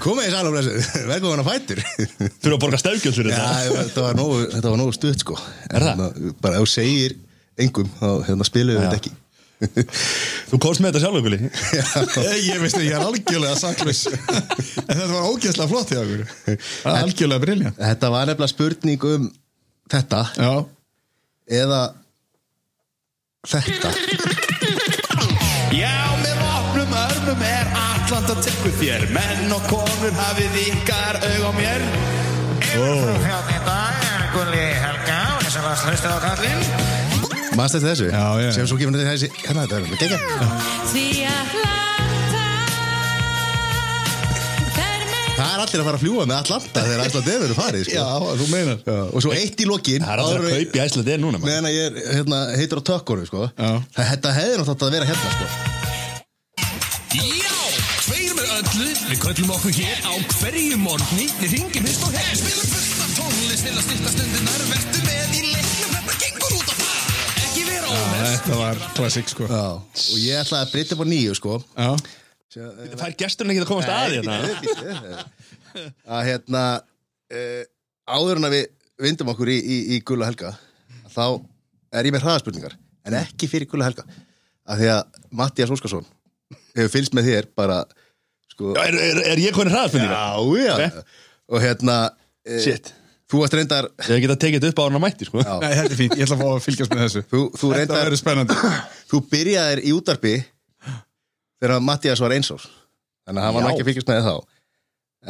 Komið í sælum blessu, velkomin að fættur Þurfa að borga stefgjöld fyrir Já, þetta. þetta var nógu, þetta var nógu stutt sko. Er það? Hérna, Bara ef þú segir engum, þá hérna, spilum við þetta ekki. Þú komst með þetta sjálf Gulli. Ég veist að ég er algjörlega saklaus. En þetta var ógeðslega flott í okkur Það er algjörlega briljant Þetta var nefnilega spurning um þetta. Já, eða þetta. Já, Atlanta tekur þér Menn og konur hafið ykkar aug á mér Fjörn í dag er Gulli Helga og þess að last hlustið á kallinn Manst þetta þessu? Já, já. Sem svo gefur þetta þessi, hérna þetta er fer með Það er allir að fara að fljúa með Atlanta þegar Atlanta er verið farið sko. já, þú meinar Já, Og svo eitt í lokin Það er allir að kaupa í Æsland er núna maður. Meðan að ég er, hérna, heitur á tökkunum sko. Já. Það, Þetta hefði náttúrulega átt að vera hérna sko. Já, öllu, við köllum okkur hér á hverju morgni, við ringjum hist og hér. Spilum fullt af tónlist til að styrta stundinar, vertu með í leiknum, þetta gengur út á það. Ekki vera ómest. Þetta var klassik sko Já. Og ég ætla að breyta upp á nýju sko. Já, Fær gesturinn ekki að komast að hérna að hérna uh, áður en að við vindum okkur í, í, í Gulla Helga þá er ég með hraðaspurningar en ekki fyrir Gulla Helga af því að Mattias Óskarsson hefur fylgst með þér bara sko, Já, er, er, er ég konið hraðspurningar? já, já. Ok. og hérna Shit. þú varst reyndar Ég hef getað tekið þetta upp á hana mætti sko. Nei, þetta er fínt, ég ætla að fá að fylgjast með þessu. Þú, þú Þetta reyndar verður spennandi. Þú byrjaðir í útarpi þegar Mattias var eins árs þannig að hann var Já. ekki að fylgjast með þér þá.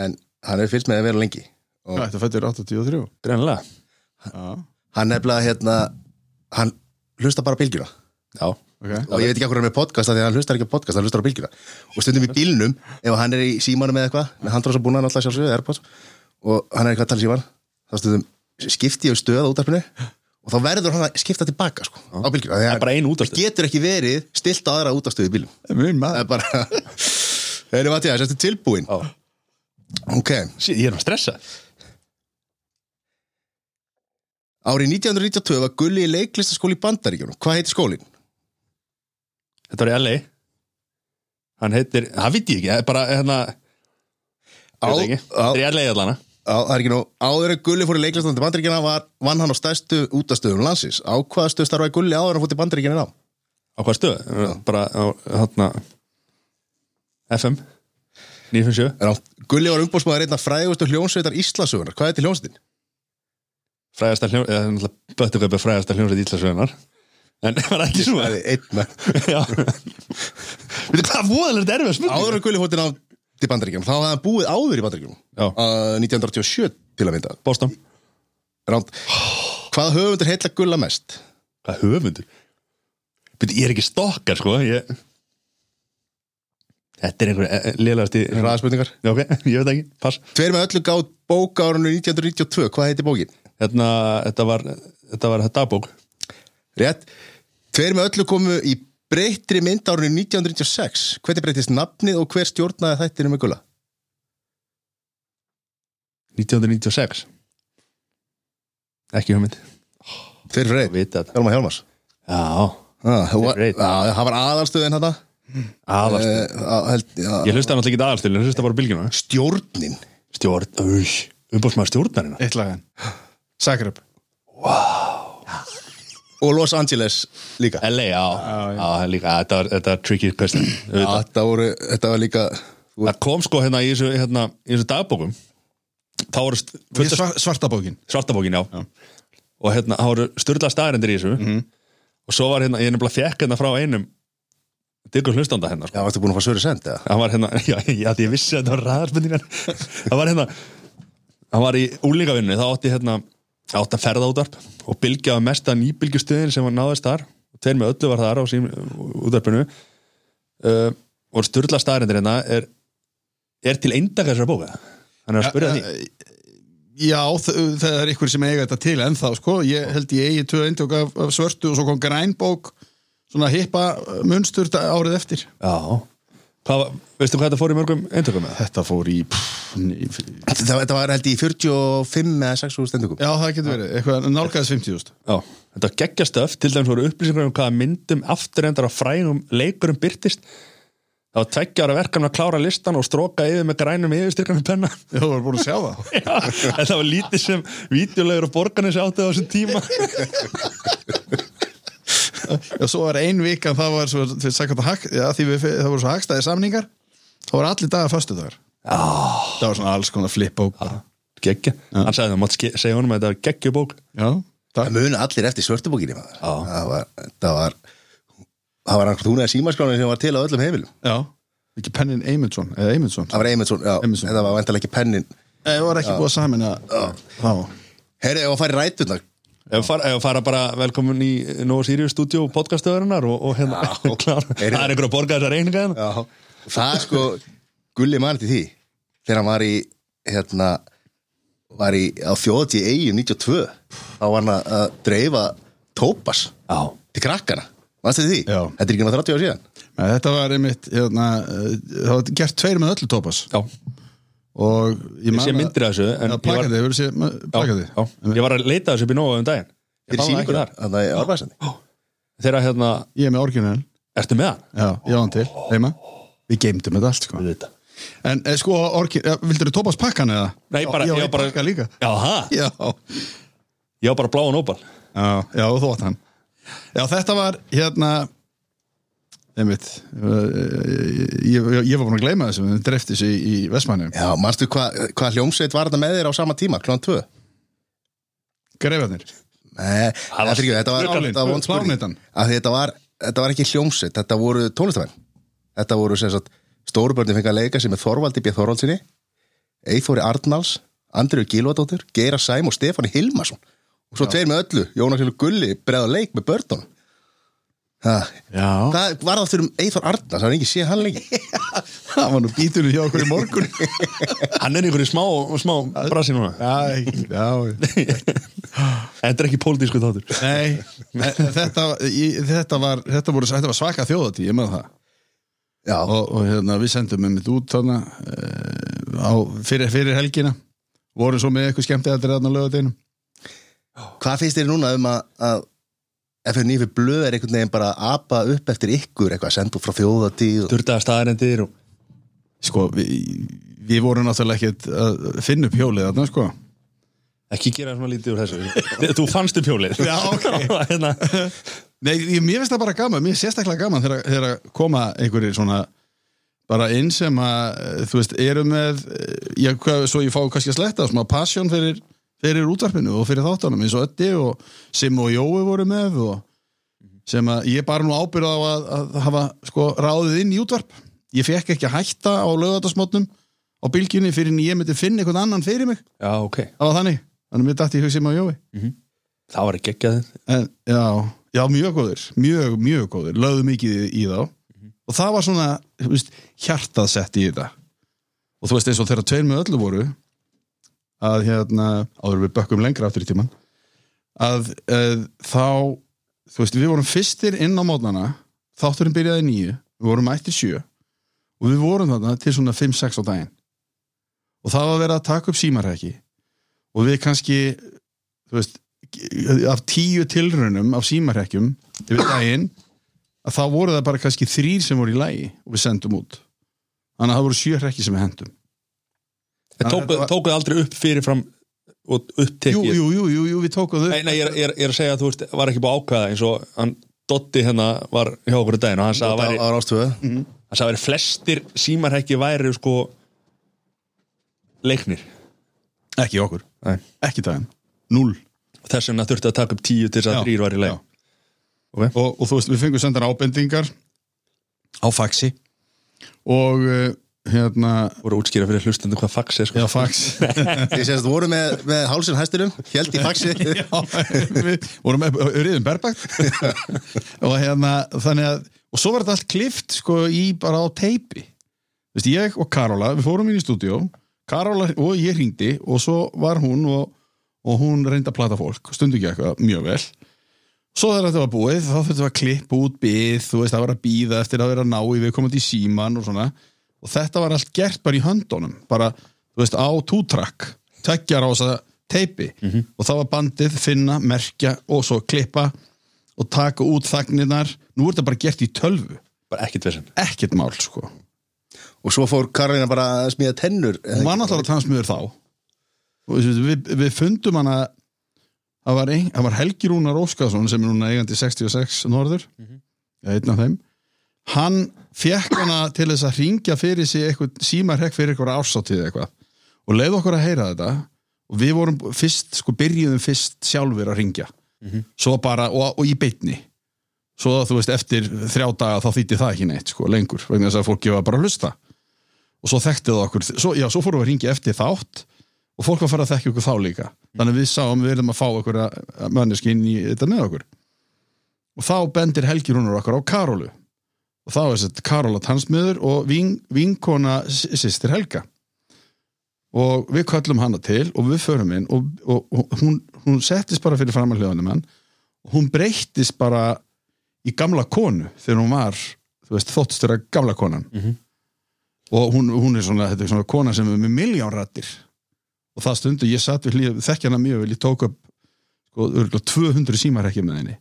En hann hefur fylgst með þér vera lengi. Og Já, Þetta fættur 83 Greinlega Já, hann nefnilega hérna hann hlusta bara á bylgjuna. Já ok. Og ég veit ekki hvað hann er með podcast því að hann hlustar ekki á podcast, hann hlustar á bylgjuna. Og stundum í bílnum, ef hann er í símanum með eitthvað, með handrósa búna alltaf sjálfsögðu Airpods, og hann er eitthvað að tala síman þá stundum skipti ég um stöð á útarpinu og þá verður hann að skipta tilbaka sko, á bylgjuna, Það er bara ein útastöð. það getur ekki verið stilt aðra útastöð í bílum það er bara að þetta er tilbúin Já. Ok, Ég er að stressa. Árið 1992 var Gulli í leiklistaskóli í Bandaríkjunum. Hvað heitir skólinn? Þetta var í LA Hann heitir, það veit ég ekki það er Bara hérna Það er í LA allana á, það er ekki nú Áður en Gulli fór í leiklistan til Bandaríkjana var, vann hann á stærstu útastöðum landsins Á hvaða stöð starfaði Gulli áður en fór til Bandaríkjana á? Á hvað stöð? Bara á hérna FM 957 Rátt. Gulli var umbóðsmaður einna frægustu hljónsveitar Íslasögunar Hvað heitir hljónsveitin? Frægasta hljón eða náttúrulega Böttuköpi frægasta hljónsveit Íslasögunar En það var ekki svona Það er hvað voðalegt erfið spurning Áður en Gulli fór til, til Bandaríkjana Þá hafði hann búið áður í Bandaríkjunum Já. uh, 1987 til að mynda Boston Ránt. Hvað höfundur heilla Gulla mest? Hvað höfundur? Veitu, ég er ekki stokkar sko ég... Þetta er einhver lélegast í Hraðaspurningar Já, ok, ég veit ekki, pass Tveir með öllu gátt bók árunni 1992 Hvað heitir bókin? Hérna, þetta var Þetta var dagbók Rétt. Tveir með öllu komu í breyttri mynd árunni 1996 Hvernig breytist nafnið og hver stjórnaði þættinu með Gulla? 1996 Ekki hugmynd. Veit þetta. Hjálmar Hjálmars. Já, ah, það var- aðalstöðin þetta aðast uh, held, ja, Ég hlusta náttúrulega ekki aðalstölu, ég hlusta bara á bylgjuna. Stjórnin? Stjórn, auð, umbóðsmaður stjórnarina Eitt lagan Zagreb Og Los Angeles líka. LA, já, já, já. Líka, þetta var, þetta var tricky question. Já, þetta, voru, þetta var líka Það kom sko hérna í þessu, hérna, í þessu dagbókum. Þá voru st- af Svar- Svartabókin svartabókin, já, og hérna, þá voru styrla staðarendir í þessu. Og svo var hérna, ég nefnilega fekk hérna frá einum diggur hlustanda hérna, sko. Já, varstu búin að fá Söri Send eða? hann var hérna, já, já, því ég vissi að þetta var ræðarspendingar hann var hérna hann var í úlingavinnu, þá átti hérna átti að ferða útvarp og bylgja á mesta nýbylgjustöðin sem var náðist þar. Og tveir með öllu var þar á sím útvarpinu. Uh, og styrla staðarendir hérna er, er til eindaka þessar bóka. Hann er að spyrja því. Já, þ- það er ykkur sem eiga þetta til ennþá, sko, ég held ég eigi tvö eindök af, af svörtu og svo kom grænbók svona hippa munstur árið eftir. Já, hvað, veistu hvað þetta fór í mörgum eintökum með? Þetta fór í pff, ní- Þetta, þetta var held í 45 eða 6 úr stendugum Já, það getur verið, eitthvað nálgæðis 50.000 Já, þetta var geggjastöf til dæmis voru upplýsingar um hvaða myndum afturendar á frægum leikurum byrtist það var tveggja ára verkan að klára listan og stróka yfir með grænum yfirstyrkanum penna. Þú var búin að sjá það. Já, en það var lítið sem vídeolegur og borgarnir áttu á þessum tíma Já, svo var ein vikan, það var svo, hag, já, því við, það voru svo hagstæði samningar. Það voru allir dagar föstu dagar það var svona alls konar flip og geggja, hann sagði það, mátt segja honum að þetta var geggjubók. Já, Það það, muni allir eftir svörtubókinni maður. Það var Það var Það var hún eða símaskránin sem var til á öllum heimilum. Já, ekki pennin Eymundsson eða Eymundsson, Það var Eymundsson, já, Eymundsson. þetta var vantilega ekki pennin. Nei, það var ekki búið að samin að þá, Herri, ef að fara í rætuna Ef fara, fara bara velkomin í Nova Sirius stúdíu podcastöðurinnar og, og hérna klar, það er einhver að borga þessa reyninga hérna. Já, það er sko Gulli mann til því þegar hann var í hérna var í, á þjóðati í eigin 92 þá var hann að dreifa tópas Já. til krakkana? Já. Þetta er ekki náttúrulega 30 ára síðan Nei, þetta var einmitt hérna, eh, það var gert tveir með öllu tópas Já, ég ég sé myndir af þessu en Já, ég var, plakati já, já, ég var að leita þessu upp í Nova um daginn ekki sýninguna, þar. Þegar hérna, Ég er með orginal, ertu með hann? já, ég á hann til. Heima, við geymdum þetta allt sko. En eh, sko, orginal, vildur þú tópas pakkan eða? Nei, bara, já, ég ég var bara pakka líka. Já, ha? Já, Ég var bara bláan já, já, þú átt hann. Já, þetta var hérna einmitt ég, ég, ég var búin að gleyma þessu við drefti þessu í, í Vestmannum Já, manstu hvað hva hljómsveit var þetta með þér á sama tíma, klón 2? Greifarnir Nei, þetta, er ekki, þetta var. Klánitan. Af því þetta var, þetta var ekki hljómsveit, þetta voru tónlistamenn Þetta voru sem sagt Stórubörni fengið að leika sem með Þorvaldi B. Þorvaldsinni Eithóri Arnalds Andriu Gílvadóttur, Geira Sæm og Stefáni Hilmarsson og svo tveir með öllu, Jónas Hildur Gulli breða leik með börnunum Hvað var það fyrir um Eithór Arnalds, það er ekki séð hann lengi. Það var nú bítunni hjá okkur í morgun. Hann er einhverju smá, smá brasi núna. Já, já. Þetta er ekki pólitísku þáttur. Nei, þetta, í, þetta, var, þetta, voru, þetta var svaka þjóðatí, ég með það. Já, og, og hérna, við sendum með mitt út þarna, e, á, fyrir, fyrir helgina. Vorum svo með eitthvað skemmtið að dreðna lögadeginum hvað finnst þér núna um að, að FNÍ fyrir blöð er einhvern veginn bara að apa upp eftir ykkur eitthvað, sendu frá þjóðatíð og... Durdaða staðarendir og Sko, við, við vorum náttúrulega ekkert að finna upp hjólið þarna, sko. Ekki gera svona lítið úr þessu. Þú fannst upp hjólið. Já, ok. hérna, Nei, ég, mér finnst það bara gaman, mér er sérstaklega gaman þegar, þegar koma einhverjir svona bara inn sem að, þú veist, eru með eh, já, hvað, svo ég fá kannski að sletta svona passion fyrir, fyrir útvarpinu og fyrir þáttunum, eins og Öddi og Sim og Jói voru með og sem að ég bara nú ábyrða á að, að hafa sko ráðið inn í útvarp. Ég fekk ekki að hætta á lögatarsmotnum á bylgjunni fyrir en ég myndi finna einhvern annan fyrir mig, Já, ok. Það var þannig. Þannig mér dætti í hug Sim og Jói. Það var ekki ekki að En, já, já, mjög góður mjög, mjög góður, lögðu mikið í, þá. Og það var svona veist, hjartað sett í þetta. Og þú veist eins og þegar tveir með öllu voru að hérna áður við bökkum lengra aftur í tíman að, að þá þú veist, við vorum fyrstir inn á mótnana þátturinn byrjaði nýju við vorum mætti sjö og við vorum þarna til svona 5-6 á daginn. Og það var verið að taka upp símarhæki og við kannski þú veist, af tíu tilraunum af símarhekkjum yfir daginn að þá voru það bara kannski þrýr sem voru í lægi og við sendum út. Þannig að það voru sjö hrekki sem við hendum Tókuð var- tókuð aldrei upp fyrir fram og upptekið? Jú, jú, jú, jú, við tókum þau Nei, nei, ég er, ég, er, að segja að þú veist, var ekki búið ákveða eins og hann Dotti hérna var hjá okkur í daginn og hann sagði að væri, á rástöðu hann sagði að væri flestir símarhekki væri sko leiknir. Ekki okkur, Nei. ekki daginn. Null þess vegna þurfti að taka upp tíu til þess að þrýr var í leik já. og, og þú veist, við fengum sendar ábendingar á faxi og uh, hérna voru útskýra fyrir hlustandi hvað fax er sko. já, fax. Þið sést voru með, með hálsinn hæstinum Held í faxi. Já, við vorum með riðum berbækt og hérna þannig að, og svo var þetta allt klift sko í bara á teipi. Vist, ég og Karola, við fórum inn í stúdíó Karola og ég hringdi og svo var hún og, og hún reyndi að plata fólk, stundu ekki eitthvað mjög vel. Svo þegar þetta var búið þá þurftum við að klippa út byð þú veist, það var að býða eftir að vera ná í við komandi í síman og svona og þetta var allt gert bara í höndunum bara, þú veist, á tútrakk tveggjar á þessa teipi og það var bandið, finna, merkja og svo klippa og taka út þagnirnar. Nú er þetta bara gert í tölvu. Bara ekkert vesinn ekkert mál sko. Og svo fór Karolina bara að smíða tennur hún var náttúrulega transmiður þá. Og við, við, við fundum hana það var, ein, var Helgi Rúnar Óskarsson sem er núna eigandi 66 norður. Ja, einn af þeim. Hann fekk hana til þess að ringja fyrir sig eitthvað símarhekk fyrir eitthvað ásáttíð eitthvað. Og leið okkur að heyra þetta. Og við vorum fyrst, sko byrjuðum fyrst sjálfur að ringja svo bara, og, og í beitni svo þú veist, eftir þrjá daga þá þýtti það ekki neitt, sko, lengur vegna þess að fólki var bara að hlusta. Og svo þekkti það okkur, svo, já, svo fórum við að ringja eftir þátt. Og fólk var að fara að þekki okkur þá líka. Þannig við sáum við erum að fá okkur manneskinn í þetta með okkur. Og þá bendir Helgi Rúnar okkur á Karolu og þá er þetta Karola tannsmiður og vin, vinkona sýstir Helga. Og við köllum hana til og við förum inn og, og, og hún, hún settist bara fyrir fram að hljóðanum hann og hún breyttist bara í gamla konu þegar hún var þú veist, þóttistur að gamla konan. Og hún, hún er svona, þetta er svona kona sem er með miljánrættir og það stundu ég satt við hlýða, þekkja hana mjög vel ég tók upp sko, örugglega 200 símarrekki með henni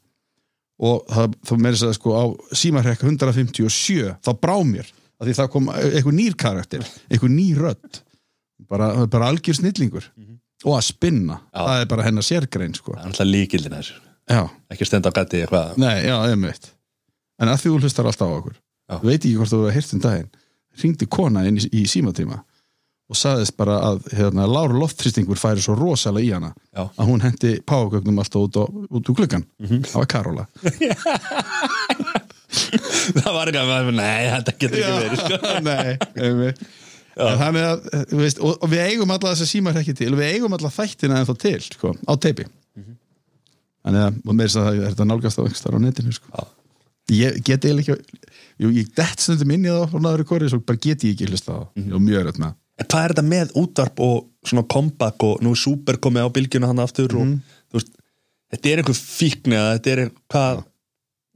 og það, það meiri að sko á símarrekka 157 þá brá mér að því það kom eitthvað nýr karakter eitthvað nýr rödd. Bara, bara algjör snillingur. Og að spinna, Já. það er bara hennar sérgrein sko. það er alltaf líkildin þessu ekki stenda á gatti eitthvað. Nei, já, en að þú hlustar alltaf á okkur Já. veit ekki hvort þú hefur heyrt um daginn ringdi kona inn í, í símatíma og sagðist bara að hérna, láru loftþrýstingur færi svo rosalega í hana Já. að hún hendi págögnum alltaf út, á, út úr gluggan það var Karola. Það var ekki að nei, þetta getur ekki verið sko. Nei, En Þannig að, veist, og, og við eigum alla þess að síma ekki til og við eigum alla þættina ennþá til, sko, á teipi. Þannig að, og meira þess að það er þetta nálgast á einhverstaðar á netinu, sko. Ég get eiginlega ekki, jú, ég dett stundum inn í það frá náður í kori, svo bara get ég ekki hlusta á. Það, og mjög með en hvað er þetta með útvarp og svona comeback og nú er super komið á bylgjuna hann aftur og þú veist, þetta er einhver fíkni eða þetta er hvað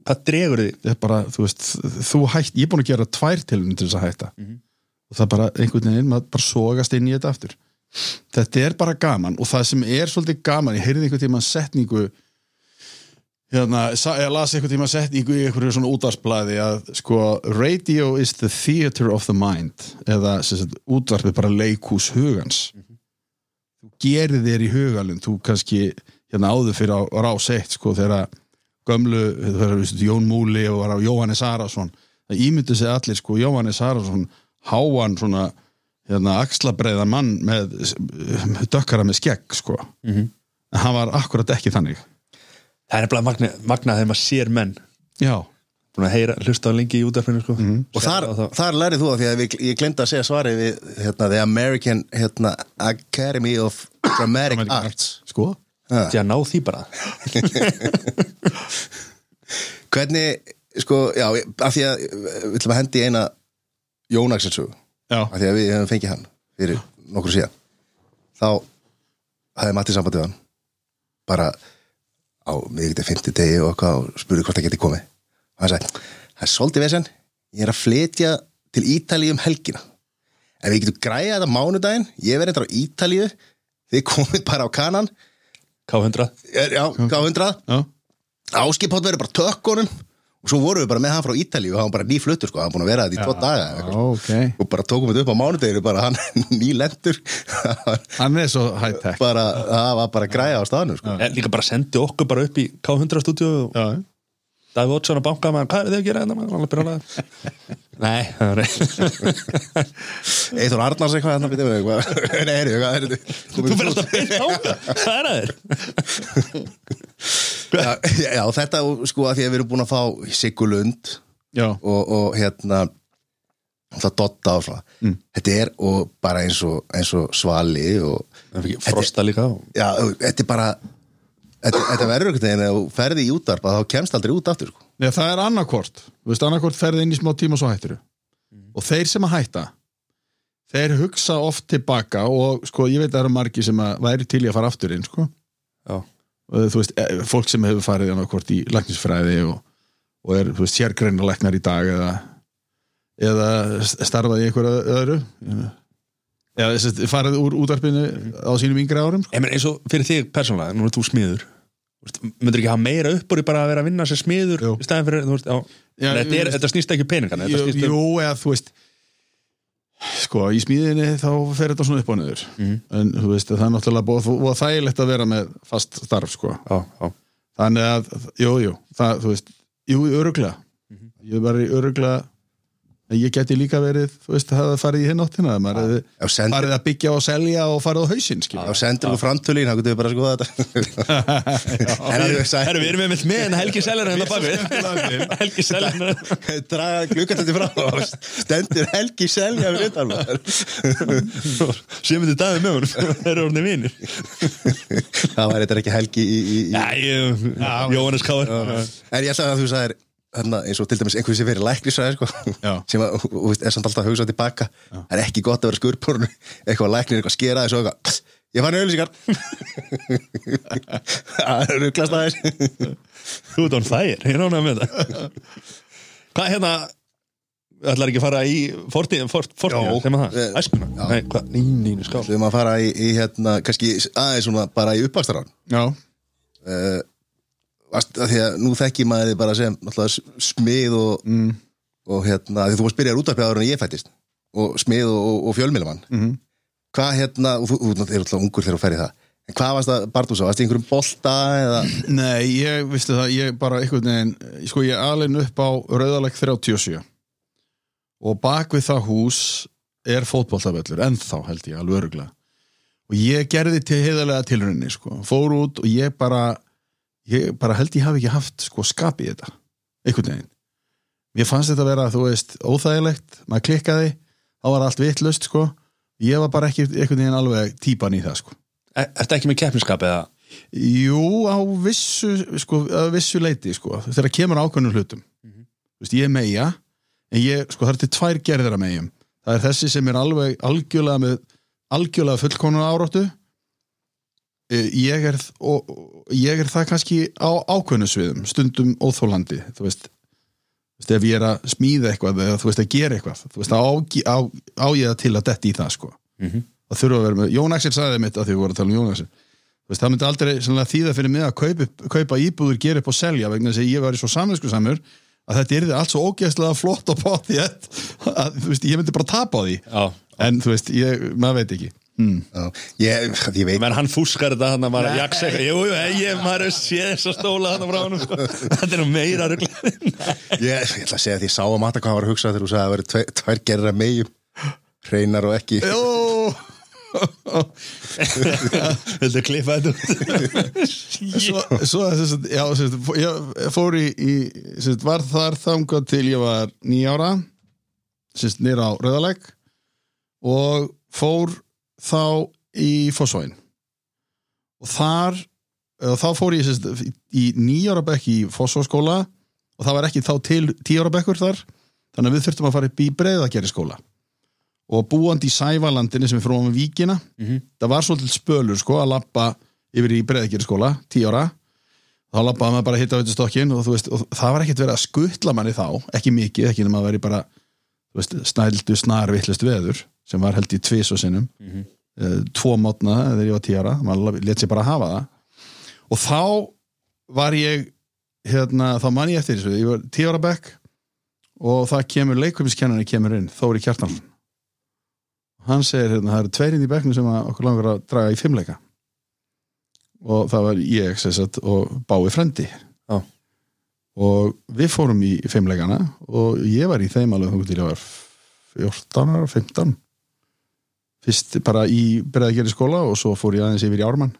hvað dregur þið? það er bara, þú veist, þú hætt ég er búin að gera tvær tilunum til þess að hætta. Og það bara einhvern veginn, maður bara sogast inn í þetta aftur. Þetta er bara gaman og það sem er svolítið gaman, ég heyrði einhvern tíma setningu hérna, ég las einhvern tíma setningu í einhverju svona útvarsblæði að sko, radio is the theater of the mind eða sagt, útvarpið bara leikhús hugans. Þú gerir þér í hugalinn þú kannski, hérna áður fyrir á, á rás eitt, sko, þegar gömlu, þegar við Jón Múli og var á Jóhannes Arason það ímyndu sig allir sko Jóhannes Arason háan svona hérna, axlabreiðan mann með, með dökkara með skegg sko. En hann var akkurat ekki þannig það er bara magna, magna þegar maður sér menn. Já, búin að heyra, hlusta á lengi í útvarpinu sko. og þar, þar lærið þú að því að við, ég glemd að segja svarið við hérna, The American hérna, Academy of Dramatic Arts. Sko? Því að ná því bara. Hvernig, sko, já, af því að við ætlum að hendi í eina Jón Axelsögu já, af því að við hefum fengið hann fyrir nokkur síðan. Þá hafði Matti samband við hann. Bara á miðvikti 50 degi og eitthvað og spurði hvort það geti komið. Og hann sagði, það er svolítið vesen. Ég er að flytja til Ítalíu um helgina. En við getum græða þetta mánudaginn ég verði þetta á Ítalíu þið komið bara á kanan. K100 já, K100 já, Áskipátt verður bara tökkunum og svo vorum við bara með hann frá Ítalíu og hann var bara nýfluttur sko, hann var búin að vera þetta í tvo daga eða eitthvað. ok. Og bara tókum við þetta upp á mánudeginu bara hann nýlendur. Hann er svo high tech. Bara, það var bara græja á staðinu sko. En líka bara sendi okkur bara upp í K100 stúdíu og já, Davíð Ótsson að banka maður, hvað er þið að gera þetta Nei, það er Eithor Arnars eitthvað hann býtum við eitthvað. Nei, heyrðu, hvað er þetta Þú fyrir alltaf að beina á það, er þér? já, já, þetta sko að því að við erum búin að fá Sigurlund og, og hérna það dotta og svona. Þetta er og bara eins og, eins og svali og Frosta líka. Og- já, þetta er bara þetta, þetta verður einhvern veginn að þú ferði í útvarp að þá kemst aldrei út aftur sko. Já, það er annarkort. Þú veist, annarkort ferði inn í smá tíma og svo hættir og þeir sem að hætta þeir hugsa oft tilbaka og sko, ég veit að það eru margi sem að væri til í að fara aftur inn, sko. Og þú veist, eh, fólk sem hefur farið annarkort í læknisfræði og, og er, veist, sérgreina læknar í dag eða, eða starfað í einhverju öðru. Eða farið úr útvarpinu á sínum yngri árum sko. Meina eins og fyrir þig persónulega, nú er þú smiður myndir ekki hafa meira upp úr í bara að vera að vinna sér smiður Jú. í staðin fyrir, þú veist, já, Já, Nei, þetta, er, þetta snýst ekki um peningan þetta Jú, snýst um, jú, eða þú veist sko, í smíðinni þá fer þetta svona upp á niður Mhm. en þú veist, það er náttúrulega búið, búið þægilegt að vera með fast starf, sko já, já, þannig að, jú, jú, það, þú veist jú, öruglega Mhm. ég var í öruglega en ég geti líka verið, þú veist, það farið í hinn áttina maður hefði sendir- farið að byggja og selja og farið á hausinn, skilja Já, sendur þú framtölín, þá getur við bara að skoða þetta En það er Herru, við erum með með með Helgi Seljar hérna bakvið Helgi Seljar Draga glukkatætti frá og stendur Helgi Selja við maður sem þetta dagið með honum. Þeir eru orðinni vinir. Það var þetta ekki Helgi í, í, í Já, ég, Jóhannes Káur En ég ætla að þú sagðir hérna, eins og til dæmis einhverju sem verið læknisræði sko, sem að, og, og, er samt alltaf að hugsa tilbaka það er ekki gott að vera skurpórnu eitthvað læknir, eitthvað skera þessu og eitthvað ég fann auðlýsingar það er rugglast aðeins. Þú ert án þær, ég ránaði með það. Hvað hérna ætlar ekki að fara í fortíðin fort, fortíðin, sem að það, Eh, æskuna. Nei, hvað, nýninu skál. Erum að fara í, í hérna, kannski aðeins svona bara í uppvastarann já, uh, því að nú þekki maður þið bara sem smið og, mm. og hérna, því þú varst byrjar útarpið áður en ég fættist og smið og, og, og fjölmiðlamann. Mhm. hvað hérna, og þú, þú er alltaf ungur þegar þú ferði það. En hvað varst það, Bartúsa, varst það einhverjum bolta eða, Nei, ég, vistu það, ég bara einhvern veginn, sko ég er alveg upp á Rauðaleg 37 og bak við það hús er fótboltavöllur, ennþá held ég alveg öruglega og ég gerði til heiðarlega tilrunni, sko, fór út og ég bara, ég bara held ég hafi ekki haft, sko, skap í þetta einhvern veginn mér fannst þetta vera, þú veist, óþægilegt maður klikkaði, þá var allt vittlust, sko ég var bara ekki einhvern veginn alveg típan í það, sko Er þetta ekki með keppniskap eða Jú, á vissu, sko, á vissu leiti, sko, þegar kemur ákveðnum hlutum. Þú veist, ég er meja, en ég, sko, það er til tvær gerðir af megjum. Það er þessi sem er alveg algjörlega með, algjörlega fullkonuna áróttu. Eh, Ég er, og, ég er það kannski á ákveðnum sviðum, stundum óþólandi, þú veist, ef ég er að smíða eitthvað eða þú veist að gera eitthvað, þú veist, á, á, á ég það til að detti í það, sko. Það þurfa að vera með, Jón Axel sagði mitt að því við vorum að tala um Jón Axel. Veist, það myndi aldrei sannlega, þýða fyrir mig að kaupa, kaupa íbúður, gera upp og selja vegna þess að ég var í svo samvinsku samur að þetta er allt svo ógeðslega flott og bótt að, ég myndi bara tapa á því. Já, en þú veist, ég, maður veit ekki já, ég, ég veit menn hann fúskar þetta hann að maður eitthvað, jú, jú, ég, maður er séð þess að stóla hann frá hann sko. þetta er nú meira ég, ég ætla að segja að ég sá að matta hvað hann var að hugsa þegar þú sagði að það væri tvær, tvær gerðir af megjum hreinar og ekki. Þetta út? Svo, svo sem sagt, já, fó- ég fór í, í sagt, var þar þangað til ég var nýjára nýra á Rauðalegg og fór þá í Fossvæin og þar eða þá fór ég sagt, í nýjára bekk í Fossváskóla og það var ekki þá til tíjára bekkur þar þannig að við þurftum að fara upp í breiðagerri skóla og búandi í Sævalandinu sem er frá með víkina það var svolítið spölur sko að lappa yfir í breiðagerri skóla, tíu ára. Þá lappaði maður bara hitta veitur stokkin og, veist, og það var ekkert verið að skuttla manni þá ekki mikið, ekki nema að veri bara veist, snældu snar vittlust veður sem var held í tvis og sinnum. Mm tvo mótna þegar ég var tíu ára maður let sér bara hafa það. Og þá var ég hérna, þá man ég eftir þessu. Ég var tíu ára bekk og það kemur leikumiskennari kemur inn, Þóri Kjartan hann segir hérna, það eru tveirinn í bekknu sem okkur langar að draga í fimmleika. Og það var ég sagt, og Bái Frendi Já. og við fórum í fimmleikana og ég var í þeim alveg þangað til ég var 14 ára, 15 fyrst bara í breðagerði skóla og svo fór ég aðeins yfir í Ármann.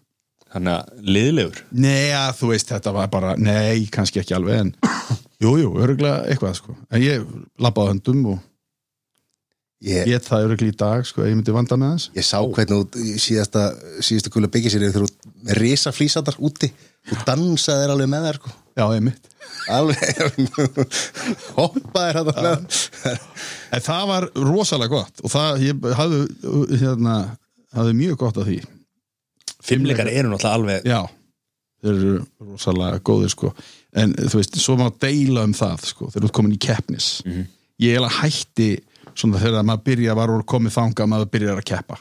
Þannig að liðlegur? Nei, að, þú veist, þetta var bara nei, kannski ekki alveg en jú, jú, örgulega eitthvað sko. En ég labbaði höndum og ég, ég það örgulega í dag sko, ég myndi vanda með þess ég sá hvernig út í síðasta síðasta kula byggja sér þegar þú risa flýsatar úti. Þú dansaðir alveg með þær sko. Já, einmitt. Alveg hoppaðir hann með En það var rosalega gott og það, ég hafði hérna, hafði mjög gott af því. Fimmleikar eru náttúrulega alveg Já, þeir eru rosalega góðir sko. En þú veist, svo má deila um það sko, þeir eru komin í keppnis. Ég eiginlega hætti svona þegar maður byrja var úr komið þanga maður byrjar að keppa.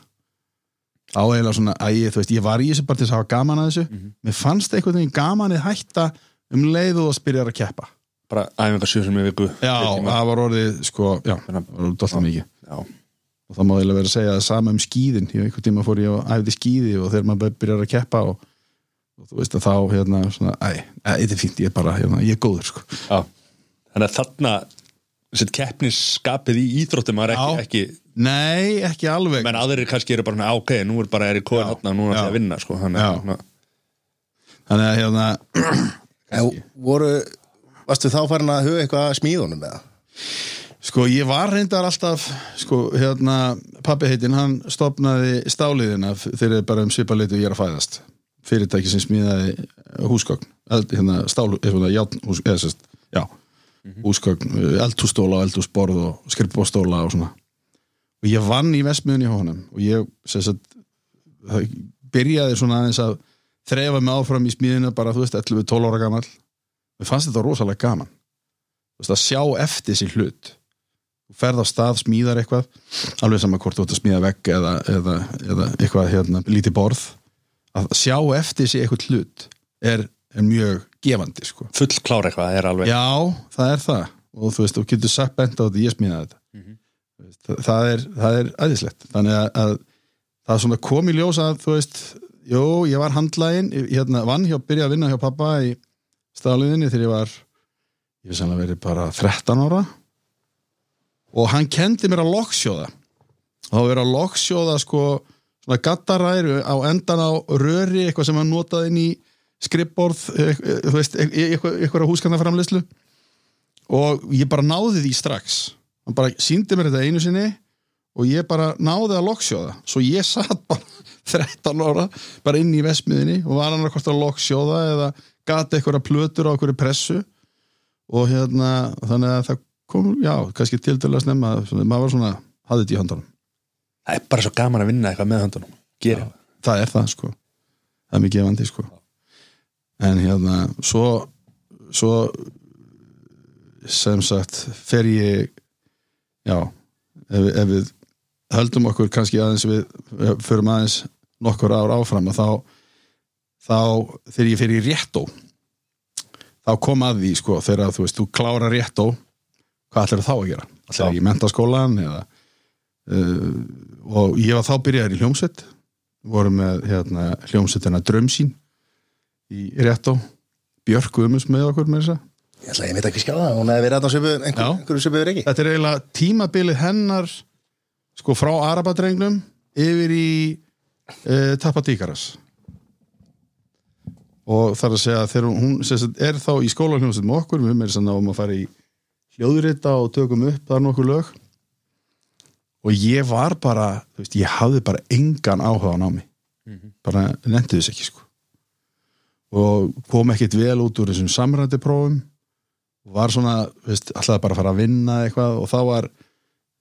Á eiginlega svona, að ég, þú veist, ég var í þessu bara til að hafa gaman að þessu. Mér fannst einhvern veginn gamanið hætta um leið og að spyrja að keppa. Bara æfingar sjö sem í viku. Já, það var orðið, sko, já það var dollta mikið. Já, og það má eiginlega vera að segja það sama um skíðin. Ég einhvern tíma fór ég og æfði skíði og þegar maður byrjar að keppa og, og þú veist að þá, hérna, svona, æ þetta er fínt, ég er bara, hérna, ég er góður, sko. Já. Keppnisskapið í íþróttum er ekki, ekki nei, ekki alveg. menn aðrir kannski eru bara svona, "Ah, ok, nú er bara er í kóðan þarna, nú er það að vinna sko, þannig þannig að, hérna, En voru, varstu þá farin að huga eitthvað að smíðunum með það? Sko, ég var reyndar alltaf, sko, hérna, pappi heitinn, hann stopnaði stáliðina þegar bara um svipalitu ég er að fæðast. Fyrirtæki sem smíðaði húsgögn, hérna, stálu, hérna, játn, hús, eða sérst, já, húsgögn, eldhústóla og eldhúsborð og skrifbóstóla og svona. Og ég vann í vestmiðunni hjá honum og ég, það byrjaði svona aðeins að þrefa mig áfram í smíðina bara, þú veist, 11-12 ára gamall. Mér fannst þetta rosalega gaman. Þú veist, að sjá eftir sér hlut þú ferð á stað, smíðar eitthvað alveg sama hvort þú ert að smíða vegg eða, eða, eða eitthvað hérna, lítið borð að sjá eftir sér eitthvað hlut er, er mjög gefandi sko. full klára eitthvað er alveg. Já, það er það. Og þú veist, þú getur sagt bent á þetta, ég smíðaði þetta. Þú veist, það, það er, það er æðislegt. Þannig að, að það er svona kom í ljós að þú veist, jú, ég var handlægin hérna, vann hjá, byrja að vinna hjá pappa í stafliðinni þegar ég var ég veist sannlega verið bara 13 ára. Og hann kendi mér að lokksjóða og þá verið að lokksjóða sko svona gattaræru á endan á röri eitthvað sem hann notaði inn í skrippborð eh, eh, þú veist, eitthvað, eitthvað húskarnaframleyslu og ég bara náði því strax. Hann bara síndi mér þetta einu sinni og ég bara náði að lokksjóða svo ég satt bara 13 ára bara inn í vesmiðinni og var hann að lokksjóða eða gati eitthvað plötur á eitthvað pressu. Og hérna þannig að það kom, já, kannski til til að snemma maður var svona, hafði þetta í handanum það er bara svo gaman að vinna eitthvað með höndunum. Gera. Það er það sko. Það er mikið gefandi sko en hérna svo, svo sem sagt fer ég já ef, ef við höldum okkur kannski aðeins við förum aðeins nokkur ár áfram og þá þá þegar ég fer í réttó þá kom að því sko þegar þú veist, þú klára réttó hvað ætlar þá að gera? ætlar Já. í mentaskólan eða uh, og ég var þá byrjaður í hljómsveit vorum með hérna, hljómsveitina Drömsín í réttó Björk Guðmus með okkur með þessa Ég ætla að ég veit ekki skjáða, hún hefði verið að Já. einhverju svipuður ekki. þetta er eiginlega tímabilið hennar sko frá Arabadrengnum yfir í uh, Tapadíkaras og þar að segja þegar hún, sagt, er þá í skólanhljómsveit með okkur, við erum svona um að fara í hljóðrita og tökum upp þar nokkuð lög. Og ég var bara, veist, ég hafði bara engan áhuga á námi. Bara nefndi þess ekki sko og kom ekkit vel út úr þessum samrændi prófum. Og var svona, veist, alltaf bara að fara að vinna eitthvað og þá var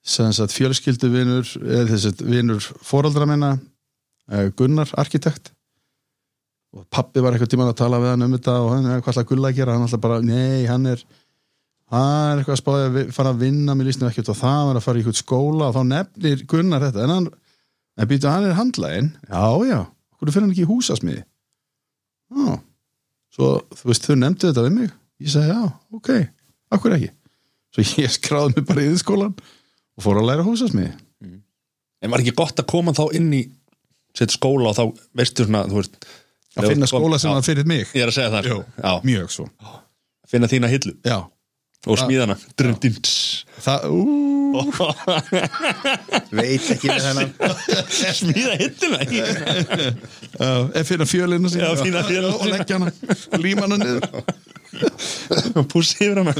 sagt fjölskylduvinur eða þess að vinur fóraldra minna eh, Gunnar, arkitekt. Og pappi var eitthvað tímann að tala við hann um þetta og hann, "Eh, hvað ætla Gulla að gera? Hann alltaf bara, nei, hann er hann er eitthvað að spáði að fara að vinna mér líst nú ekkert og það var að fara í eitthvað skóla. Og þá nefnir Gunnar þetta en hann, en býtu, hann er handlægin já, já, hvernig fyrir hann ekki í húsasmiði já svo, þú veist, þau nefndu þetta við mig. Ég segi, já, ok, akkur ekki? Svo ég skráði mig bara í þið og fór að læra húsasmiði en var ekki gott að koma þá inn í set skóla og þá veistu svona veist, að finna skóla sem var fyrir mig. Ég er að segja það. Mjög svo. Finna þína hillu. Já, og smíðana. Drundins. það, ú, Veit ekki með hennan. smíða já, ef finna fjölina sína. Og leggja hana og líma hana niður. Og pússi yfir hana.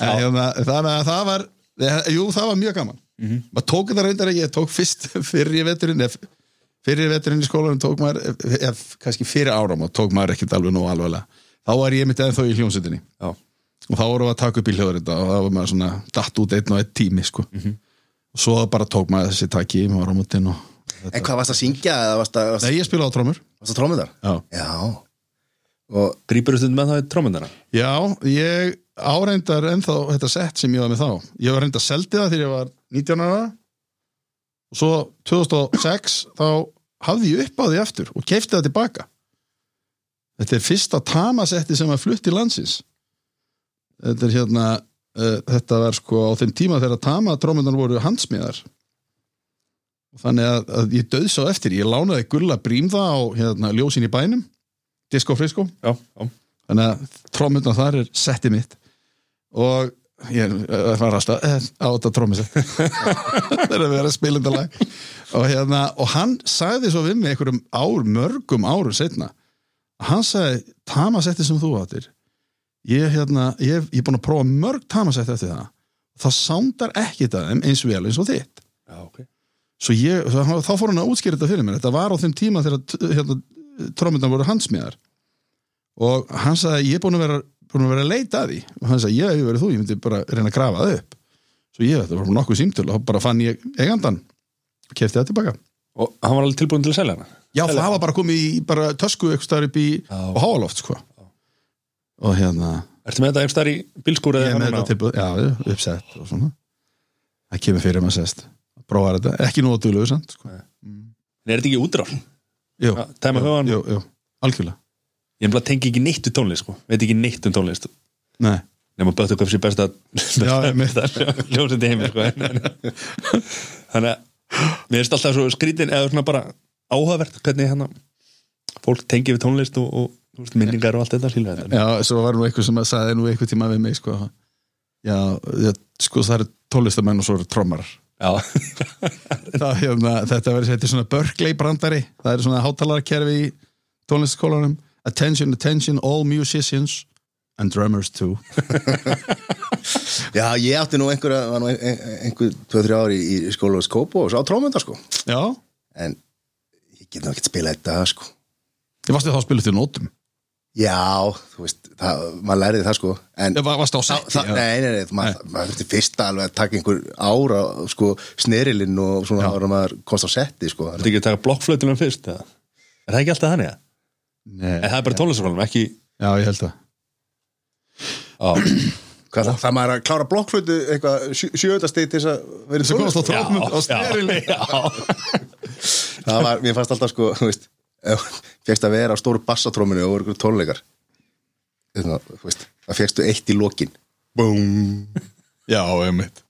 Hérna, þannig að það var jú, það var mjög gaman. Maður tók þetta reyndar ekki, ég tók fyrst fyrir veturinn fyrir veturinn í skólanum tók maður, ef, kannski fyrir áram og tók maður ekkert alveg nú alveglega þá var ég mitt ennþá í hljómsveitinni. Já, og þá vorum við að taka upp í hljóðrita og það var maður svona datt út einn og einn tími sko. og svo bara tók maður þessi taki maður var á mútin og En hvað varst að syngja eða varst að, varst, Nei, ég spila á trómur varst að trómið þar? Já, Já. Og grípur þú stundum með það í trómyndana Já ég áreindar ennþá þetta sett sem ég var með þá. Ég var reynda að seldi það þegar ég var 19 ára. Og svo 2006 þá hafði ég upp á því aftur og keifti það tilbaka. Þetta er fyrsta tamasetti sem var flutt í landsins þetta er hérna uh, þetta var sko á þeim tíma þegar tamatrómyndar voru handsmiðar. Og þannig að, að ég döðs á eftir ég lánaði gulla brýmða á hérna, ljósin í bænum disco frisco já, já. þannig að trómyndar þar er setti mitt. Og ég uh, var að stað á þetta trómmisett það er að vera spilindalag og, hérna, og hann sagði svo við mig einhverjum ár, mörgum árum setna hann sagði, tamasetti sem þú áttir ég, hérna, ég, er búin að prófa mörg tamasetti eftir það það sándar ekki það eins vel eins og þitt. Já ok. Svo ég, þá, fór hann að útskýra þetta fyrir mér. Þetta var á þeim tíma þegar hérna, trómyndan voru handsmiðar. Og hann sagði ég er búin að vera, búin að vera að leita að því. Og hann sagði ég hefur verið þú, ég myndi bara reyna að grafa það upp. Svo ég, þetta var nokkuð símtöl og bara fann ég eigandan og kefti það tilbaka. Og hann var alveg tilbúin til að selja hana? Já það var bara komið í bara tösku eitthvað staðar upp í á háaloft sko og hérna ertu með þetta einhver staðar í bílskúr ég er með þetta tilbúið, já, uppsett og svona. Það kemur fyrir maður sest. Prófa þetta, ekki nú að dugluðu sant sko. er þetta ekki útráð? jú, jú, jú, algjörlega. Ég tengi ekki neitt um tónlist sko. veit ekki neitt um tónlist. Nei. Nema Böttu Köps í besta Já, einmitt. ljósindi heimi sko. En- en- þannig að mér finnst alltaf svo skrítin eða svona bara áhugavert hvernig hérna fólk tengi við tónlist og, og veist, minningar og allt þetta þetta Já, svo var nú eitthvað sem að sagði nú eitthvað tíma við mig sko, já, já sko það eru tólistamenn og svo eru trommar já, það, hérna, þetta verður þetta er svona Berkeley brandari það eru svona hátalarkerfi í tónlistaskólanum attention, attention, all musicians and drummers too. Já, ég átti nú einhverja, var nú ein- ein- einhver 2-3 ári í, í skóla og skópu og svo á trómynda sko. Já, en ég get nú ekkert spila þetta sko. Ég varstu þá að spila til nótum Já, þú veist, það, maður læriði það sko en Ég var- varstu á setti það- Nei, nei, nei, maður, maður þurfti fyrst alveg að taka einhver ára sko, snerilinn og svona ára maður komst á setti sko. Þetta ekki að taka blokkflötunum fyrst eða? er það ekki alltaf þannig? eða? Nei, en það er bara tónlistarskólanum, ekki já, ég held það. Á, Hvað það, það maður að klára blokkflötu eitthvað sjöðasteg til þess að Sem komast á já, snerilinn. Já, Það var, mér fannst alltaf sko, þú veist fegst að vera á stóru bassatróminu og voru ykkur tónleikar. Veist, það fegstu eitt í lokin. Búm. Já, einmitt.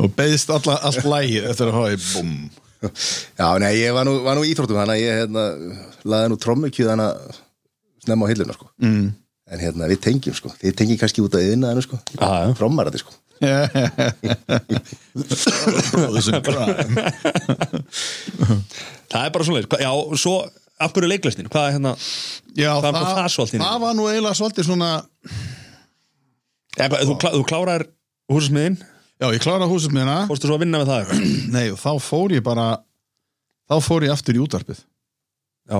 Og beðist alla, allt lægið eftir að hafa í búm. Já, nei, ég var nú, var nú íþróttum þannig að ég hérna, laði nú trommukju þannig að snemma á hilluna sko. mm. en hérna, við tengjum sko. Þið tengjum kannski út af yðnaðinu sko. Trommarati sko. Það er bara svona já, svo, af hverju leiklistin? Hvað er hérna, Já, Hvað það, kom það svolítið í? það var nú eiginlega svolítið svona eða, þú, klá, þú klárar húsasmiðin, Já, ég klára mér fórstu svo að vinna með það? Nei, og þá fór ég bara þá fór ég aftur í útvarpið. Já,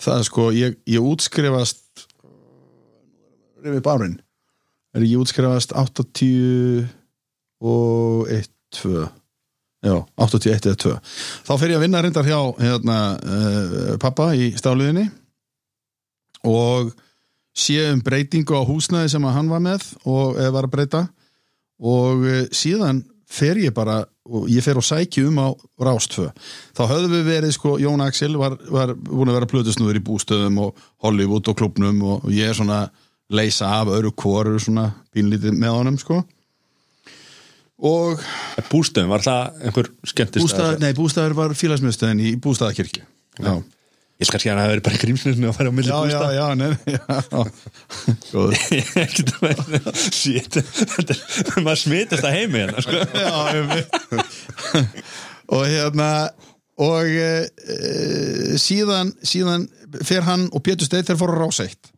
það er sko, ég, ég útskrifast rifið bárin er ég útskrifast 80 og 1, 2 já, 81 eða 2 þá fer ég að vinna reyndar hjá hérna, uh, pappa í stáliðinni og sé um breytingu á húsnæði sem hann var með og eða var að breyta. Og uh, síðan fer ég bara ég fer og sæki um á Rástfö þá höfðum við verið sko, Jón Axel var, var búin að vera plötusnúður í bústöðum og Hollywood og klubnum og ég er svona leysa af öru kóru svona pínlítið með honum sko. Og bústöðum, var það einhver skemmtist bústað, nei, bústæður var félagsmiðstöðin í bústæðakirkju já, ég skal skjæna að það veri bara grímsnirni að fara á milli já, já, bústað já, nei, já. Góður. ekkert að vera shit, þetta er- maður smitast að heimi hérna sko. Já, einmitt. og hérna og e, síðan, síðan fer hann og Pétur Steinn þeir fóru að ráseitt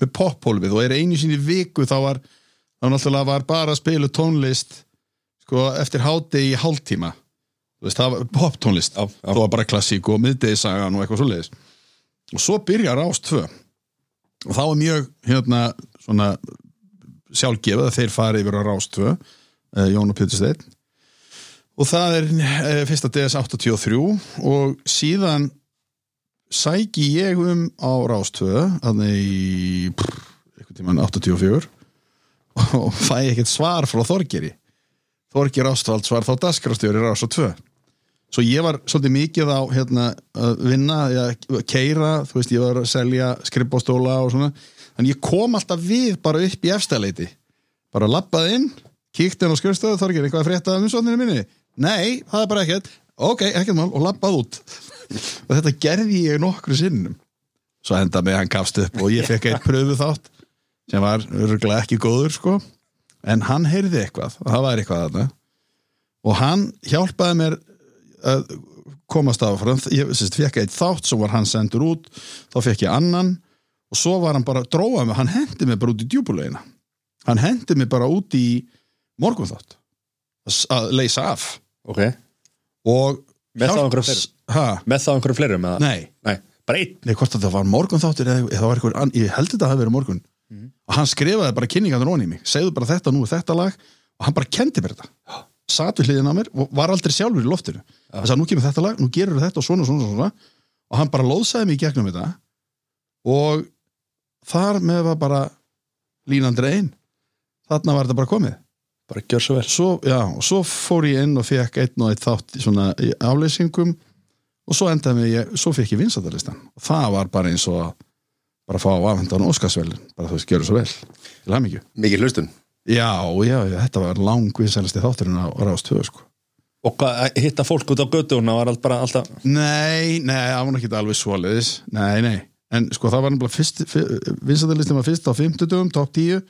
með pophólfið og er einu sinni í viku þá var, þá náttúrulega var bara að spila tónlist sko, eftir hádegi í hálftíma veist, það var poptónlist það var bara klassík og miðdegisagan og eitthvað svoleiðis. Og svo byrjar Rást 2 og þá er mjög hérna svona sjálfgefið að þeir fari yfir á Rást 2 eh, Jón og Pétur Steinn. Og það er eh, fyrsta DS 83 og síðan sæki ég um á Rást 2 þannig í eitthvað tímann 84 og fæ ekkert svar frá Þorgeri Þorgir Ástvalds var þá dasgrastjóri Rást 2 svo ég var svolítið mikið á hérna, að vinna, að keira þú veist, ég var að selja skrifbóstóla og svona, þannig ég kom alltaf við bara upp í efstaleiti bara lappaði inn, kíkti inn á skrifstöðu Þorgir, eitthvað að frétta um umsókninu minni? Nei, það er bara ekkert, ok, ekkert mál og lappað út. Og þetta gerði ég nokkru sinnum. Svo enda með hann gafst upp og ég fekk eitt pröfu þátt sem var örgulega ekki góður sko en hann heyrði eitthvað, og það var eitthvað þarna. Og hann hjálpaði mér að komast af frá ég sérst, fekk eitt þátt sem var hann sendur út þá fekk ég annan. Og svo var hann bara að dróa mig, hann hendi mig bara út í djúbulegina hann hendi mig bara út í morgunþátt. Að leysa af. Ok. Og Með þá einhverjum eða? nei, Nei, bara einn? Hvort að það var morgunþáttur eða, eða það var einhver, ég held þetta að það hafi verið morgun og hann skrifaði bara kynningarnir onni í mig. Segðu bara þetta, nú er þetta lag. Og hann bara kendi mér þetta. Satt við hliðin á mér og var aldrei sjálfur í loftinu. Þess að nú kemur þetta lag, nú gerur þetta og svona og svona, og svona. Og hann bara lóðsaði mig í gegnum þetta. Og þar með var bara línan dregin. Þarna var þetta bara komið. Bara gjör svo vel. Svo, já, og svo fór ég inn og fekk einn og einn þátt svona í afleysingum. Og svo endaði mig, svo fekk ég vinsættarlistan og það var bara eins og að bara fá afhendan Óskarsvelin, bara þú veist, gjöru svo vel til hamingju. Mikið hlustun Já, já, þetta var lang vinsælasti þátturinn á Rástöðu, sko. Og hvað, að hitta fólk út á götuna var allt bara alltaf Nei, nei, það var ekki alveg svoleiðis, nei, nei, en sko það var nefnilega fyrst, vinsættarlistin var fyrst á 50 dögum, top 10,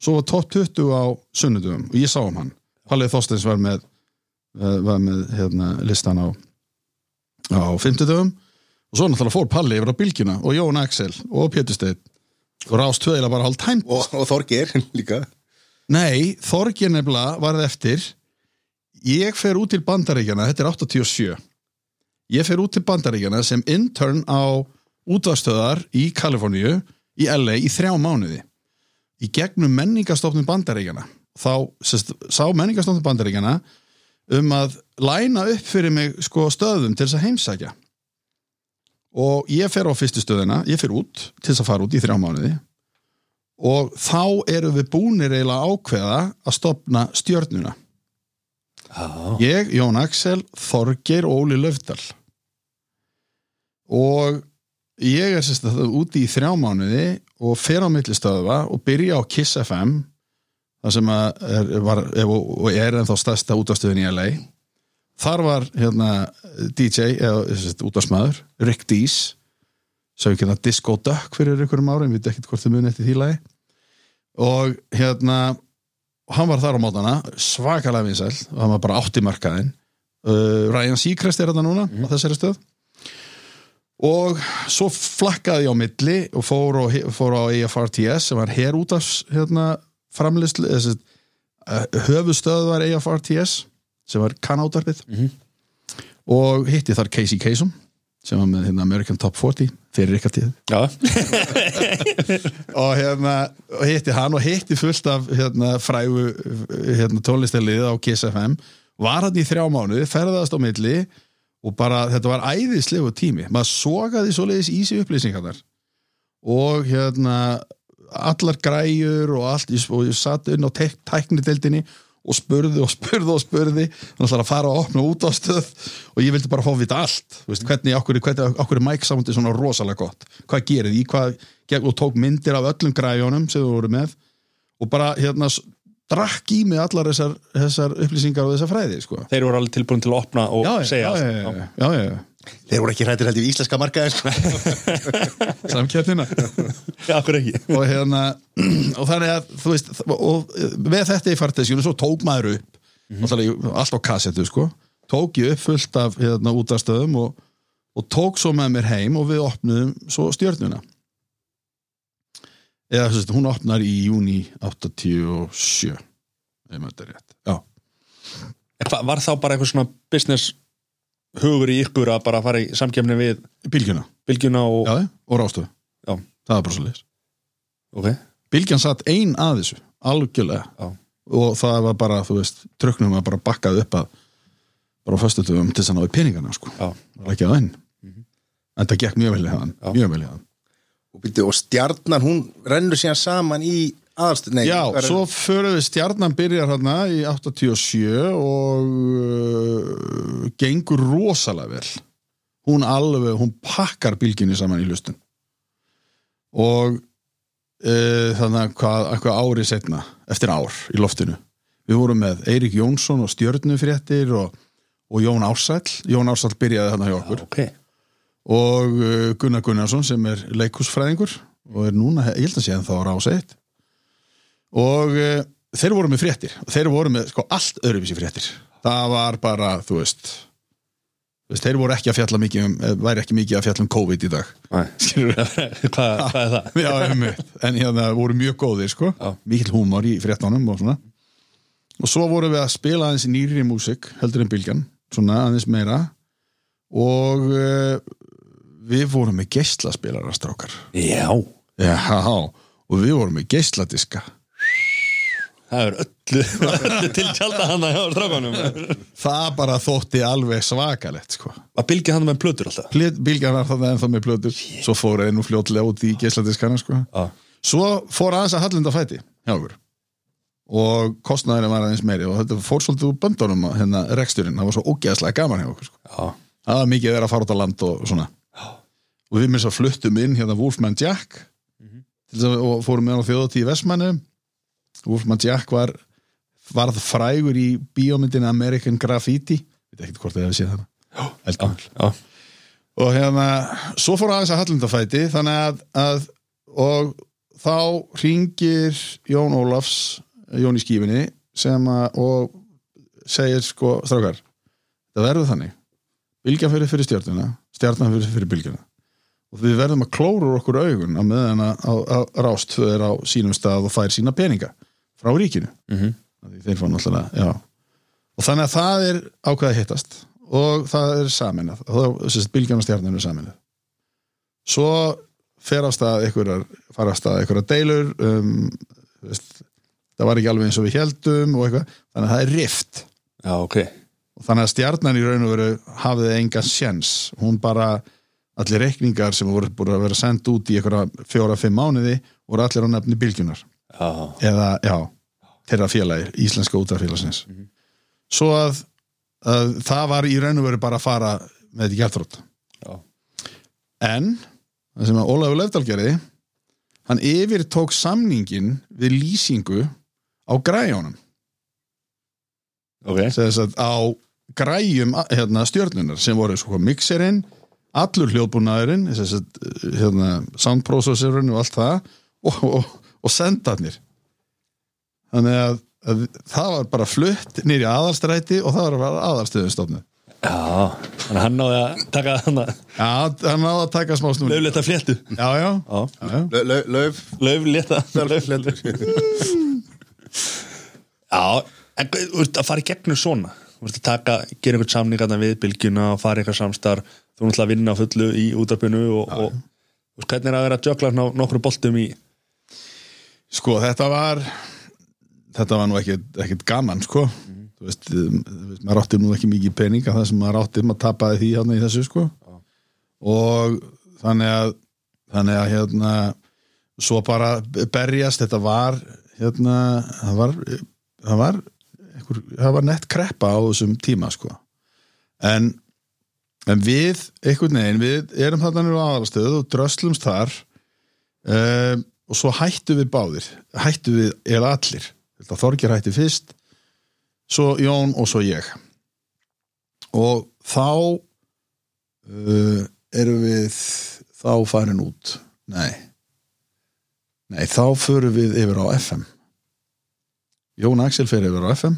svo var top 20 á sunnudögum og ég sá um hann. Pallið Þorsteins var með, eh, var með hérna, listan á, á 50 dögum og svo náttúrulega fór Palli yfir á bylgjuna og Jón Axel og Pétur Steinn. Og Rástöðu eiginlega bara hálf tæmt. og, og Þorgir líka. Nei, Þorgir nefnilega varð eftir. Ég fer út til Bandaríkjana þetta er 87 ég fer út til Bandaríkjana sem intern á útvastöðar í Kaliforníu í LA í þrjá mánuði. Í gegnum menningastofnum Bandaríkjana þá sest, sá menningastofnum Bandaríkjana um að læna upp fyrir mig sko stöðum til þess að heimsækja og ég fer á fyrstu stöðina ég fer út til þess að fara út í þrjá mánuði. Og þá erum við búnir eiginlega ákveða að stopna stjörnuna. Já, ég, Jón Axel, Þorgeir og Óli Löfdal og ég er sérst að úti í þrjá mánuði og fer á milli stöðva og byrja á Kiss FM það sem er, var, og er ennþá stærsta útastöðin í LA þar var hérna DJ eða útastmaður, Rick Dees. Sem við kynna Disco Duck fyrir ykkurum árum, við veit ekkert hvort þið muni eftir því lagi. Og hérna hann var þar á mótana, svakalega vinsæl og hann var bara átt í markaðin uh, Ryan Seacrest er þetta núna á þessari stöð. Og svo flakkaði ég á milli og fór, og, fór á AFRTS sem var hér út af hérna, framlýslu uh, höfustöð var AFRTS sem var kannáttarpið og hitti þar Casey Kasem sem var með hérna, American Top 40 fyrir ykkar tíð og hérna og hitti hann og hitti fullt af hérna, frægu hérna, tónlistarlið á Kiss FM var hann í þrjá mánuði, ferðast á milli og bara þetta var æðislegu tími. Maður sogaði svoleiðis í sig upplýsingarnar. Og hérna allar græjur og allt og ég satt inn á tæknideildinni og spurði og spurði og spurði. Þannig að fara að opna út á stöð og ég vildi bara fá að vita allt. Hvernig, okkur, er Mike Sound svona rosalega gott? Hvað gerir því, hvað, og tók myndir af öllum græjónum sem þú voru með. Og bara hérna drakk í mig allar þessar, þessar upplýsingar og þessar fræði sko. þeir voru alveg tilbúin til að opna og já, segja já, já, já, já, já, já. Þeir voru ekki hrættir heldur í íslenska markaði sko. samkeppnina já, okkur ekki og hérna og þannig að þú veist og með þetta í farteskjunu svo tók maður upp mm allt á kassetu sko tók ég upp fullt af hérna útastöðum og, og tók svo með mér heim og við opnuðum svo stjörnuna eða þú veist, hún opnar í júni 87 ef þetta er rétt. Já, hva, var þá bara eitthvað svona business hugur í ykkur að bara fara í samkefni við bylgjuna. Bylgjuna og já, og rástöðu, Já. það er bara svo leis ok, bylgjan satt ein að þessu algjörlega. Já. og það var bara, þú veist, tröknum að bara bakkað upp að bara á föstudum til þess að náðu peningana sko. já, það var ekki að enn. En það gekk mjög vel í hann mjög vel í hann og, byrju, og stjarnan hún rennur síðan saman í aðalst, nei Já, er- svo förum við stjarnan byrjar hérna í 87 og uh, gengur rosalega vel. Hún alveg, hún pakkar bylginni saman í hlustun. Og uh, þannig að hvað, eitthvað ári setna eftir ár í loftinu. Við vorum með Eirik Jónsson og Stjörnufréttir og, og Jón Ársæll. Jón Ársæll byrjaði þarna hjá okkur. Ok og uh, Gunnar Gunnarsson sem er leikhúsfræðingur og er núna, ég held að sé en þá rása eitt. Og uh, þeir voru með fréttir. Og þeir voru með sko allt öðruvísi fréttir. Það var bara, þú veist, þú veist þeir voru ekki að fjalla mikið um, eh, væri ekki mikið að fjalla um COVID í dag. Skilur hvað, hvað er það? Já, einmitt. en hérna voru mjög góðir sko. Já. mikill húmor í fréttunum og svona. Og svo vorum við að spila aðeins nýri músik heldur en bylgjan, svona aðeins meira. Og uh, við vorum með geislaspilara strákar. Já, já, og við vorum með geisladiska. Það er öllu, öllu til tjálta hana hjá strákanum það bara þótti alveg svakalegt sko. Að bylgja hann með plötur alltaf? Var það ennþá með plötur. Svo fór einu fljótlega út í geisladiskana sko. Já, Svo fór aðeins að hallunda fæti hjá okkur. Og kostnaðurinn var aðeins meiri og þetta fór svolítið úr böndunum hérna reksturinn, það var svo ógeðslega gaman hjá okkur sko. það var mikið að vera að fara út á land og svona og við minnst að fluttum inn hérna Wolfman Jack. Til þess að og fórum með hann á þjóðatíð í Vestmannu Wolfman Jack var varð frægur í bíómyndin American Graffiti. Veit ekki hvort þið hefði séð já, og hérna, svo fór aðeins að hallundafæti þannig að, að og þá ringir Jón Ólafs Jón í skífinni sem að og segir sko, strákar það verður þannig. Bylgja fyrir fyrir stjórnuna, stjórna fyrir fyrir bylgjuna og við verðum að klóra okkur augun á meðan að, að, að rást er á sínum stað og fær sína peninga frá ríkinu. Þeir fá náttúrulega, og þannig að það er ákveð að hittast og það er og stjarnan er saminað svo fer af stað einhverjar, fara af stað einhverjar deilur um, veist, það var ekki alveg eins og við heldum og þannig að það er rift. Já, ok. Og þannig að stjarnan í raun og veru hafði enga sjens, hún bara allir reikningar sem voru búin að vera sendt út í einhverja fjóra-fimm mánuði voru allir á nefni bylgjunar Já, eða, já, þeirra félagi íslenska útafélagsins svo að, að það var í raun og veru bara að fara með þetta Já. en það sem að Ólafur Löfdal gerði hann yfir tók samningin við lýsingu á græjónum ok. Sem þess að á græjum hérna, stjörnunar sem voru mixerinn allur hljóðbúnaðurinn sem sagt, hérna, sound processorinn og allt það og, og, og sendarnir. Þannig að, að það var bara flutt nýri aðalstræti og það var bara aðalstöðustofnu Já, þannig að hann náði að taka hann að já, hann náði að taka smá snúni löfleta fléttu. Já, já, Já, já, já. Lau- lau- Lauf. Löfleta löfleta Já, en þú veist að fara í gegnum svona. Þú veist að taka, gera einhvern samning þarna við bylgjuna og fara í eitthvað samstar þú náttúrulega vinna fullu í útarpinu og, og þú veist, hvernig er að vera að jökla ná, nokkru boltum í sko þetta var þetta var nú ekkit gaman sko. Þú veist, um, þú veist, maður átti nú ekki mikið peninga það sem maður átti, maður tapaði því hérna í þessu sko. Og þannig að þannig að hérna svo bara berjast, þetta var hérna, það var það var, einhver, það var nett kreppa á þessum tíma sko. En, en við einhvern veginn, við erum þarna nýru aðalastöðu og dröslumst þar um, og svo hættu við báðir. Hættu við eða allir. Þorgir hætti fyrst svo Jón og svo ég. Og þá uh, erum við þá farin út. Nei. Nei þá förum við yfir á FM Jón Axel fer yfir á FM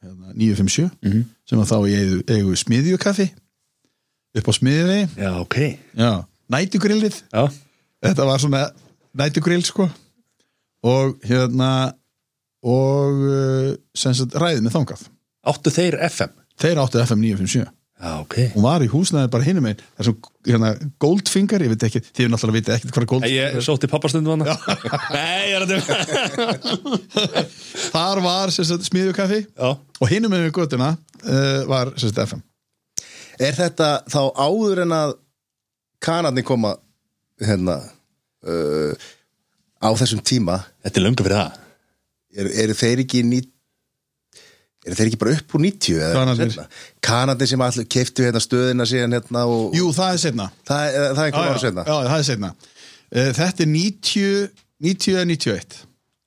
hérna, 957 Mhm. sem að þá eigu, eigu smiðjukaffi upp á smiðjuvegi Já, ok. Nætugrillið. Þetta var svona nætugrill sko. Og hérna og sem sagt ræðið með þangað. Áttu þeir FM þeir áttu FM 957 Já, ok. Hún var í húsnaði bara hinum einn þessum hérna, Goldfinger, ég veit ekki þið er náttúrulega vitið ekkert hvað er Goldfinger Ég sótti pappastundu hann Nei, er að þar var smiðjukaffi. Og hinum við göttuna uh, var sem sagt FM Er þetta þá áður en að kanarnir koma hérna uh, á þessum tíma? Þetta er löngu fyrir það. Eru, eru þeir ekki ný eru þeir ekki bara upp úr 90 eða Kanadír. seinna? Kanadír sem allir keiftu hérna stöðina síðan hérna og Jú, það er setna það, er- það er einhver ára já, setna já, það er setna uh, Þetta er 90 90 eða 91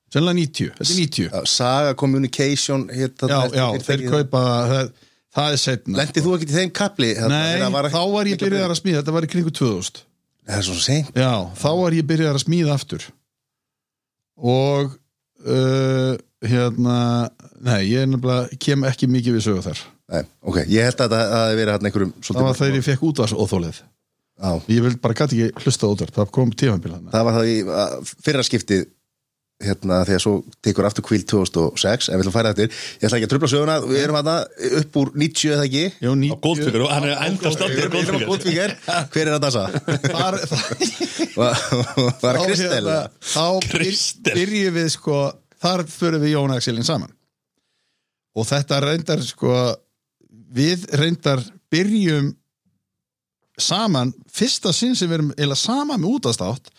Sennilega 90, þetta er 90 Já, Saga Communication hérna, Já, já, þeir kaupa það, það er setna Lendið þú ekki í þeim kapli? Hérna, Nei, þegar var þá var ég byrjað að smíða. Þetta var í kringu 2000 Það er svo seint. Já, þá var ég byrjað að smíða aftur. Og uh, hérna nei, ég er nefnilega kem ekki mikið við sögu þar. Nei, ok, ég held að það hafi verið hérna einhverjum það var þegar ég fekk út af óþólið Já, ég vil bara gæti ekki hlusta út af það kom tímambil hann það var það í fyrra skiptið hérna þegar svo tekur aftur kvíl 2006 en við ætlum að færa þetta ég ætla ekki að tröfla söguna, við erum hérna upp úr 90 eða ekki? Jó, Á Goldfinger, og hann er enda Við státtur erum við erum á Goldfinger, hver er að dansa? þar, Var það Kristel? hérna, þá Kristel. byrjum við sko þar förum við Jón Axelin saman. Og þetta reyndar sko við reyndar byrjum saman. Fyrsta sinn sem við erum eða saman með útastátt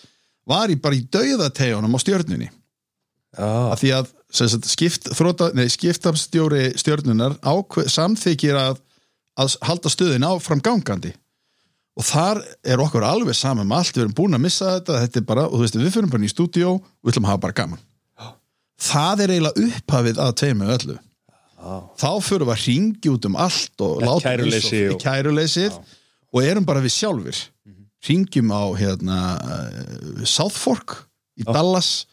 var í bara í dauðategunum á stjörnunni Já, að því að sagt, skipt, þróta, nei, skiptafstjóri stjörnunar ákveð, samþykir að, að halda stöðin áfram gangandi. Og þar er okkur alveg saman með allt, við erum búin að missa þetta. Þetta er bara, og þú veist, við fyrir bara í stúdíó. Og við ætlum að hafa bara gaman. Það er eiginlega upphafið að tveimur öllu. Þá fyrir við að ringi út um allt og Ja, láta og, og- kæruleysið og erum bara við sjálfur ringjum á hérna South Fork í Dallas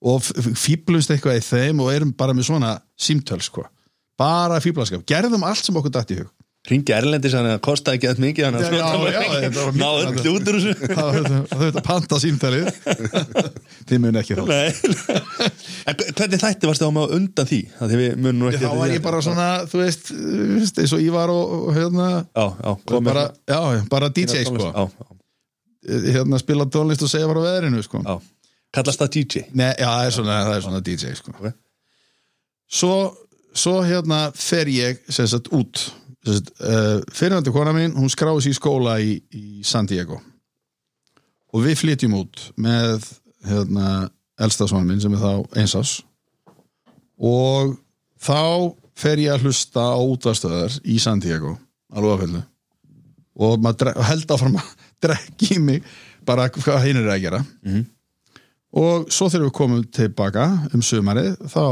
og f- f- fíblumst eitthvað í þeim og erum bara með svona símtöl sko. bara fíblaskap, gerðum allt sem okkur dætt í hug. Ringi Erlendis hann að kosta ekki að mikið Já, já, þetta var mjög- öllu út úr þessu. Það þau þetta panta símtalið. Þið mun ekki þá. Hvernig þætti varstu á með undan því? Það var ég bara svona, þú veist, eins og Ívar og, hérna. Já, já, komið bara, já, bara DJ sko. hérna spila tónlist og segja bara á veðrinu sko. Já Kallast það DJ Nei, já, það er svona, það er svona DJ sko. Ok. svo, svo hérna fer ég sem sagt út. Uh, fyrirhandi kona mín, hún skráði sér í skóla í, í San Diego. Og við flytjum út með hérna elstason minn sem er þá einsás og þá fer ég að hlusta á útvarstöðar í San Diego á Lóðafellinu og maður held áfram að drekki mig bara hvað hinn er að gera og svo þegar við komum tilbaka um sumarið þá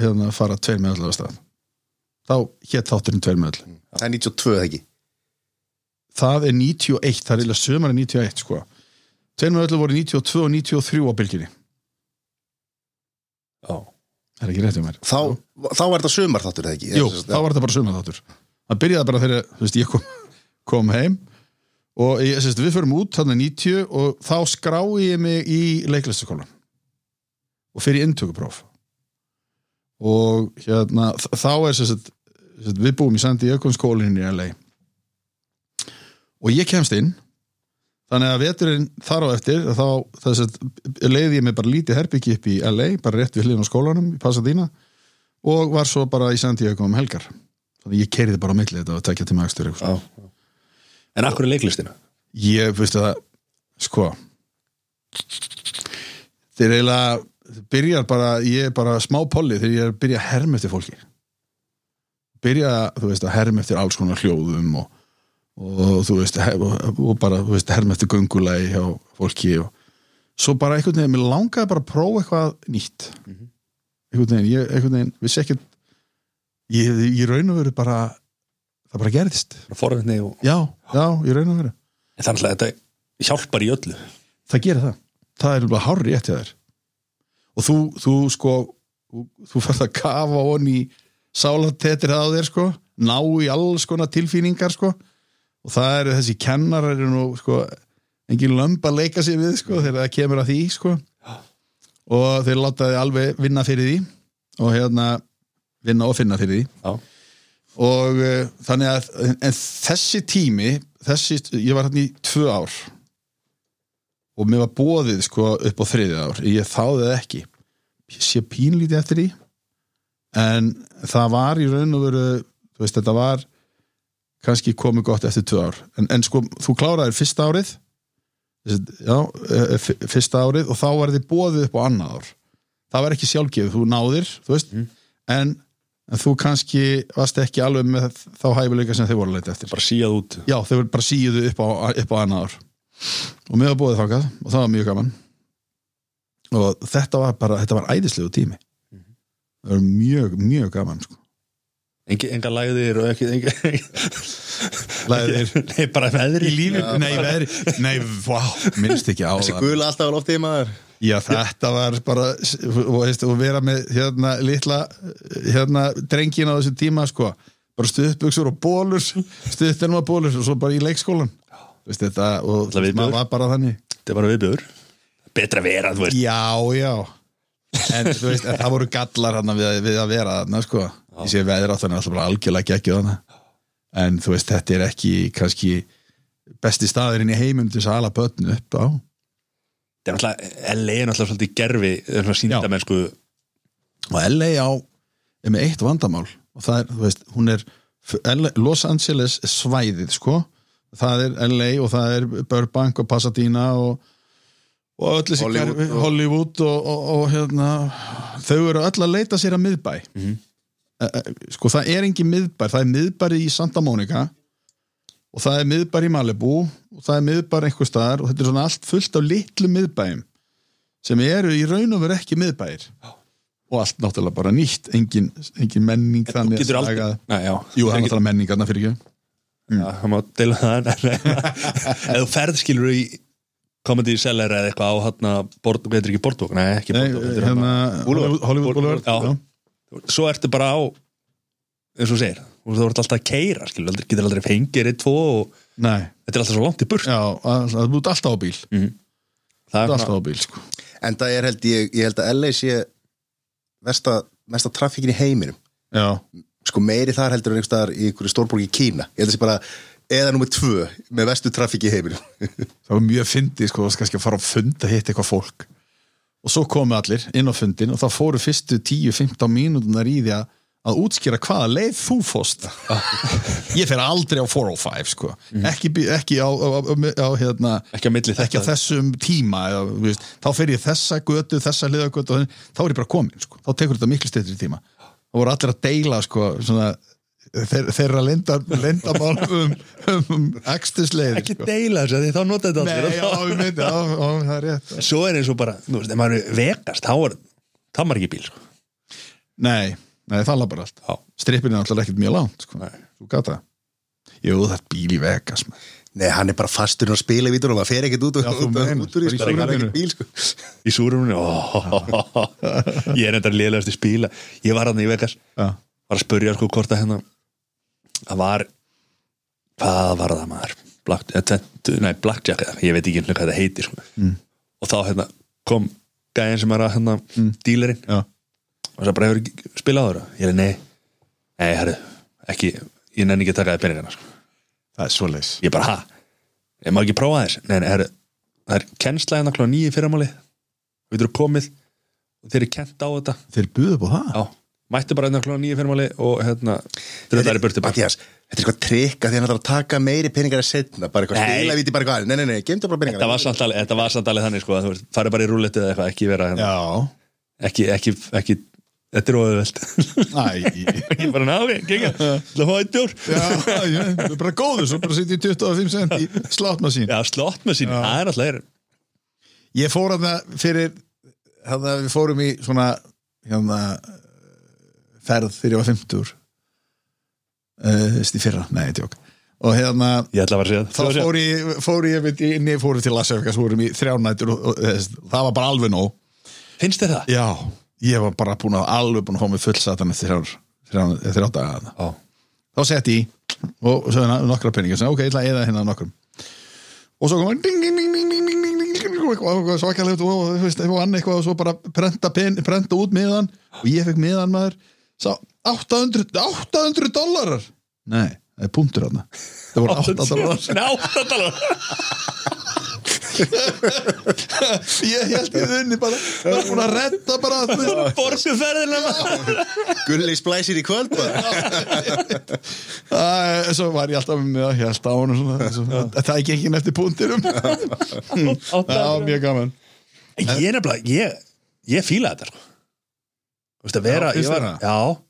hérna fara tveir með allavega stað. Þá hétt þátturinn tveir með all Það er 92 eða ekki? Það er 91, það er eiginlega sumarið 91 sko. Tveir með allavega voru 92 og 93 á bylginni Já, það er ekki rétt um mér. Þá, þá var þetta sumar þáttur eða ekki? Jú, þá var þetta bara sumar þáttur það byrjaði bara þegar þú veist, ég kom, kom heim og ég, sérst, við förum út þannig 90 og þá skrái ég mig í leiklistaskólan og fyrir inntökupróf. Og hérna þá er sérst, sérst, við búum í Sandi Jökunskólinni í LA og ég kemst inn. Þannig að veturinn þar á eftir þá að leiði ég mig bara lítið herbyggi upp í LA, bara rétt við hliðin á skólanum í Pasadena. Og var svo bara í San Diego um helgar. Þannig að ég keiriði bara á milli þetta og tekja til magstur já En akkur er leiklistina? ég, veistu það sko þeir eiginlega byrjar bara, ég er bara smá polli þegar ég er að byrja að herma eftir fólki. Byrja, þú veist, að herma eftir alls konar hljóðum og, og þú veist, og, og bara, þú veist, herma eftir göngulagi hjá fólki og svo bara einhvern veginn, mér langaði bara að prófa eitthvað nýtt. Einhvern veginn, ég einhvern veginn, vissi ekki ég, ég raun og veru bara það bara gerðist. Forvitni og já, já, ég raun og veru. En þannig að þetta hjálpar í öllu. Það gerir það. Það er bara rétt hjá þér. Og þú, þú sko þú, færð að kafa honni í sálatettir á þér sko. Ná í alls konar tilfýningar sko. Og það eru þessi kennarar eru nú sko engin lömb að leika sér við sko þegar það kemur að því sko. Og þeir láta þið alveg vinna fyrir því. Og hérna vinna og finna fyrir því. Já, og uh, þannig að en þessi tími þessi, ég var hérna í tvö ár. Og mér var bóðið sko upp á þriðið ár. Ég þáði það ekki. Ég sé pínlítið eftir því. En það var í raun og veru þú veist þetta var kannski komið gott eftir tvö ár. En, en sko þú kláraðir fyrsta árið. Já, eh, fyrsta árið. Og þá var þið bóðið upp á annað ár. Það var ekki sjálfgefið, þú náðir þú veist, en, en þú kannski varst ekki alveg með þá hæfileika sem þið voru að leita eftir. Bara síjað út. Já, þau voru bara síðu upp á, upp á annað ár. Og mér var bóðið þákað og það var mjög gaman. Og þetta var bara, þetta var æðislegu tími. Það var mjög, mjög gaman sko. enga, enga lægðir og ekki enga, Lægðir. nei, bara veðri í lífi, nei, veðri, nei, vá minnst ekki á Þessi það. gula alltaf á loftið maður Já, þetta var bara og, veist, og vera með hérna litla hérna drengin á þessu tíma sko, bara stuðbuxur og bólur stuðtenum og bólur og svo bara í leikskólan veist, þetta, og maður var bara þannig. Þetta er bara viðbjör betra vera, þú veist. Já, já. En þú veist, en það voru gallar hann við, við að vera þarna sko. Ég sé veður á þannig alltaf bara algjörlega geggjuð hana en þú veist, þetta er ekki kannski besti staðurinn í heimum til að ala börn upp á. er LA er náttúrulega svolítið gerfi það er svona síndamennsku og LA á er með eitt vandamál. Og það er, þú veist, hún er LA, Los Angeles er svæðið sko, það er LA og það er Burbank og Pasadena og, og öll þessi Hollywood hverfi- og- Hollywood og, og, og hérna þau eru öll að leita sér að miðbæ. Mm sko það er engin miðbær það er miðbæri í Santa Monica og það er miðbæri í Malibu og það er miðbæri einhver staðar og þetta er svona allt fullt af litlu miðbæjum sem eru í raun og veru ekki miðbæir. Og allt náttúrulega bara nýtt engin, engin menning þú þannig getur aldrei Nei, já, Jú, það er náttúrulega menning þarna fyrir ekki. Já, það má deila það. En- en- ef þú ferð skilur í seller eða eitthvað á hann hvað heitir ekki Bortbók, nei ekki Nei, Bortbók heitir hérna. Hollywood Boulevard svo ertu bara á eins og segir, þú ert alltaf að keira skilur, aldrei, getur aldrei fengið eitt, tvo og Nei, þetta er alltaf svo langt í burt. Já, að- það út alltaf á bíl. Það Það er alltaf á bíl, sko. En það er held ég, ég held að LA sé mesta, mesta trafikkin í heiminum. Já, sko meiri þar heldur en einhverstaðar í einhverju stórborg í Kína. Ég held að sé bara eða nummer tvö með vestu trafík í heiminum. Það var mjög fyndið sko, það skal ekki að fara að funda hitt eitthvað fólk. Og svo komu allir inn á fundin og það fóru fyrstu 10-15 mínútunar í því að að útskýra hvaða leið þú fóst ég fer aldrei á 405 sko. ekki, bí- ekki á, á, á, á hérna, ekki að ekki á þessum tíma eða, veist, þá fer ég þessa götu, þessa þannig- þá er ég bara komin, sko. þá tekur þetta miklu steytri tíma. Þá voru allir að deila sko, svona, þeir, þeirra lenda, lendamál um, um, um ekstisleið ekki deila þessu, því þá nota þetta Nei, allir myndi, já, já, það er rétt. Svo er eins og bara, þú veist, ef maður vegast þá er, þá er maður ekki bíl sko. Nei, nei, það labbar allt Já. Strippin er alltaf ekkert mjög langt sko. Nei. Þú gata Jú, það er bíl í Vegas maður. Nei, hann er bara fastur að spila í vítunum það fer ekkert út, þú út, úr í Bara í sko, hann er ekkert bíl sko. í súruminu ég er enda lélegast í spíla ég var hann í Vegas Já, var að spurja sko hvort að hérna það var hvað var það maður Black, eh, nei, Blackjack, ég veit ekki hvað það heitir sko. mm. og þá hérna kom gæðin sem er að hérna mm. dílerinn já, og það bara hefur spilað á það ég er nei, nei, herru ekki, ég nenni ekki að taka það peningana sko. það er svoleiðis. Ég bara, ha, ég má ekki prófa þess nei, nei, herru, það er kennsla hérna klá nýju fyrramáli við erum komið og þeir eru kent á þetta. Þeir buðu på það? Já, mættu bara hérna klá nýju fyrramáli og hérna, þeir eru burti bara. Mattias, þetta er eitthvað trikk að hann ætlar að taka meiri peningar að setna, bara eitthvað Nei. spila víti bara eitthvað, nei, nei, nei, gemdu bara peningar þetta var samt alveg, þetta var samt alveg þannig sko, Þetta er óðvöld Ég er bara náði, gengar Það er hóttur Það er bara góður, svo bara sýtti 25 cent í slottmasín Já, slottmasín, það er alltaf er Ég fór að það fyrir þannig að við fórum í svona hérna ferð fyrir að 50 Þú veist, í fyrra, nei, þetta er okk og hérna þá fór ég, fór ég inn í fórum til Lasjafjörgars, fórum í þrjánættur og, og, og það var bara alveg nóg. Finnst þið það? Já ég var bara búin að alveg búin að hóma fullsatan þrjá daga oh. þá sett ég og svo hérna nokkra peningar. Ok, ég ætla að eða hérna nokkrum. Og svo kom hann ding, ding, ding, ding, ding, ding, ding og svo ekki alveg og hann eitthvað og svo bara prenta, pen, prenta út miðan og ég fekk miðan maður. Sá 800, 800 dólarar nei, það er punktur þarna. Það voru 800 dólarar ég held ég unni bara. Var búin að redda bara þú veist, Borsu ferðina Gulli splæsir í kvöld bara. Svo var ég alltaf með að held á svo, það er ekki ekki eftir púntirum já, mjög gaman. Ég er nefnilega, ég, ég fíla þetta sko. Þú veist að vera Já, var, það? Já.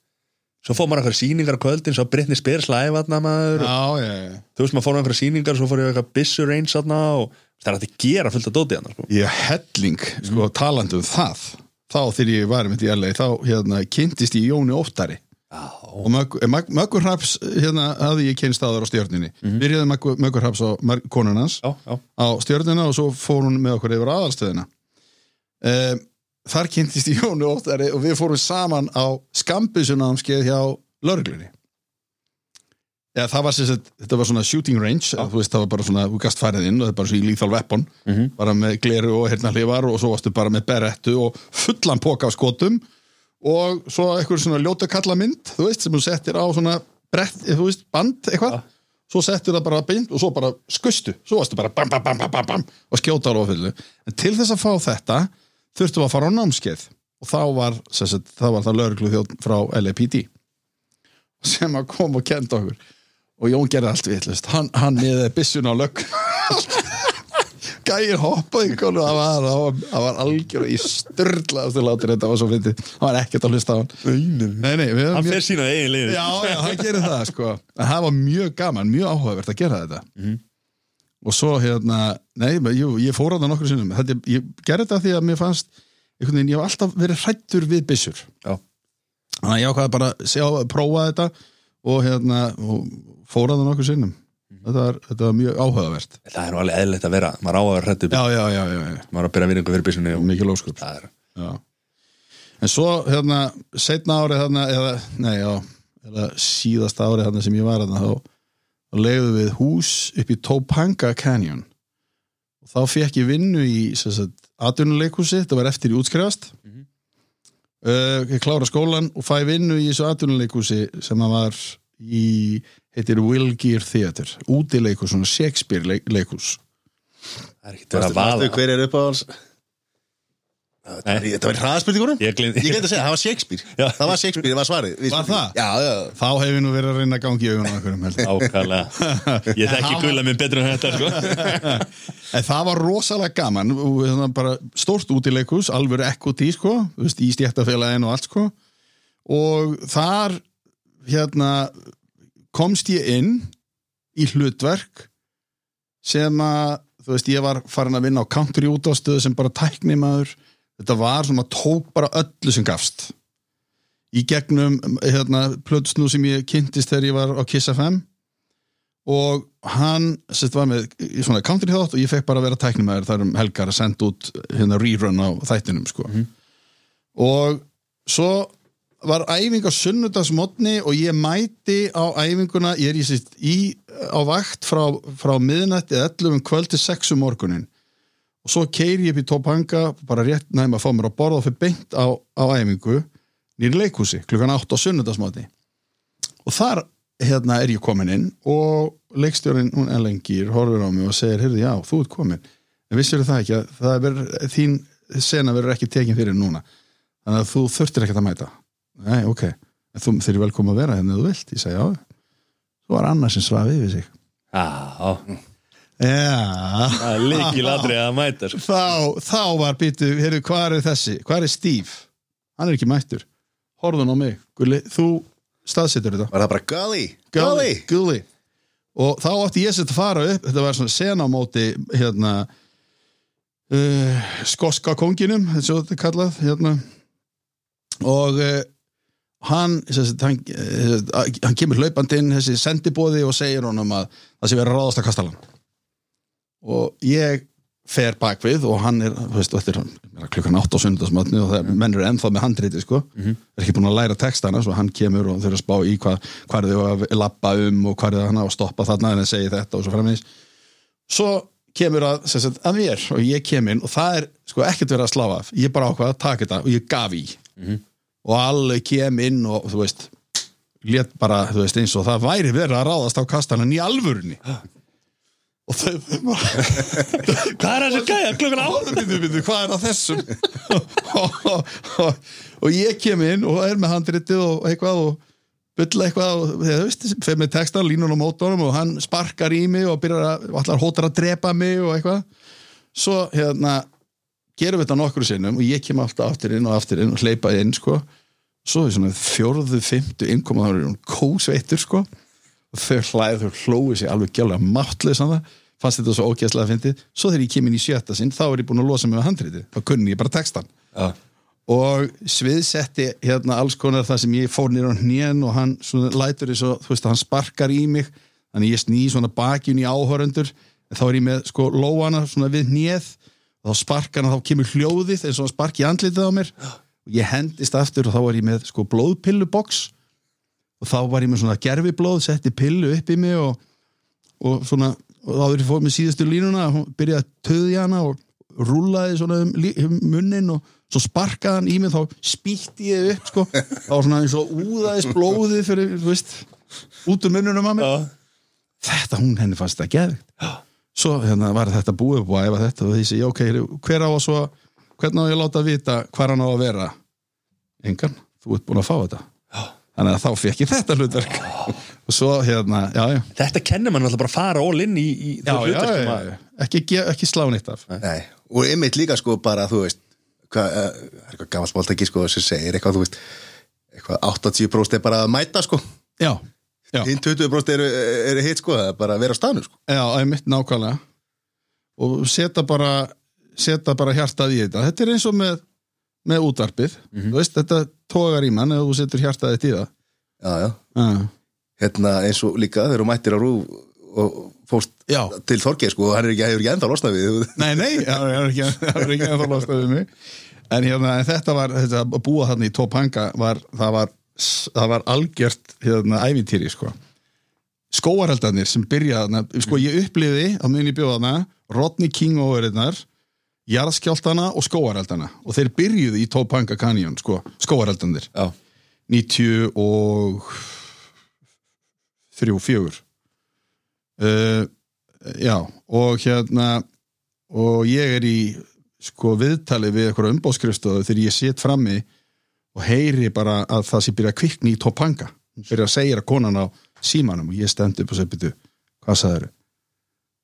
Svo fór maður einhverja sýningar á kvöldin Svo Brittany Spears live aðna maður já, já, já. Þú veist maður fór á einhverja sýningar Svo fór ég eitthvað Bissu Reigns aðna og það er að gera fullt að dóti hann sko. ég helling, sko, talandi um það. Þá þegar ég var með í LA þá hérna, kynntist ég Jóni Óttari. Já, og Möggur Mögg, Möggur Hraps hérna, hafði ég kynst áður á stjörninni byrjaði Möggur, Möggur Hraps á konun hans já, já. á stjörnina og svo fór hún með okkur yfir aðalstöðina. Um, þar kynntist ég Jóni Óttari og við fórum saman á skambisunnámskeið hjá lörglunni eða það var sagt, þetta var svona shooting range þú veist, það var bara svona, þú gast farið inn og það er bara svo í lethal weapon, bara með gleru og hérna hlifar og svo varstu bara með berettu og fullan póka af skotum og svo eitthvað svona ljóta kalla mynd, þú veist, sem þú settir á svona brett, þú veist, band eitthvað. Svo settir það bara beint og svo bara skustu, svo varstu bara bam, bam, bam, bam, bam, bam og skjóta á lofullu, en til þess að fá þetta þurftum að fara á námskeið og þá var, sagt, þá var það þjótt frá LAPD sem að kom og kenda okkur og Jón gerði allt vitlust hann, hann miðið byssun á lögg. Gæir hoppaði í konu það var, það var, það var algjör í styrlaðastu látur þetta var svo fyndið. Hann var ekkert að hlusta á hann. Nei, nei, Hann mjög... fer sína eigin liði já, já, hann gerir það sko. En það var mjög gaman, mjög áhugavert að gera þetta. Og svo hérna nei, jú, ég fór á það nokkur sinnum. Þetta, ég gerði þetta því að mér fannst einhvern veginn, ég hef alltaf verið hrættur við byssur. Já. þannig að ég ákvaði bara að sjá, prófa þetta og hérna og fór á það nokkur sinnum þetta var, þetta var mjög áhugavert. Það er nú alveg eðlilegt að vera Maður á að vera hrættu já, já, já, já, já. Maður á að byrja virðingu fyrir byssunni og mikið lóskup er en svo hérna setna árið þarna eða, nei, já, eða síðasta árið þarna sem ég var þarna þá, þá leiðum við hús upp í Topanga Canyon. Og þá fekk ég vinnu í atvinnuleikhúsi, þetta var eftir í útskrifast uh, ég klára skólan og fæ vinnu í þessu atvinnuleikhúsi sem að var í heitir Will Gear Theater útileikhús, svona Shakespeare leik, leikhús Það er ekki verið að vaða Hver er upp á hans Nei. Þetta var hraðspurningunum Ég Ég glemt að segja, það var Shakespeare. Já. Það var Shakespeare, það var svarið. Var það? Já, já. Þá hefur nú verið að reyna að gangi í augunum okkur Ákvæðlega Ég. Þekki gulla minn betur en þetta sko. En það var rosalega gaman. Og hérna bara stórt útileikus, alvöru ekkoti sko, í stjættafélagin og allt sko. Og þar hérna komst ég inn í hlutverk sem að þú veist, ég var farin að vinna á country útástöðu sem bara tæknimaður þetta var svona, tók bara öllu sem gafst. Í gegnum hérna, plötusnú sem ég kynntist þegar ég var á Kiss FM og hann sérst, var með svona country þátt og ég fekk bara að vera tæknumæður þar um helgar að senda út hérna rerun á þættinum sko. og svo var æfing á sunnudagsmotni og ég mæti á æfinguna ég er í, í á vakt frá, frá miðnætti 11 um kvöld til 6 um morgunin og svo keiri ég upp í Topanga bara rétt næma að fá mér að borða og fyrir beint á, á æfingu nýri leikhúsi klukkan 8 á sunnudagsmotni og þar hérna er ég komin inn og leikstjórin, hún Elengir horfir á mig og segir, heyrðu, já, þú ert komin en vissur það ekki að það er þín sena verður ekki tekin fyrir núna? Þannig að þú þurftir ekkert að mæta. Nei, ok, en þú þeir eru velkom að vera hérna þú vilt, ég segi, já. Þú var annar sem svaf yfir sig. Já, já, það er líkilatri að mæta sko. þá, þá var býtu, heyrðu, hvað er þessi? Hvað er Steve, hann er ekki mættur. Horfðun á mig, Gulli, þú staðsetur þetta. Var það bara Gully? Gully, Gully og þá átti ég sér að fara upp. Þetta var svona sena á móti hérna uh, skoska konginum eins og þetta er kallað hérna. Og uh, hann, sérst, hann, uh, hann kemur hlaupandi inn þessi sendibóði og segir honum að það sé verið að ráðast að kastalan og ég fer bakvið og hann er, veist, þetta er klukkan 8 á sunnudagsmatni og það menn eru ennþá með handriti, sko, er ekki búin að læra textana, svo hann kemur og þau eru að spá í hvað, hvað er þau að lappa um og hvað er það hann að stoppa þarna en að segja þetta og svo framins svo kemur að, sagt, að mér og ég kem inn og það er, sko, ekkert verið að slá af. Ég bara ákvað að taka þetta og ég gaf í. Og alveg kem inn og þú veist, lét bara, þú veist, eins og það væri verið að ráðast á kastanan í alvörunni og þau Hvað er þessi gæja? Klukkan á? byrju, byrju, hvað er að þessum? Og, og, og, og ég kem inn og er með handritið og eitthvað og bylla eitthvað og þú veist, fyrir með texta línun á mótorum og hann sparkar í mig og byrjar að, og allar hótar að drepa mig og eitthvað. Svo hérna gerum við þetta nokkru sinnum og ég kem alltaf aftur inn og aftur inn og hleypa inn sko. Svo er svona fjórðu, fymtu innkoma þá er hún kósveittur sko. og þau hlæði, þau hlóðu sig alveg gælega máttlega saman fannst þetta svo ógæslega að fyndið. Svo þegar ég kem inn í sjötta sinn, þá er ég búin að losa mig með handritið, þá kunni ég bara textan Já. og sviðsetti hérna alls konar það sem ég fór nýr á hnén og hann svona lætur þess að þú veist hann sparkar í mig. Þannig ég sný svona bakjun í áhörundur þá er ég með sko lóana svona við hnéð þá sparkar hann þá kemur hljóðið eins og hann sparki andlitið á mér. Og ég hendist aftur og þá var ég með sko blóðpilluboks og þá var ég með svona gerfiblóð setti pillu upp í mig og, og svona og þá er ég fór með síðustu línuna hún byrjaði að töði hana og rúlaði svona um, um munnin og svo sparkaði hann í mig þá spýtti ég upp sko. Þá var svona eins og úðaðist blóðið fyrir, þú veist, út um munnunum að mér. Þetta hún henni fannst það geðvikt svo hérna var þetta búið og æfa þetta og ég ok, hver á að svo hvernig á ég að láta vita hvar hann á að vera? Engan, þú ert búin að fá þetta þannig að þá fekk ég þetta hlutverk. Og svo hérna, já já. Þetta kennir mann alltaf bara að fara all in í, í já, þau já, hlutverkum já, að- já. Ekki, ekki slá neitt af. Nei, og einmitt líka sko bara, þú veist uh, það er eitthvað gammal smáltæki sko sem segir eitthvað, þú veist eitthvað 80% er bara að mæta sko. Já, já, hinn 20% eru, eru hitt sko, það er bara að vera á staðnu sko. Já, einmitt nákvæmlega. Og setja bara setja bara hjartað í þetta. Þetta er eins og með, með útvarpið. Þú veist, þetta tógar í mann ef þú setur hjartaðið í það. Já, já, já, hérna eins og líka þegar þú mættir á rú og fórst Já. til Þorgeir sko, og hann er ekki, hefur ekki ennþá losnað við nei, nei, það er ekki, ekki ennþá lostað við mig. En hérna, þetta var þetta að búa þarna í Topanga var, það var, það var algjört hérna, ævintýri, sko. Skóareldarnir sem byrjaði sko ég uppliði á muni bjóðana Rodney King óverirnar jarðskjáltana og skóareldana og þeir byrjuði í Topanga Canyon sko, skóareldarnir Já. 90 og þrjú, fjögur. Uh, já, og hérna og ég er í sko viðtali við eitthvað umbóðskrifstofu þegar ég set frammi og heyri bara að það sé byrja að kvikni í Topanga. Byrja að segja að konan á símanum og ég stend upp og segi byrju, hvað sagður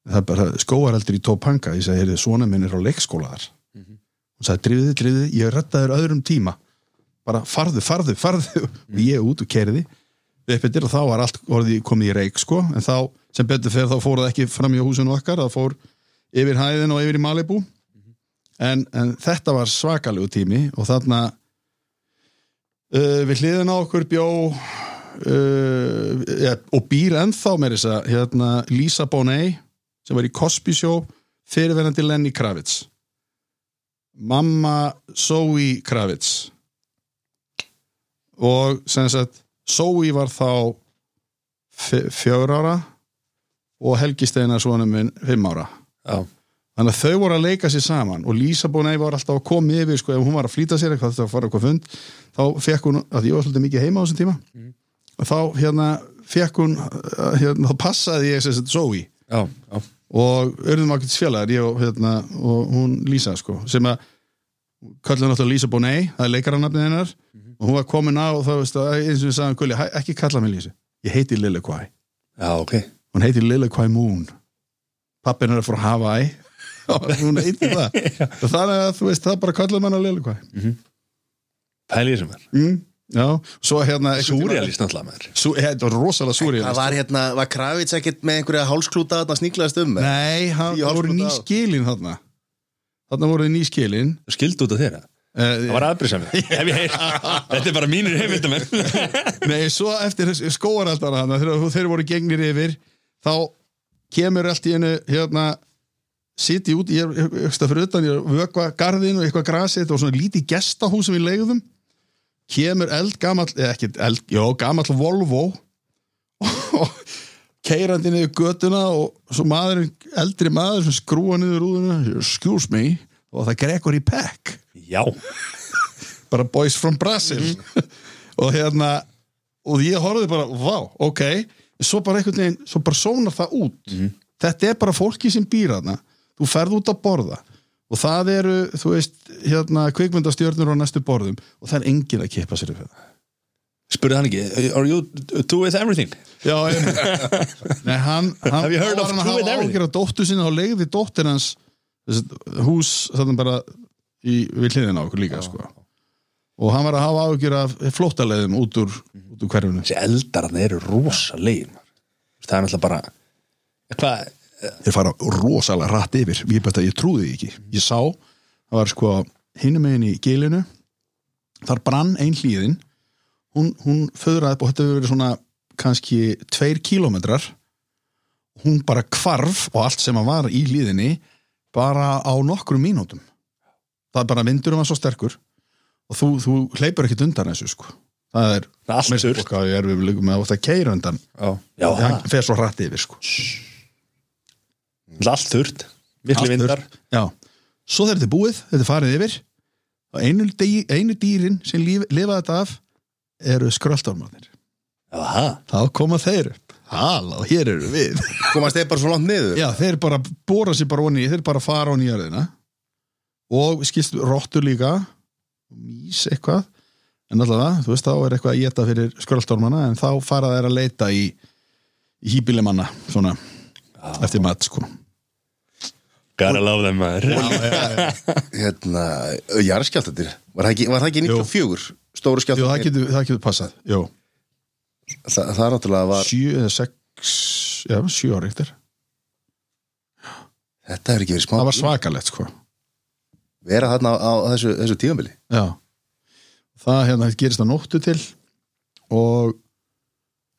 það er bara skóareldur í Topanga. Ég segi, heyrðu, svona minn er á leikskóla þar og sagði, drifði, drifði, ég reddaður öðrum tíma. Bara farðu, farðu, farðu. Og ég út og kerði og þá var allt orðið komið í reik sko, en þá sem betur fyrir þá fór það ekki fram í húsinu okkar, það fór yfir hæðin og yfir í Malibu. En, en þetta var svakalegu tími og þarna uh, við hliðin á okkur bjó uh, ja, og býr ennþá með þess að hérna, Lisa Bonet sem var í Cosby Show fyrirverandi Lenny Kravitz. Mamma Zoe Kravitz. Og sem sagt Zoe var þá f- fjögur ára og Helgi Steinar svona minn fimm ára. Já. þannig að þau voru að leika sér saman og Lísa Bónei var alltaf að koma yfir sko, ef hún var að flýta sér eitthvað að fara eitthvað fund þá fekk hún, að ég var svolítið mikið heima á þessum tíma og þá hérna fekk hún uh, hérna, þá passaði ég sem sagt Zoe Já, já. og örðum ákveðs félagar ég og, hérna, og hún Lísa sko, sem að kallum náttúrulega Lísa Bonet það er leikarannafnið hennar. Og hún var komin á og þá veist að eins og við sagðum Gulli, hæ, ekki kalla mig Lísi, ég heiti Lille Quai Já, ok. hún heiti Lille Quai Moon. Pappin er frá Hawaii. Hún heiti það. Og þannig að þú veist, það bara kallum hann að Lille Quai Pælið sem er. mm, já, svo hérna Súrealist náttúrulega. Sú, þetta var rosalega Það súrjalist var hérna, var Kravits ekkert með einhverja hálsklúta þarna sníklaðast um nei, það voru ný skilin þarna þarna voru ný skilin Þú skildi út af þeirra. uh, Það var aðbrísami. Ef ég heyr. Þetta er bara mínir heimildamenn. Nei, svo eftir skóaraldana þegar þeir voru gengnir yfir þá kemur allt í einu hérna siti út, ég er eitthvað fyrir utan ég er að vökva garðin og eitthvað grasi þetta var svona lítið gestahús sem við leiðum kemur eld gamall eða ekki eld, já, gamall Volvo og keirandi niður götuna og svo maður, eldri maður sem skrúa niður rúðuna excuse me, og það Gregory Peck. Já. bara boys from Brazil. Og hérna og ég horfði bara, vá, ok. Svo bara einhvern veginn, svo bara sónar það út. Þetta er bara fólki sem býr hana þú ferð út að borða og það eru, þú veist, hérna kvikmyndastjörnur á næstu borðum og það er enginn að kippa sér upp það Spurði hann ekki, are you two with everything? Já. Nei, hann, hann Have you heard of hann að True with Everything? ágjör á dóttur sinni og legði dóttir hans þessi, hús þannig bara í, við hliðina okkur líka sko. og hann var að hafa ágjör af flóttaleiðum út úr, út úr hverfinu Þessi eldararnir eru rosalegin Það er náttúrulega bara Hvað, þeir fara rosalega rætt yfir. Ég, bara, ég trúði ekki, ég sá það var sko hinum megin í gilinu. Þar brann ein hlýðin hún, hún föðraði upp og þetta verið svona kannski tveir kílómetrar. Hún bara kvarf og allt sem að var í hlýðinni bara á nokkrum mínútum. Það er bara vindurum var svo sterkur. Og þú, þú hleypur ekkit undan þessu sko. Það er Það er allt þurrt. hvað er við með að keira undan. Það fer svo rætt yfir sko. Er allt þurrt Allt vindar. Já, svo þegar þetta er búið, þetta er farið yfir og einu, dý, einu dýrin sem líf, lifa þetta af eru skröldarmannir. Jaha, Þá koma þeir upp. Halló, hér eru við. komast þeir bara svo langt niður Já, þeir bara bóra sér bara onni, þeir bara fara onni í jörðina og skilst rottur líka mís eitthvað en allavega, þú veist, þá er eitthvað að geta fyrir skröldarmanna en þá fara þeir að leita í, í hýbílimanna svona, eftir mat, sko. Gotta love them maður. Hérna, jarðskjáltatir var það ekki, var það ekki 94 stóru Jú, það skjáltatir getur, það getur passað, jú. það, það er náttúrulega var sjö eða sex já, sjö ári eftir. Þetta hefur ekki verið smá það var svakalegt sko. Vera þarna á, á þessu, þessu tímabili. Já. það hérna gerist á nóttu til og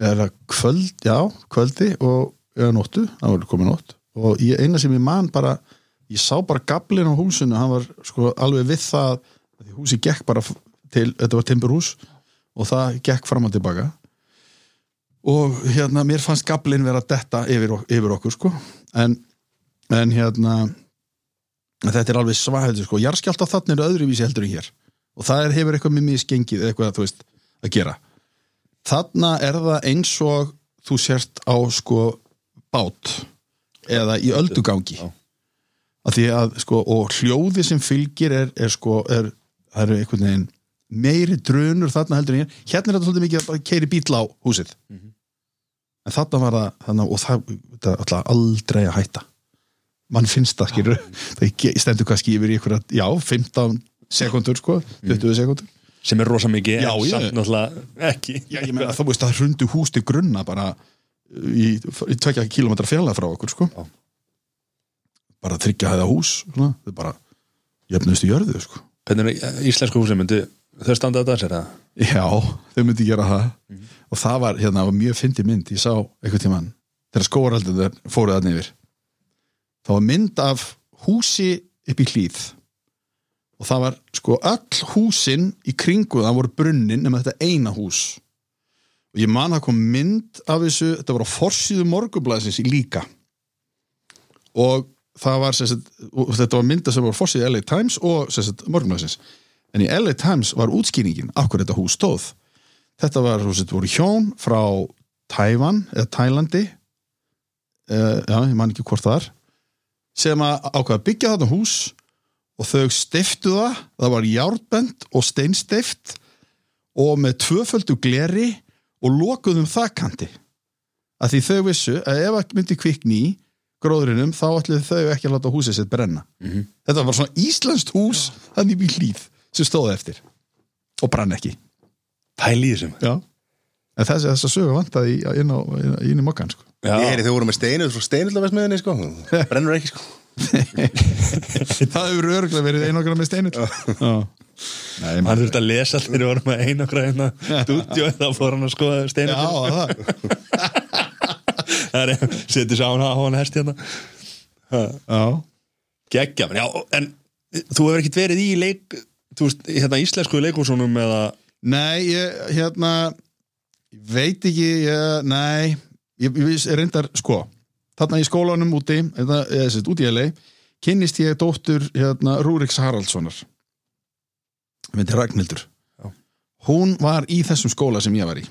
er það kvöld, já, kvöldi og eða nóttu, það var komið nótt og ég, eina sem ég man bara ég sá bara gablin á húsinu hann var sko alveg við það húsi gekk bara til, þetta var timburhús og það gekk fram og tilbaka. Og hérna mér fannst gablin vera detta yfir, yfir okkur sko. En, en hérna þetta er alveg svaheldur sko. Jarðskjálta þarna er öðruvísi heldur en hér. Og það er, hefur eitthvað með misgengið eða eitthvað þú veist að gera. Þarna er það eins og þú sért á sko bát eða í öldugangi. Að því að sko og hljóði sem fylgir er, er sko er, það eru einhvern veginn meiri drunur þarna heldur en hér hérna er þetta svolítið mikið að bara keiri bíl á húsið. En þarna var það þarna, og það, það aldrei að hætta. Mann finnst það skilur það ge- stendur kannski yfir í einhverja já, 15 sekundur sko 20 sekundur sem er rosa mikið Já, en ég- samt náttúrulega ekki. Já, ég meina þá veist að hrundu hús til grunna bara í, í tvekja kilometra fjarlæð frá okkur sko. Já. bara þryggja hæða hús svona. þau bara jöfnuðust í jörðu sko. Hvernig er íslensku húsi myndi þau standa þetta sér að Já, þau myndi gera það. Og það var, hérna, var mjög fyndi mynd. Ég sá einhvern tímann þegar skóaraldur fóruð að nefir það var mynd af húsi upp í hlýð og það var sko öll húsin í kringu það voru brunnin nema þetta eina hús og ég man að kom mynd af þessu, þetta var á forsýðu morgublæsins í líka. Og það var sagt, þetta var mynda sem var forsýðu LA Times og sagt, morgublæsins en í LA Times var útskýringin af hverju þetta hús stóð. Þetta var, voru hjón frá Tævan eða Tælandi uh, já, ég man ekki hvort það er sem að ákveða að byggja þarna hús og þau stiftu það. Það var járnbend og steinstift og með tvöföldu gleri og lokuðum þakkanti að því þau vissu að ef að myndi kvikni í gróðrinum þá ætluðu þau ekki að láta húsið sitt brenna þetta var svona íslenskt hús þannig við hlýð sem stóði eftir og brann ekki í þessum Já. en þessi, þess að sögu vantaði í- inn, á, inn, inn í mokkan sko. Þau voru með steinu frá steinullafesmiðinni sko. brennur ekki sko. það hefur örgulega verið einokra með steinur Já. Nei, hann þurfti að lesa allir við vorum með einokra hérna stúdíu þá fór hann að skoða steinu Já, það það er setið sá hann á hann hest hérna. Já, geggja, já, en þú hefur ekkert verið í leik þú veist, hérna íslensku leikúsunum eða? Nei, ég, hérna veit ekki, ég, nei ég, ég reyndar, sko þarna í skólanum úti, eða, eða sérst, úti í LA, kynnist ég dóttur hérna, Rúriks Haraldssonar myndi Ragnhildur. Hún var í þessum skóla sem ég var í.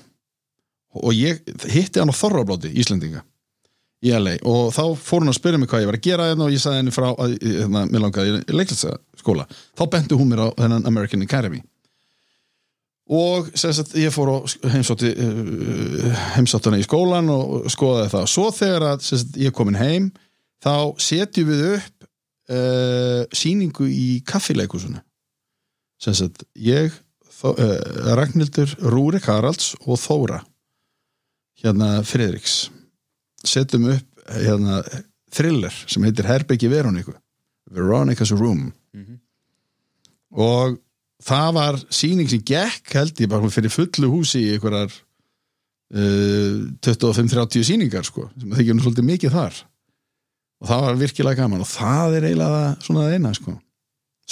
Og ég hitti hann á Þorrablóti, Íslendinga í LA og þá fór hún að spyrja mig hvað ég var að gera hérna og ég sagði henni frá að hérna, mér langaði í leiklætsaskóla þá benti hún mér á þennan American Academy. Og sagt ég fór og heimsótti uh, heimsóttuna í skólan og skoðaði það. Svo þegar að sagt, ég komin heim þá setjum við upp uh, síningu í kaffileikusinu sem sagt ég þó, uh, Ragnhildur Rúrik Haralds og Þóra hérna Friðriks. Setjum upp hérna thriller sem heitir Herbyggi Veroniku Veronica's Room. Og það var síning sem gekk held ég bara fyrir fullu húsi í einhverjar uh, 25-30 síningar sko, sem það þykir nú svolítið mikið þar. Og það var virkilega gaman og það er eiginlega svona það eina sko.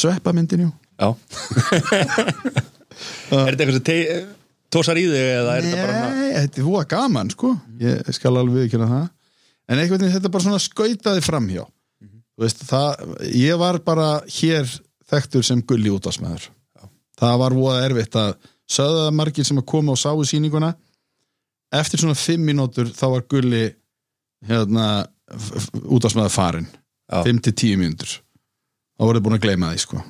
sveppamyndin jú Já. Er þetta eitthvað sem tósar í þig eða er þetta bara Nei, þetta er húa gaman sko. Ég skal alveg viðkjöna það. En einhvern veginn þetta bara svona skautaði framhjá. Þú veist, það, ég var bara hér þekktur sem gulli útásmaður það var voða erfitt að sögða það margir sem að koma og sáu sýninguna. Eftir svona fimm mínútur þá var gulli hérna útásmaður farin Já. 5-10 mínútur. Þá voruð búin að gleyma því sko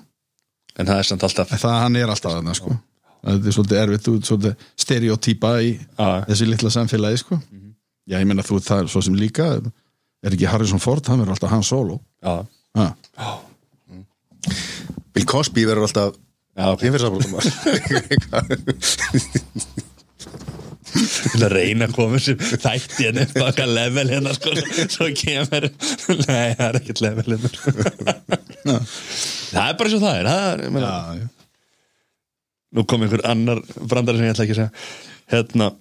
En það er samt alltaf En það hann er alltaf þarna sko. Þetta er svolítið erfitt, þú ert svolítið stereotýpa í Já. þessu litla samfélagi sko. Já ég meina þú það svo sem líka. Er ekki Harrison Ford, hann verður alltaf hann solo. Já, ha. Bill Cosby verður alltaf já ok Til að reyna að koma sem þætti henni eitthvað level hérna sko. Svo kemur Nei, það er ekkert level hérna. Það er bara svo það er, það er já, já. Nú kom einhver annar brandari sem ég ætla ekki að segja. Hérna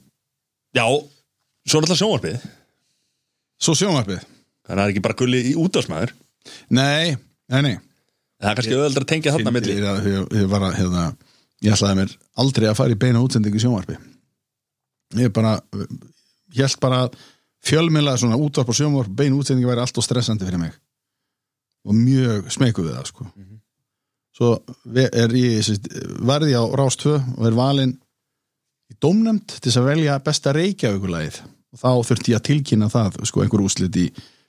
Já, svo er alltaf sjónvarpið. Svo sjónvarpið? Þannig að það er ekki bara gulli í útásmaður nei, nei, nei. Það er kannski auðvitað að tengja þarna milli. Ég, ég, ég, að, hérna, ég ætlaði mér aldrei að fara í beina útsendingu í sjónvarpi ég bara held bara að fjölmiðla svona útvarp og sjónvarp, beina útsendingu væri allt og stressandi fyrir mig. Og mjög smeku við það sko. Svo ve- er ég varði á Rás 2 og er valinn í dómnefnd til þess að velja besta reykjaugulagið og þá þurfti ég að tilkynna það sko einhver úslit í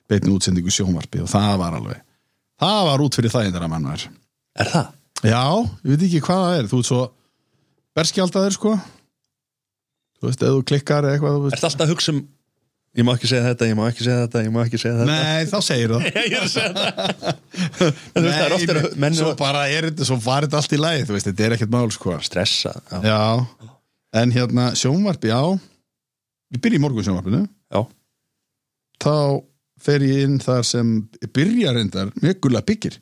beinu útsendingu í sjónvarpi og það var alveg það var út fyrir þægindara mannar Er það? Já, ég veit ekki hvað það er. Þú ert svo berskjaldaður sko Þú veist, ef þú klikkar eða eitthvað þú veist. Ertu alltaf að hugsa um Ég má ekki segja þetta, ég má ekki segja þetta, ég má ekki segja þetta Nei, þá segir það. Ég er að segja þetta En þú veist, það er ofta að menn svo eru bara er þetta, svo var þetta allt í lagi Þú veist, þetta er ekkert mál sko. Stressa Já, Já, en hérna sjónvarp, já. Ég byrja í morgun sjónvarpinu já, Þá fer ég inn þar sem byrja reyndar með gulla byggir.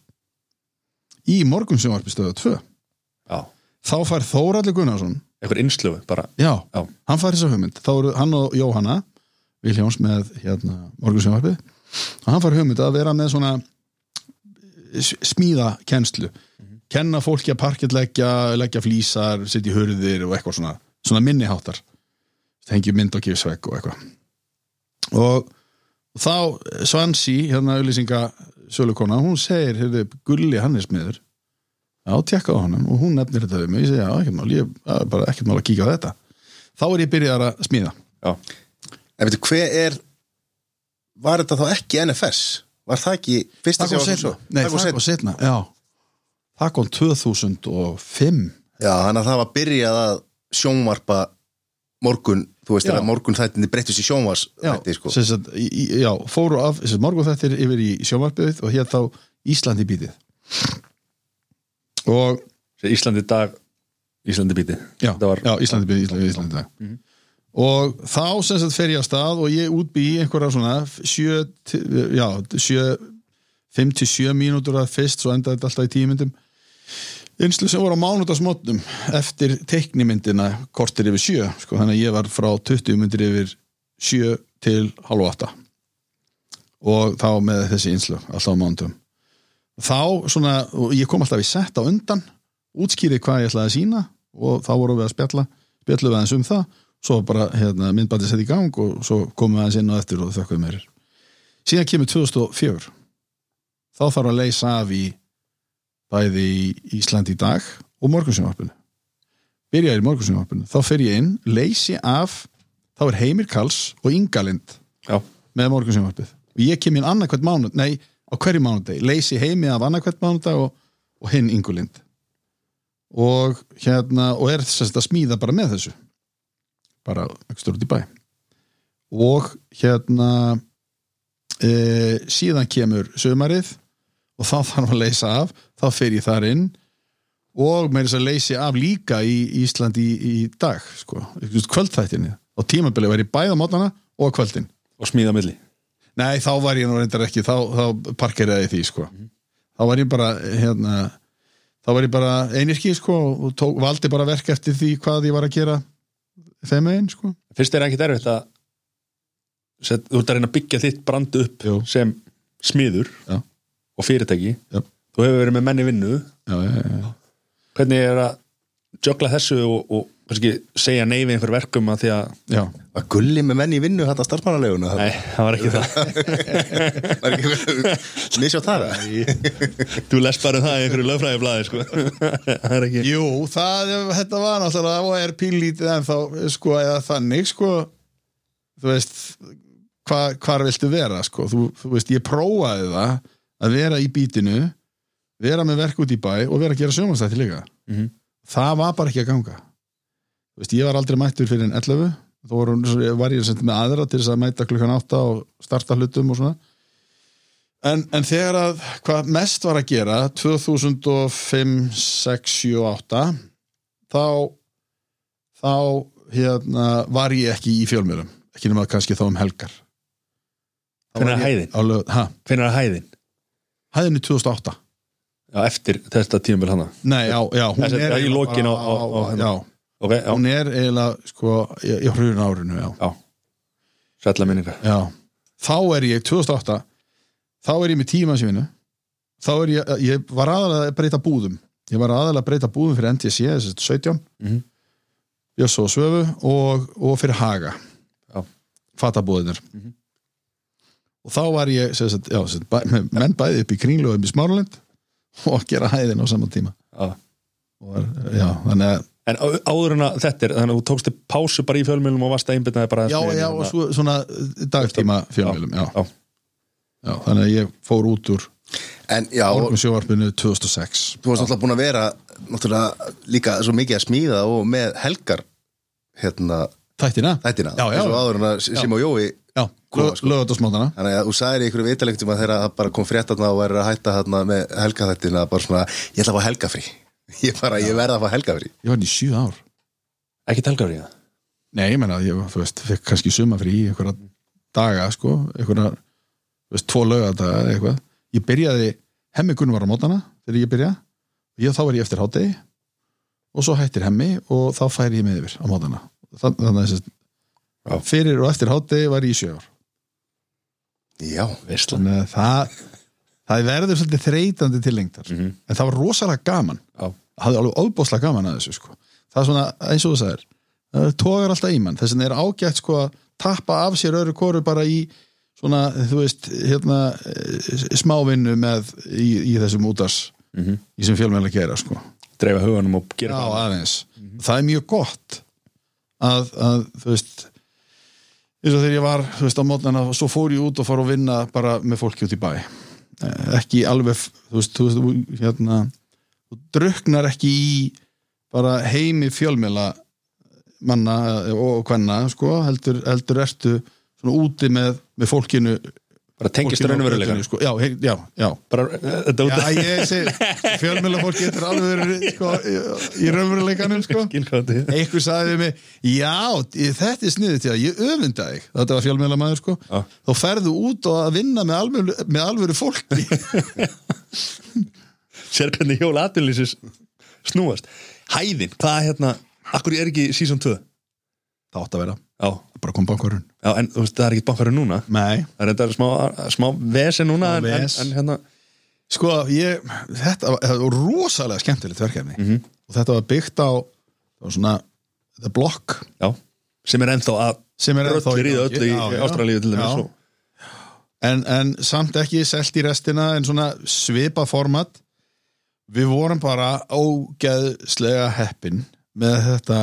Í morgun sjónvarpi stöðu 2 já Þá fær Þóraldur Gunnarsson Einhver innslöfu bara Já, Já. hann fær þessa hugmynd. Þá eru hann og Jóhanna Viljáns með hérna, morgunsjónvarpið. Og hann fær hugmynd að vera með svona s- smíða kennslu kenna fólki að parketleggja leggja flísar, setja í hurðir og eitthvað svona, svona minniháttar hengi mynd og kifsvegg og eitthvað. Og þá Svansi, hérna auðlýsinga sölukona, hún segir, heyrðu, Gulli hann er smiður já, tjekka á honum og hún nefnir þetta við mig, ég segi, já, ekkert mál. Ég það er bara ekkert mál að kíka á þetta. Þá er ég byrjað að smíða. Já, En veitu, hver er Var þetta þá ekki NFS? Var það ekki fyrsta það kom setna, nei, það kom það setna já, það kom 2005 Já, þannig að það var byrjað að sjónvarpa morgun, þú veist, þegar morgun þættinni breyttist í sjónvars já, þætti, sko. í- já, fóru af morgun þettir yfir í sjónvarpið og hér þá Íslandi bítið og Íslandi dag Íslandi bíti já, var já Íslandi bítið, Íslandi, Íslandi dag. Og þá sem sagt fer ég að stað og ég útbý einhverja svona sjö, til- já, sjö 5-7 mínútur að fyrst svo endaði þetta alltaf í 10 myndum. Einslu sem voru á mánudagsmótnum eftir teiknimyndina kortir yfir sjö sko, þannig að ég var frá 20 myndir yfir sjö til halv átta. Og þá með þessi einslu alltaf á mánudum þá svona, ég kom alltaf í sett á undan útskýrið hvað ég ætlaði að sína og þá vorum við að spjalla spjallum við aðeins um það. Svo bara hérna, myndbæti sett í gang og svo komum við aðeins inn og eftir og þökkum mér síðan kemur 2004 þá þarf að leysa af í bæði í Ísland í dag og morgunsjónvarpinu. Byrjaði í morgunsjónvarpinu, þá fer ég inn leysi af, þá er Heimir Kals og Ingalind Já, með morgunsjónvarpið. Og ég kem inn annað hvert mánuð, nei á hverju mánudegi, leysi heimi af annað hvert mánudag og, og hinn Ingulind og hérna og er þess að smíða bara með þessu. Bara ekstra út í bæ. Og hérna e, síðan kemur sömarið og þá þarf að leysa af. Þá fer ég þar inn og með þess að leysi af líka í Ísland í, í dag sko, kvöldþættinni. Og tímabili var ég bæða mótana og kvöldin. Og smíða milli Nei, þá var ég nú reyndar ekki, þá, þá parkeraði því, sko. Þá var ég bara, hérna, þá var ég bara einirki, sko, og tók, valdi bara verk eftir því hvað ég var að gera þeim einn, sko. Fyrst er ekki erfitt að set, þú ert að reyna að byggja þitt brand upp Jú. sem smiður Já. og fyrirtæki Já. þú hefur verið með menni vinnu Já, já, já, já. hvernig er að jögla þessu og, og segja nei við einhver verkum að því að já. Var gulli með menn í vinnu þetta starfsmannaleguna nei, það var ekki það Var ekki Misjá það þú lest bara um það í einhverju lögfræði blaði sko. það er ekki Jú, það, þetta var náttúrulega og er pínlítið en þá, sko, eða þannig, sko, þú veist, hva, hvar viltu vera, sko, þú, þú veist, ég prófaði það að vera í bítinu, vera með verk út í bæ og vera að gera sjómanstætti líka. Mhm. Það var bara ekki að ganga. Veist, ég var aldrei mættur fyrir en 11, þá voru, var ég sem með aðra til þess að mæta klukkan 8 og starta hlutum og svona. En, en þegar að hvað mest var að gera 2005, 6, 7, 8 þá þá hérna var ég ekki í fjölmjölum ekki nema kannski þá um helgar var er hæðin? á ha, hvernig er hæðin? Hæðin er 2008 Já, eftir þetta tímabil hana Nei, já, já, Þessi- er í lokin bara á- á- á henni. já, ok, já, hún er eiginlega sko, í, í hrjun árinu sætla minningar. Já, þá er ég 2008 þá er ég með tímasvinu þá er ég, ég var aðalega að breyta búðum. Ég var aðalega að breyta búðum fyrir NTC þessi 17 Mhm. Björs og Svöfu og, og fyrir Haga. Já. fatabúðinir Mhm. og þá var ég sem sagt, já, sem sagt, bæ, menn bæði upp í Kringlu og upp í Smáralind og gera hæðin á saman tíma. Já. og var, þannig að en áður en að þetta er þannig að þú tókstu pásu bara í fjölmjölum og varst að einbytnaði bara að já, já, hérna. og svo, svona dagtíma fjölmjölum já. já. Já, þannig að ég fór út úr sjóvarpinu 2006 þú varst náttúrulega búin að vera náttúrulega líka svo mikið að smíða og með helgar hérna Þættina? þættina Já, já. áður en að Sim og Jói sko. lögatarsmótana Þannig að þú í ykkur vitalektum að þegar það bara kom frétt þarna og væri að hætta þarna með helgaþættina bara svona, ég ætla að fá helgafrí ég, bara, ég verða að fá helgafrí. Ég var hann í sjö ár. Ekki telgar í það Nei, ég menna, ég þú veist, fekk kannski sumafrí í einhverja daga, sko einhverja, þú veist, tvo lögadaga eða eitthvað. Ég byrjaði, hemmi Gunn var á mótana þegar ég byrjaði. Ég, þá var ég eftir hádegi. Og svo hættir hemmi og þá færi ég með yfir á mótana. Þann- þannig að fyrir og eftir hádegi var ég í sjö ár. Já, að það það verður svolítið þreytandi til lengtar Mhm. en það var rosalega gaman Já. hafði alveg óbúslega gaman að þessu sko. það er svona, eins og þú sagðir það tógar alltaf í mann, þess vegna er ágætt sko að tappa af sér öru kóru bara í svona, þú veist hérna, eh, smávinnu með í, í þessum útars Mhm. í sem fjölmjöla gera sko. dreifa huganum og gera Já, það aðeins það er mjög gott að, að þú veist eins og þegar ég var, þú veist, á mótnana og svo fór ég út og fór að vinna bara með fólki út í bæ ekki alveg, þú veist, þú hérna, þú druknar ekki í bara heimi fjölmjöla manna eh, og kvenna, sko, heldur, heldur ertu úti með, með fólkinu bara tengist raunveruleika sko. já, já, já. Bara eh, Já, ég segi, fjölmjöla fólki getur alveg verið sko, í, raunveruleikanum sko. einhver sagði við mig já, þetta er sniðið til að ég öfunda þig. Þetta var fjölmjöla maður sko. Já. þá ferðu út og að vinna með alvöru, með alvöru fólki. Sér hvernig hjól aðbyrlýsis snúast. Hæðin, hvað hérna akkur er ekki season 2 það átt að vera, já, bara kom bankurinn já en þú veist það er ekki bankfæri núna nei, það er þetta smá, smá vesen núna Smá en, en, ves. en hérna sko ég þetta var, þetta var rosalega skemmtilegt verkefni Mhm. og þetta var byggt á það var svona, þetta blokk já, sem er ennþá að sem er ennþá röllir í gangi. öllu í Já, já. Ástralíu til Já. dæmis og, en, en samt ekki selt í restina en svona svipa format við vorum bara ógeðslega heppin með þetta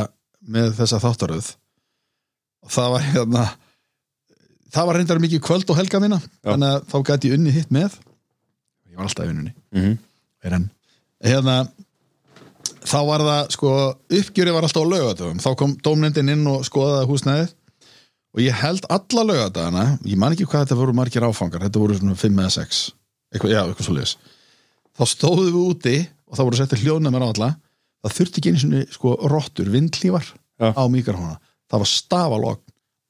með þessa þáttaröð það var hérna það var reyndar mikið kvöld og helga minna þannig að þá gæti ég unni hitt með. Ég var alltaf í vinnunni. Mhm. er hann. Hérna þá var það sko uppgjöri var alltaf á laugatöfum þá kom dómnefndin inn og skoðaði húsnæðið. Og ég held alla laugadagana ég man ekki hvað þetta voru margir áfangar þetta voru svona 5 eða 6 eitthvað, já, eitthvað svo þá stóðum við úti og það voru settir hljóðnumar á alla. Það þurfti ekki einu svona sko rottur, vindlífar Já. á mikrofóna það var stafalogn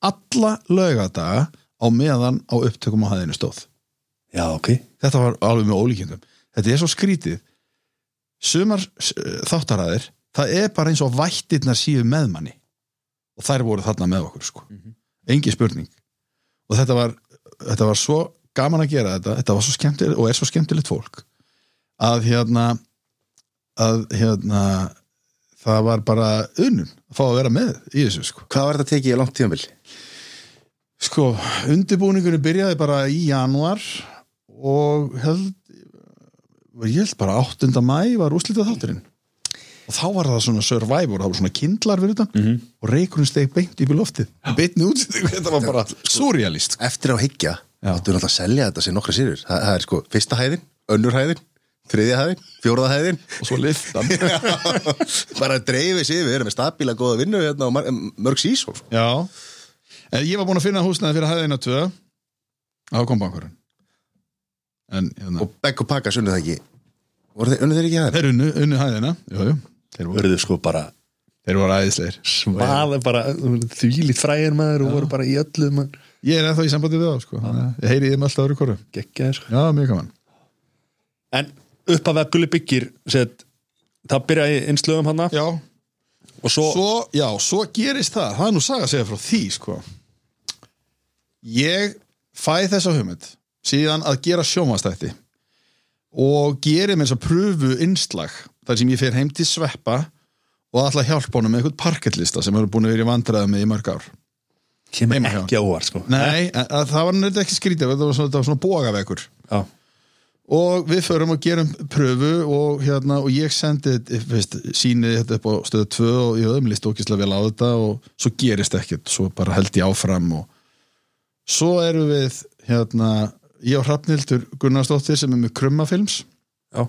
alla laugadaga á meðan á upptökum á hæðinu stóð. Já, ok. Þetta var alveg með ólíkjöndum þetta er svo skrítið. Sumar s- þáttaræðir það er bara eins og vættirnar síðu með manni. Og þær voru þarna með okkur sko. engi spurning. Og þetta var, þetta var svo gaman að gera þetta, þetta var svo skemmtilegt og er svo skemmtilegt fólk. Að hérna að hérna það var bara unnum að fá að vera með í þessu sko Hvað var þetta tekið í langt tíðanbill? Sko, undirbúningunni byrjaði bara í januar og held ég held bara 8. mæ var úslitað þátturinn og þá var það svona survivor, það var svona kindlar fyrir utan -hmm. og reykurinn steg beint upp í loftið beintni út, þetta var bara surrealist. Eftir á higgja, Já. áttu náttúrulega að selja þetta sem nokkra sýrur. Það, það er sko fyrsta hæðin, önnur hæðin, þriðja hæðin, fjóraða hæðin. og svo liftan Bara dreifið sér, við erum með stabíla góða vinnu hérna og mörg sísól. sko. Já, en ég var búin að finna húsnaði fyrir hæðina tvö á kombankurinn en hérna, Og Begg og Pakka sunnu það ekki. Voru þeir, ekki hæðin? þeir unnu, unnu hæðina. Jú, jú, þeir voru, sko bara þeir voru æðislegir. Svaði bara Þvílít frægir maður og voru bara í öllu man. ég er ennþá í sambandi við þá sko. ég heyri þeim alltaf öðru koru sko. Já, mjög gaman. En upp af að gulli byggir set, Það byrjaði innslögum hana Já, Og svo, svo, já, svo gerist það. Það er nú saga að segja frá því sko. ég fæ þessa hugmynd síðan að gera sjónvastætti og geri með þess að pröfu innslag þar sem ég fer heim til sveppa og að hjálpa honum með eitthvað parkettlista sem eru búin að vera í vandræða með í mörg ár. Heima hjá. ekki á óvart sko. Nei, að, að það var nefnilega ekki skrítið það var svona, svona bógavekur Já, og við förum og gerum pröfu og, hérna, og ég sendi sýnið þetta upp á stöðu 2 og ég öðum líst okkislega vel á þetta og svo gerist ekkert, svo bara held ég áfram og svo erum við hérna, ég og Hrafnildur Gunnarsdóttir sem er með Krummafilms já,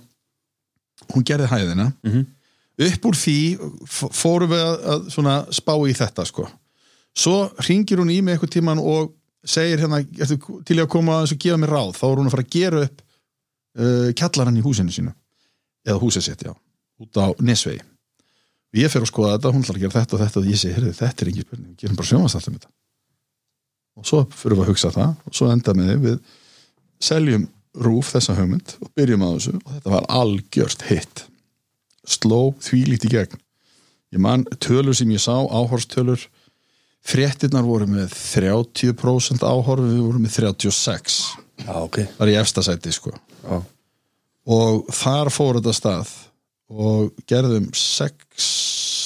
hún gerði hæðina. Mhm. upp úr því fórum við að, að svona spá í þetta sko. Svo ringir hún í mig eitthvað tíman og segir hérna, til ég að koma aðeins og gefa mér ráð, þá er hún að fara að gera upp uh, kjallarann í húsinu sínu. Eða húsið sitt, já. Út á Nesvegi. Ég fer að skoða þetta, hún ætlar að gera þetta og þetta og ég segi, heyrðu, þetta er engin spurning, gerum bara sjónvastallum þetta. Og svo fyrir við að hugsa það og svo enda með því við seljum rúf þessa hugmynd og byrjum á þessu og þetta var algjört hitt sló þvílíkt í gegn. Ég man tölur sem ég sá áhorstölur fréttinnar voru með 30% áhorf við vorum með 36 já, ok. Það er í efsta sæti sko já. og þar fór þetta stað og gerðum sex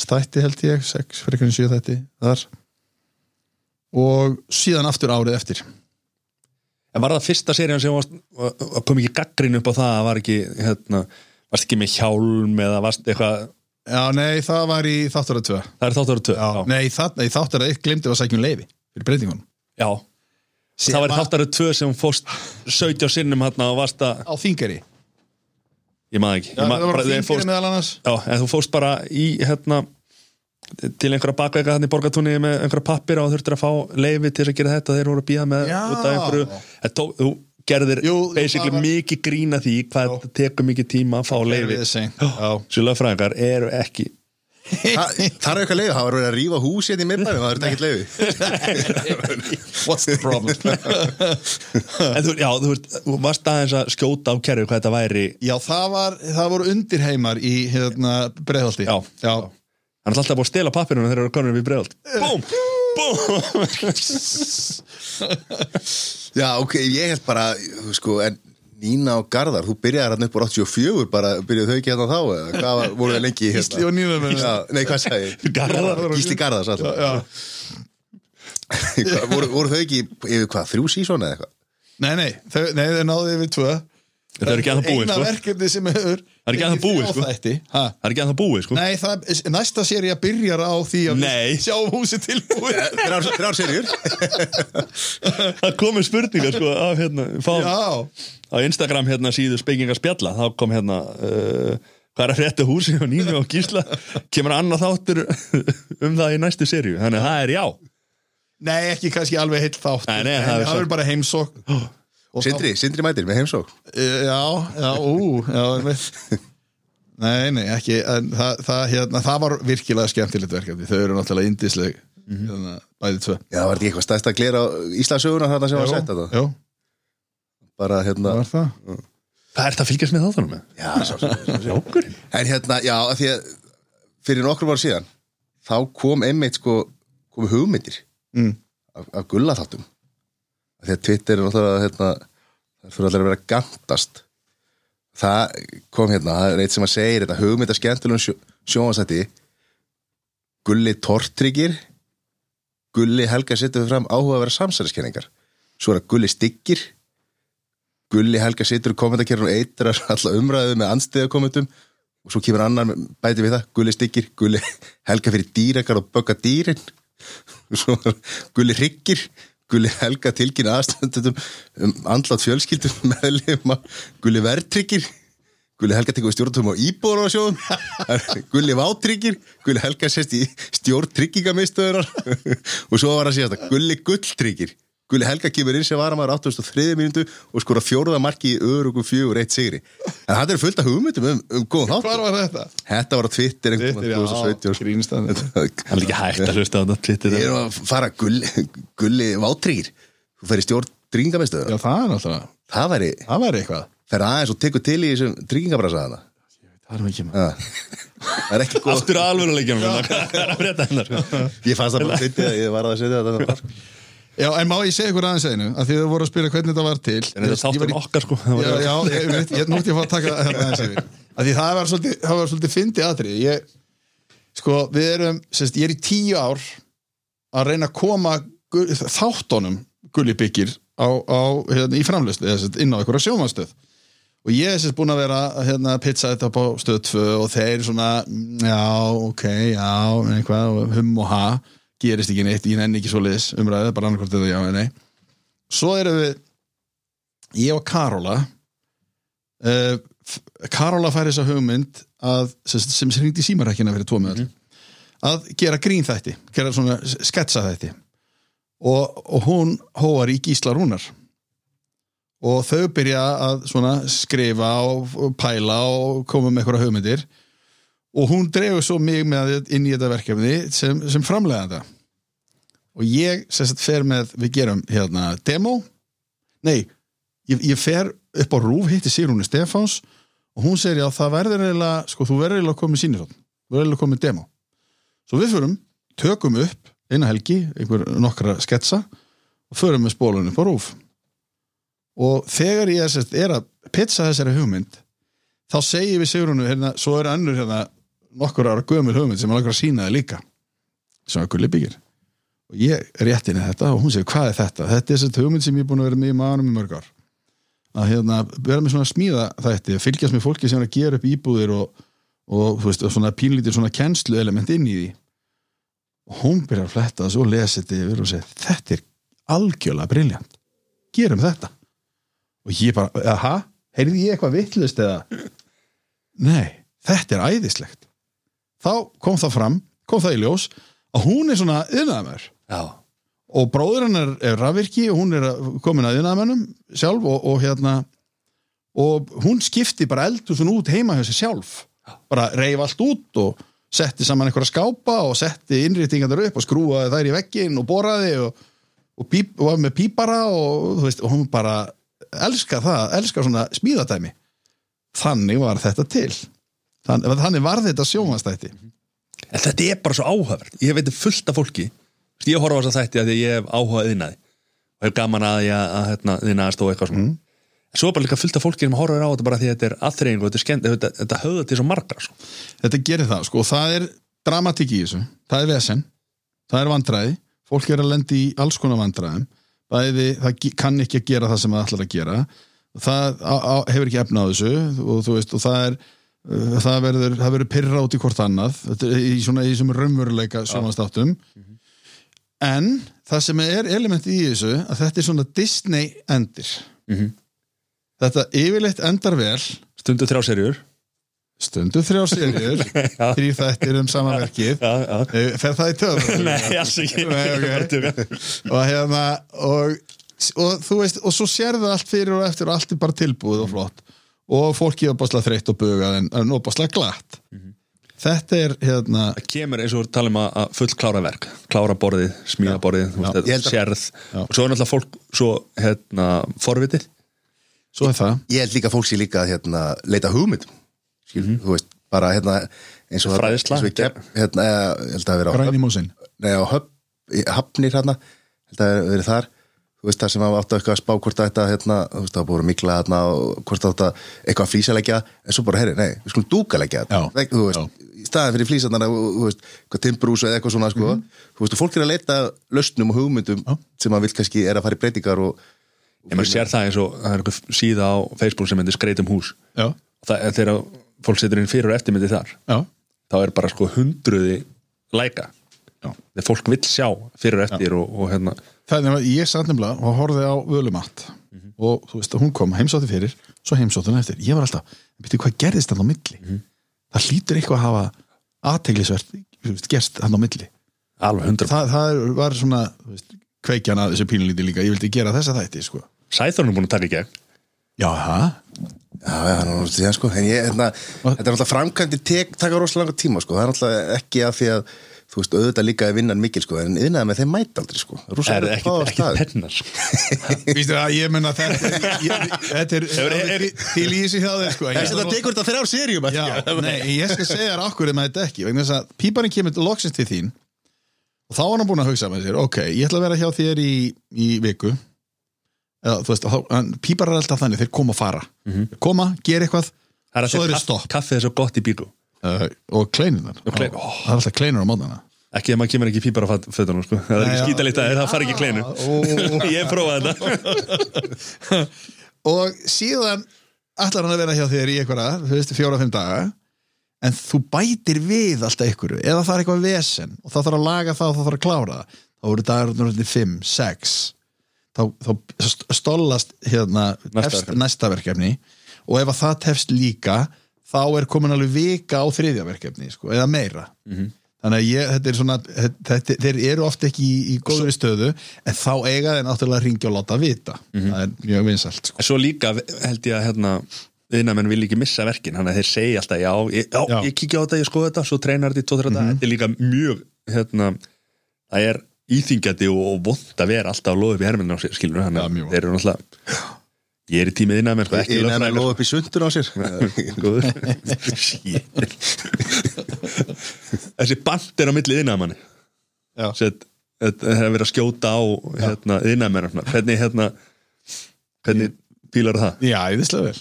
þætti held ég, sex frekar en sjö þætti þar. Og síðan aftur árið eftir. En var það fyrsta serían sem varst, að kom ekki gaggrin upp á það að var ekki hérna, varst ekki með hjálm eða varst eitthvað, Já, nei, það var í þáttarað 2 það er þáttur að tvö já, Nei, það, nei þáttarað 1 glimti að sækjum leifi fyrir breytingunum. Já. Sem það var að tvö sem fóst 17 sinnum hérna og varst að á þingari ég maður ekki. Ég það man, var þingari fórst, meðal annars. Já, en þú fóst bara í hérna til einhverja bakveika þannig borgatúni með einhverja pappir og þurftir að fá leifi til að gera þetta þeir voru að býða með út af einhverju tó, þú gerðir Jú, basically það var- mikið grína því hvað tekur mikið tíma að fá leifi svo lögfræðingar eru ekki Þa, það er eitthvað leiði, það var verið að rífa hús hérna í miðbænum, það er ekkert leiði What's the problem? en þú, já, þú, veist, þú varst aðeins að skjóta á kerfi hvað þetta væri. Já, það, var, það voru undirheimar í hérna, breiðhaldi Já. Já. hann er alltaf búið að stela pappirinu þegar þeir eru konur við bregðald búm, búm! Já, ok, ég held bara, sko, en Nína og Garðar, þú byrjaði hérna upp á 84 bara, byrjuðu þau ekki hérna þá eða hvað var, voru þau lengi hérna? Gísli og Nína með Já, nei, hvað sagði ég? Garðar. Gísli Garðars alltaf Hvað, voru, voru þau ekki yfir hvað, þrjú sísón eða eitthvað? Nei, nei, þau, nei, þau náðu yfir tvö Það er ekki að það búið, Eina sko. verkefni sem hefur Það er ekki að það búið, sko. Það er ekki að það búið, sko. Nei, það, næsta séri að byrjar á því að Nei. sjáum húsi tilbúið. Þrjár þrjár serjur Það komið spurningar, sko af, hérna, fá, Já, Á Instagram hérna síðu spekingar spjalla. Þá kom hérna uh, Hvað er að frétta húsi og Nínu og Gísla? Kemur annað þáttur um það í næstu serju Þannig að það er já. Nei, ekki kannski alveg heilt þátt Nei, nei, það er það er bara Sindri, Sindri mætir með heimsók þá- Já, já, ú já. Nei, nei, ekki en það, það, hérna, það var virkilega skemmtilegt verkefni Þau eru náttúrulega indisleg hérna, Bæði tvö. Já, það var ekki eitthvað stæðst að glera Íslandsöguna þarna sem var Jú, sett þetta jú, Bara það hérna var það? Hvað er þetta að fylgjast með þáttunum með? Já, sá, sá. Jókurinn En hérna, já, af því að fyrir nokkrum ára síðan þá kom einmitt sko komu hugmyndir Mm. af, af gullaþáttum því að Twitter er náttúrulega hérna, það fyrir allir að vera gantast. Það kom hérna það er eitt sem að segir þetta hugmynda skemmtilegum sjó, sjónvarsætti Gulli tortryggir. Gulli Helga setur fram áhuga að vera samsæriskenningar. Svo er það Gulli styggir. Gulli Helga situr í kommentarkerfum og eitrar alla umræðu með anstiðakommentum og svo kemur annar bæti við það Gulli styggir, Gulli Helga fyrir dýrakar og bögga dýrin. Og svo Gulli hryggir Gulli Helga tilkynna aðstændum um andlátt fjölskyldum meðlima. Gulli verðtryggir. Gulli Helga tekur stjórnum á íbúður á sjóðum Gulli vátryggir. Gulli Helga sést í stjórn tryggingamistöðunar og svo var að síðast að Gulli gulltryggir Gulli Helga kemur inn sem varamæður 83 mínútu og skora fjóruða marki í örugum fjögur eitt sigri. En þetta er fullt af hugmyndum um, um góðan þátt Hvar var þetta? Þetta var á Twitter einhvern veginn já, 2017 grínstæðan Það er ekki hægt að hlusta á þetta Twitter Ég er að fara gulli, gulli vátryggir Þú fer í stjórn tryggingamistöður Já, það er náttúrulega, Það væri, það væri eitthvað. Fer aðeins og tekur til í þessum tryggingabrasaðana Það er ekki maður. Það er góð Aftur Hvað er að sko? Ég fannst það bara að setja Ég var að setja þetta Já, en má ég segja ykkur aðeins einu? Að því þau voru að spila hvernig þetta var til. En þetta þáttur í- okkar sko Já, já, ég, ég, ég, nú ætti ég að fá að taka þetta aðeins yfir. Að Því það var svolítið, það var svolítið fyndi atrið ég, Sko, við erum sérst, Ég er í tíu ár að reyna að koma gu- þáttunum gulli byggir á, á, hérna, í framlöslu, eða sérst, inn á einhverja sjómanstöð og ég er sérst búin að vera hérna, að pizza þetta upp á stöð 2 og þeir svona, mm, já, ok, já eitthvað, hum og ha gerist ekki neitt, ég nenni ekki svo liðs umræðið, bara annarkvort eða já, eða nei. Svo erum við ég og Karola uh, Karola fær þessa hugmynd að, sem, sem hringdi símarækina fyrir tvo með að gera grín þætti gera svona sketsa þætti. Og, og hún hóar í Gísla Rúnar. Og þau byrja að svona skrifa og, og pæla og koma með eitthvað hugmyndir og hún dregur svo mig með inn í þetta verkefni sem, sem framleganda og ég sagt fer með, við gerum hérna demo. Nei, ég, ég fer upp á rúf hitti Sýrúni Stefáns og hún segir já það verður eiginlega sko þú verður eiginlega að koma með sýnisotn þú verður eiginlega að koma með demo. Svo við förum, tökum upp eina helgi, einhver nokkra sketsa og förum með spólunum upp á rúf og þegar ég er, sérst, er að pizza þessari hugmynd þá segi ég við Sigrunu hérna, svo er önnur hérna, nokkur ára gömul hugmynd sem er langar að sína það líka sem gulli byggir. Og ég rétt inn í þetta og hún segir hvað er þetta? Þetta er þessi hugmynd sem ég er búin að vera með í maðurum í mörg ár. Að hérna, vera með svona smíða þætti, að fylgjast með fólki sem er að gera upp íbúðir og, og veist, svona pínlítið svona kennslu element inn í því. Og hún byrjar að fletta og lesa þetta yfir og segir þetta er algjörlega briljant gerum þetta. Og ég bara, aha, heyrði ég eitthvað vittlust eða? Nei, þetta er æðislegt þá kom það fram, kom það í ljós að hún er svona yðnaðamör Já. Og bróður hennar er rafvirki og hún er komin að yðnaðamönnum sjálf og, og hérna og hún skipti bara eldhúsun út heima hjá sér sjálf. Bara reif allt út og setti saman einhverja skápa og setti innrýtingarnar upp og skrúaði þær í veggin og boraði og, og, píp, og var með pípara og, veist, og hún bara elskar það, elskar svona smíðatæmi þannig var þetta til þannig, þannig var þetta sjómanstætti En þetta er bara svo áhugavert. Ég veit fullt af fólki. Ég horfa á þess að þætti að ég hef áhugað yðnaði og er gaman að ég að hérna, yðnaðast og eitthvað svona. Mm. Svo er bara líka fullt af fólki sem horfir á þetta bara því að þetta er aðþreying og þetta er þetta, höfða til svo margra sko. þetta gerir það, sko, og það er dramatík í þessu, það er vesen. Það er vandræði, fólk er að lendi í alls konar vandræðum. Bæði, það kann ekki að gera það sem það ætlar að gera. Það á, á, hefur ekki efna á þessu og veist, og það er það verður, það verður pyrra út í hvort annað. Í svona í þessum raunveruleika sjónastáttum en það sem er element í þessu að þetta er svona Disney endir. Þetta yfirleitt endar vel. Stundu þrjá serjur stundu þrjá serjur þrý þættir um samanverkið. Eh, fer það í töðum Nei, alls ekki. Nei, ok. Bara tjóka. og hérna og, og þú veist, og svo sérðu allt fyrir og eftir og allt er bara tilbúið og flott og fólki er opaslega þreytt og bugað en, en opaslega glatt. Þetta er hérna Það kemur eins og við talum að að full klára verk. Klára borðið, smíða borðið sérð. Já. og svo er náttúrulega fólk svo hérna forvitið svo er það. Ég held líka fólk sé líka að hérna, leita hugmynd. Skil, þú veist, bara hérna eins og Fræðsla. eins og í Gep- hérna, eða, ég held að vera á á höfn, í hafnir hérna held að vera þar veist það sem að áttu eitthvað að spá hvort þetta hérna, þú veist það búið mikla hérna og hvort áttu að eitthvað að flýsalegja en svo bara, herri, nei, við skulum dúkalegja Já, þetta þú veist, í staðin fyrir flýsarnar þú veist, eitthvað timbrús eða eitthvað svona sko, þú veist, og fólk er að leita lausnum og hugmyndum sem að vil kannski er að fara í breytingar og ég maður sér það eins og það er eitthvað síða á Facebook sem heitir skreitum hús. Já, og það er þegar fólk setur inn fyrir og eftirmyndi þar þá er að ég satt nefnilega og horfði á völumatt. Og þú veist að hún kom heimsótti fyrir svo heimsótti hún eftir, ég var alltaf byrju hvað gerðist hann á milli? Það hlýtur eitthvað að hafa aðteglisvert gerst hann á milli. Alveg hundra það, það er- var svona þú veist, kveikjan að þessu pínulíti líka. Ég vildi gera þessa þætti sko. Sæþórn er búin að taka í gegn. Já, það Já, já, er náttúrulega síðan sko. Ég, hérna, þetta er náttúrulega framkvæmdi tek, taka rosalega tíma sko, það er náttúrulega ekki að því að þú veist, auðvitað líka er vinnan mikil sko, en yðnaði með þeim mæta aldrei sko. Það er erfitt að ekki, ekki pennar sko. Vístu að ég menna þetta er, þetta er, er- er, til í þessu hjá þeir sko. Þess að það tekur þetta þrjár serjum Já, nei, ég skal segja þér okkur um þetta ekki vegna þess að píparinn kemur loksins til þín og þá var hann búin að hugsa með sér ok, ég ætla að vera hjá þér í, í viku. Eða þú veist, píparar er alltaf þannig, þeir koma og fara. Þeir koma, gera eitthvað það er svo að er segja það stopp. kaffið er svo gott í bíku uh, og kleinunar, klein- Ó, það er alltaf kleinur á mótana. Ekki ef maður kemur ekki pípar á fötunum sko. það er ekki já. skítalíkt að það fari ekki kleinu ég prófaði þetta. Og síðan ætlar hann að vera hjá þér í einhverja þú veist, fjóra-fimm daga en þú bætir við alltaf einhverju eða það er eitthvað vesen og það þarf að laga það og það þarf að klára það. Þá voru dagar 5, 6 þá, þá st- stollast hérna, næsta verkefni. Og ef að það tefst líka þá er komin alveg vika á þriðja verkefni sko, eða meira. Þannig að ég, þetta er svona þetta, þeir eru oft ekki í, í góðri stöðu en þá eiga þeir náttúrulega að ringja og láta vita. Það er mjög vinsælt sko. Svo líka held ég að hérna viðnamenn vil ekki missa verkin þannig að þeir segja alltaf já, ég, já, Já. ég kíkja á þetta, ég skoða þetta svo treinar þetta í 2-3 daga, þetta er líka mjög hérna, það er íþingjandi og, og vond að vera alltaf að loða upp í herminu á sér, skilur mjög að þeir eru náttúrulega ég er í tímið viðnamenn, sko, ekki Yðnaðarmenn lögfræðingar, lofa upp í sundun á sér. Þessi band er á milli viðnamenni Já. það er verið að skjóta á hérna, viðnamenn hvernig hérna hvernig pílar það? Já, æðislega vel.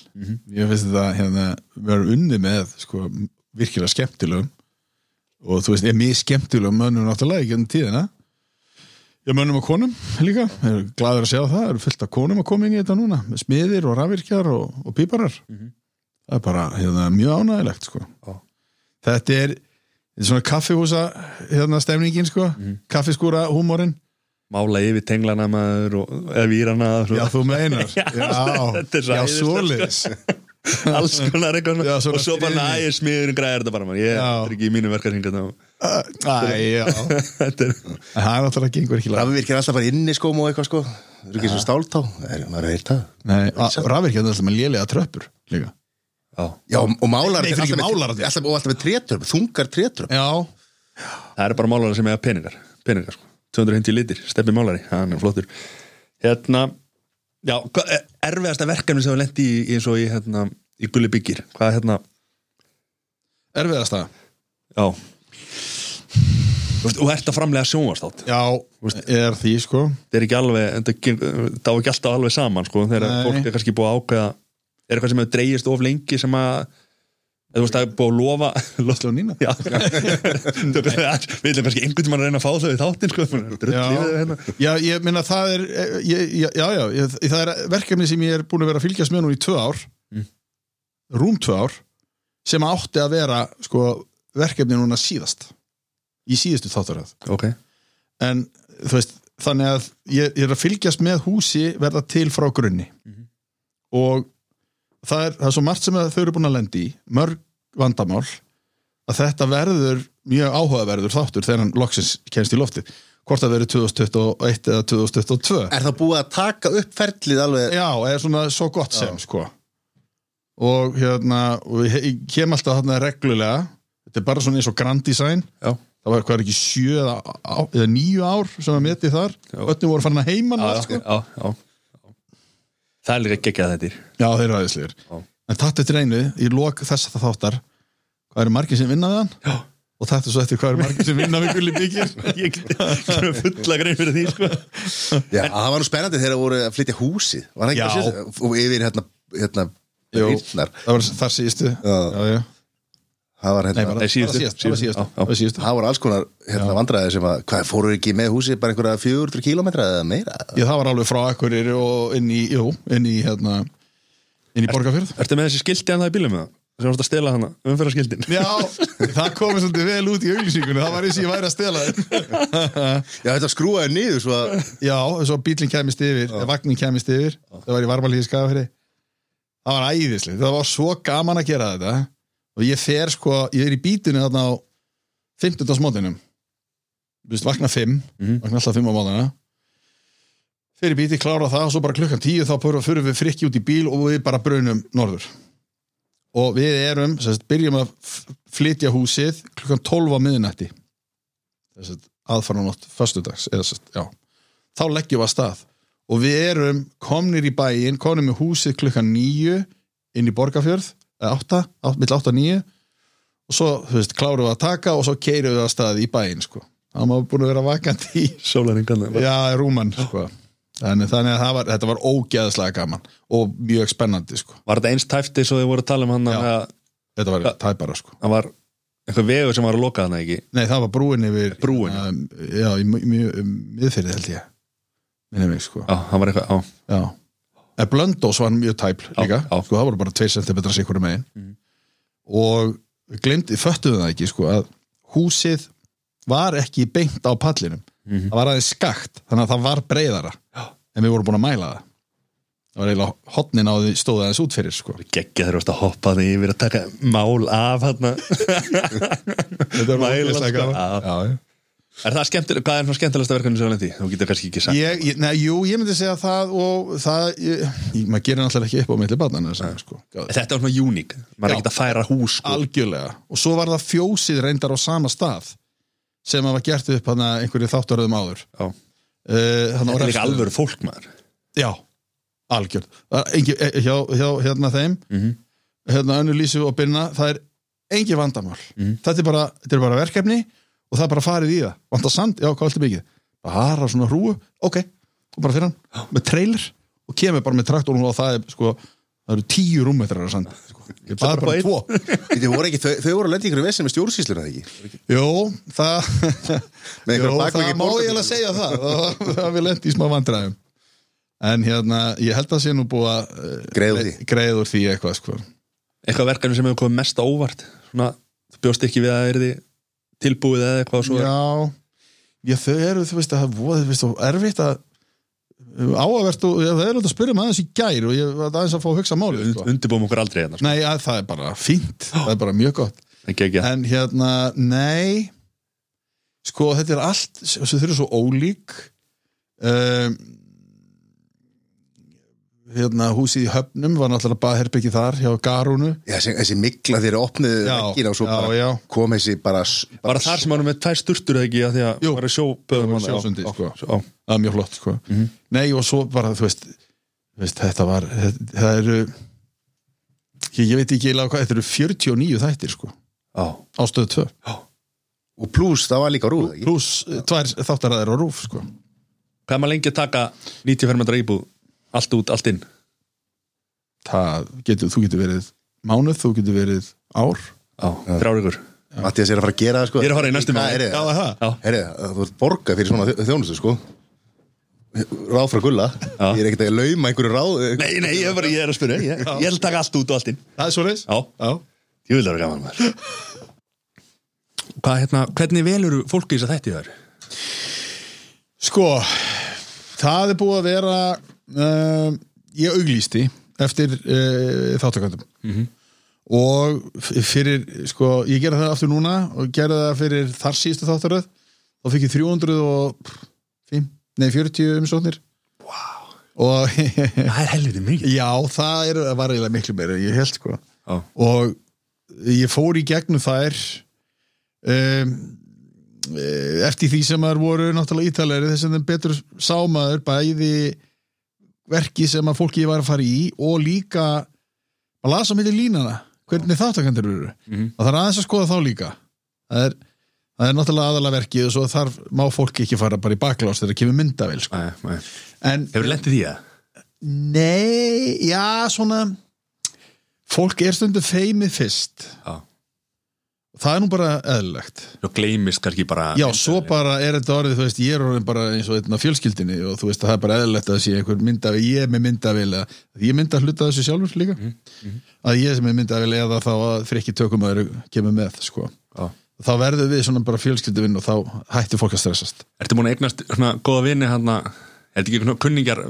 Ég finnst þetta hérna, vera unni með sko, virkilega skemmtilegum. Og þú veist, ég er mjög skemmtilegum mönnum náttúrulega ekki enn tíðina Já, mönnum og konum líka. Er gladur að sjá það, eru fullt af konum að koma inn í þetta núna með smiðir og rafvirkjar og, og píparar. Það er bara hérna, mjög ánægilegt sko. Já. þetta er, þetta er svona kaffihúsa hérna stemningin sko, kaffiskúra húmórin mála yfir tenglana maður og, eða vírana svo. Já, þú meinar. Já, er já æðislegt, svoleiðis. Alls konar eitthvað. Og svo bara nægir smiðurinn græðir þetta bara man. ég er ekki í mínu verkarhinga Æ, er það er náttúrulega gengur ekki lag. Rafvirkir alltaf bara inni skóm og eitthvað sko. Það eru ekki svo stáltá? Það er er alltaf með lélega tröppur líka. Já. Já, og málar Nei, ekki málar, alltaf, alltaf, Og alltaf með trétröp, þungar trétröp Já, það eru bara málarar sem eiga peningar peningar sko. 250 litir, steppi málari, hann er flottur. Hérna já, er erfiðasta verkefni sem við lendi í, í eins og í, hérna, í gulli byggir. Hvað er hérna, erfiðast það já og ert að framlega sjónvarstátt Já, er því sko. þetta er ekki alveg, það var ekki alltaf alveg saman sko, þegar fólk er kannski búið að ákveða er eitthvað sem hefur dreigist of lengi sem að Þú veist, það er búið að lofa Nína Já. Við viljum kannski einhvern tímann að reyna að fá þau í þáttinn sko við hérna Já, já, ég minna það er ég, Já, já, ég, það er verkefni sem ég er búin að vera að fylgjast með nú í tvö ár. Rúm tvö ár sem átti að vera sko, verkefni núna síðast í síðustu þáttaröð. Ok. En þú veist, þannig að ég, ég er að fylgjast með húsi verða til frá grunni. Og það er, það er svo margt sem að þau eru búin að lendi í mörg vandamál að þetta verður mjög áhugaverður þáttur þegar hann loksins kemst í loftið. Hvort það verður 2021 eða 2022 Er það búið að taka upp ferlið alveg? Já, er svona svo gott sem sko. Og hérna og ég kem alltaf þarna reglulega. Þetta er bara svona eins og Grand Design. Já það var hvað er ekki sjö eða, á- eða níu ár sem að metið þar öllum voru farin að heiman Já, sko. já, já Það er líka geggjað þetta Já, þeir eru aðeinslegur Já. En tattu eftir einu, í lok þess að það þáttar Hvað eru margir sem vinna við hann? Já. Og þetta svo eftir hvað eru margir sem vinna við gulli byggir Ég get fulla grein fyrir því sko Já, það var nú spennandi þegar voru að flytja húsið Var það ekki að síðast Og yfir hérna, hérna Jú. Írnar. Það var þar síðustu Já. já, já. Það var hérna síðustu. það var alls konar hérna vandræði sem að Hvað, fóru ekki með húsið bara einhverja 400 kílómetra eða meira? Já, það var alveg frá Akkurir og inn í, jú, inn í hérna, inn í Borgarfjörð. Ertu með þessi skilti hann það í bílum með það? Sem varst að stela hana, umferðarskiltin Já, það komið svolítið vel út í auglýsingunni Það var eins og ég væri að stela Já, þetta skrúaði niður svo að Já, þess að bílinn kemist yfir Vagnin kemist yfir Það var í varmalíði skafafri Það var æðislega, það var svo gaman að gera þetta og ég fer sko, ég er í bítinu þarna á 15. smótinum þú veist, vakna 5 mm -hmm. vakna alltaf 5 á mótana fer í bíti, klára það og svo bara klukkan 10 þá fyrir við frikki út í bíl og við bara brunum norður. Og við erum, sérst, byrjum að flytja húsið klukkan 12 á miðunætti aðfarnan átt fastudags eða, sérst, þá leggjum við að stað. Og við erum komnir í bæin komnir með húsið klukkan 9 inn í Borgafjörð 8, 8 mill 8 og 9 og svo, þú veist, kláruðu að taka og svo keiruðu að staði í bæinn, sko það maður búin að vera vakandi í Sólæringan Já, Rúman, sko þannig, þannig að var, þetta var ógeðslega gaman og mjög spennandi, sko Var þetta eins tæfti svo þið voru að tala um hann? Já, að... þetta var tæpara, sko Það var eitthvað vegur sem var að loka þannig, ekki? Nei, það var brúin yfir Brúin? Um, já, í miðferði, held ég Minni mig, sko Já, það var eitthvað, já, já. Blöndós var mjög tæpl líka já. Mhm. Sko, það voru bara 2 cm sikur megin Og við glemdi, föttuðum það ekki, sko að húsið var ekki beint á pallinum Mhm. Það var aðeins skakt, þannig að það var breyðara já. En við vorum búin að mæla það Það var eiginlega hotnin á því stóð aðeins út fyrir, sko Gekkja þeir varst að hoppa því yfir að taka mál af hann Mæla, sko. gaman. Er það skemmtilega, hvað er svona skemmtilegasta verkefni sem var lendi? Þú getur kannski ekki sagt. Ég, ég, nei, jú, ég myndi segja það og það, maður gerir náttúrulega ekki upp á milli barnana þess sko. Þetta var svona uník, maður er ekki að færa hús sko. algjörlega, og svo var það fjósið reyndar á sama stað sem að var gert upp hann einhverju þáttaröðum áður. Uh, Þetta er líka alvöru fólk maður. Já, algjörð. Það engi, eh, hjá, hjá hérna þeim. Mhm. hérna önnu Lísu og Binna það er engi vandamál. Mhm. þetta, er bara, þetta er bara verkefni og það er bara farið í það. Vantar sand, já, hvað viltu mikið? Bara svona hrúu, ok. Og bara fyrir hann, með trailer. Og kemur bara með traktorn og það er sko það eru tíu rúmmetrar af sand. Sko. ég baði bara bara tvo. Þau voru, ekki, þau, þau voru að lenda í ykkur vesinn með stjórnsýslur eða ekki? Jú, það bakveiki það má ég alveg segja það. Það það við lendi í smá vandræðum. En hérna, ég held að sé nú búið að eh, Greiða úr því. eitthvað sko. Eitthvað verkefni sem hefur komið mest á óvart? Svona, þú bjóst ekki við að það er því tilbúið eða eitthvað svo já, já, þau eru þú veist að það er voða, þú veist, og erfitt að áavert og það er alveg að spyrja maður aðeins í gær og ég var aðeins að fá að hugsa málið und, sko. undirbúum okkur aldrei hérna sko. Nei, að, það er bara fínt. Það er bara mjög gott. Ekki ekki en hérna, nei. Sko, þetta er allt þau eru svo ólík. Um, hérna, húsið í höfnum var náttúrulega baðherbyggi þar hjá Garúnu Já, þessi, þessi mikla þeir opnuðu Já, veggina og svo já, bara já. kom þessi bara, bara Var það þar sem hann með tvær sturtur eða ekki að því að Jú. var að sjóböðum Jú, sjósundi, sko. Já, það er mjög flott sko. nei og svo bara þú veist, þú veist þetta var þetta, það eru ég, ég veit ekki eiginlega hvað, þetta eru 49 þættir sko, já, á stöðu 2 og pluss það var líka rúð pluss eh, tvær þáttaræðir á rúf sko. Hvað er maður lengi að taka 90 fermetra íbúð allt út, allt inn það getur, þú getur verið mánuð, þú getur verið ár Já, þrjár ykkur Mattias er að fara að gera það sko Ég er að fara í næstu Hvað mánuð. er Já, það? það. Já. Herri, þú ert borgað fyrir svona þjó- þjónustu sko Ráð frá gulla Ég er ekkert að lauma einhverju ráð Nei, nei, ég er, bara, ég er að spyrja Ég, ég held að taka allt út og allt inn Það er svo Já. ég vil það vera gaman maður Hvað, hérna, hvernig velur fólki þess að þetta í þær? Sko, það er búið að vera uh, ég auglýsti eftir uh, þáttakvændum -hmm. og fyrir, sko, ég gera það aftur núna og gera það fyrir þar síðustu þáttaröð þá fikk ég 305 nei 40 umsóknir wow. og Það er helviti mikið já, það er, var eiginlega miklu meira ég held sko Já. og ég fór í gegnum þær um, eh, eftir því sem þær voru náttúrulega ítalegri þess að þeim betur sámaður bæði verki sem að fólki var að fara í og líka að lasa milli línana hvernig þáttakandur eru Mhm. og það er aðeins að skoða þá líka það er, það er náttúrulega aðalega verkið og svo þarf má fólki ekki fara bara í baklás þegar það kemur myndavel sko. Hefur lendið því að? Nei, já, svona fólk er stundu feimið fyrst Já. Það er nú bara eðlilegt. Svo gleymist kannski bara Já, svo bara er þetta orðið, þú veist, ég er orðin bara eins og einn af fjölskyldinni og þú veist að það er bara eðlilegt að sé einhver myndavel, ég með myndavel ég mynda hluta þessu sjálfur líka. Að ég sem er myndavel eða þá að frikki tökum að kemur með, sko. Já. þá verður við svona bara fjölskylduvinn og þá hættir fólk að stressast. Ertu búin að eignast svona góða vini hann að Er þetta ekki svona kunningjar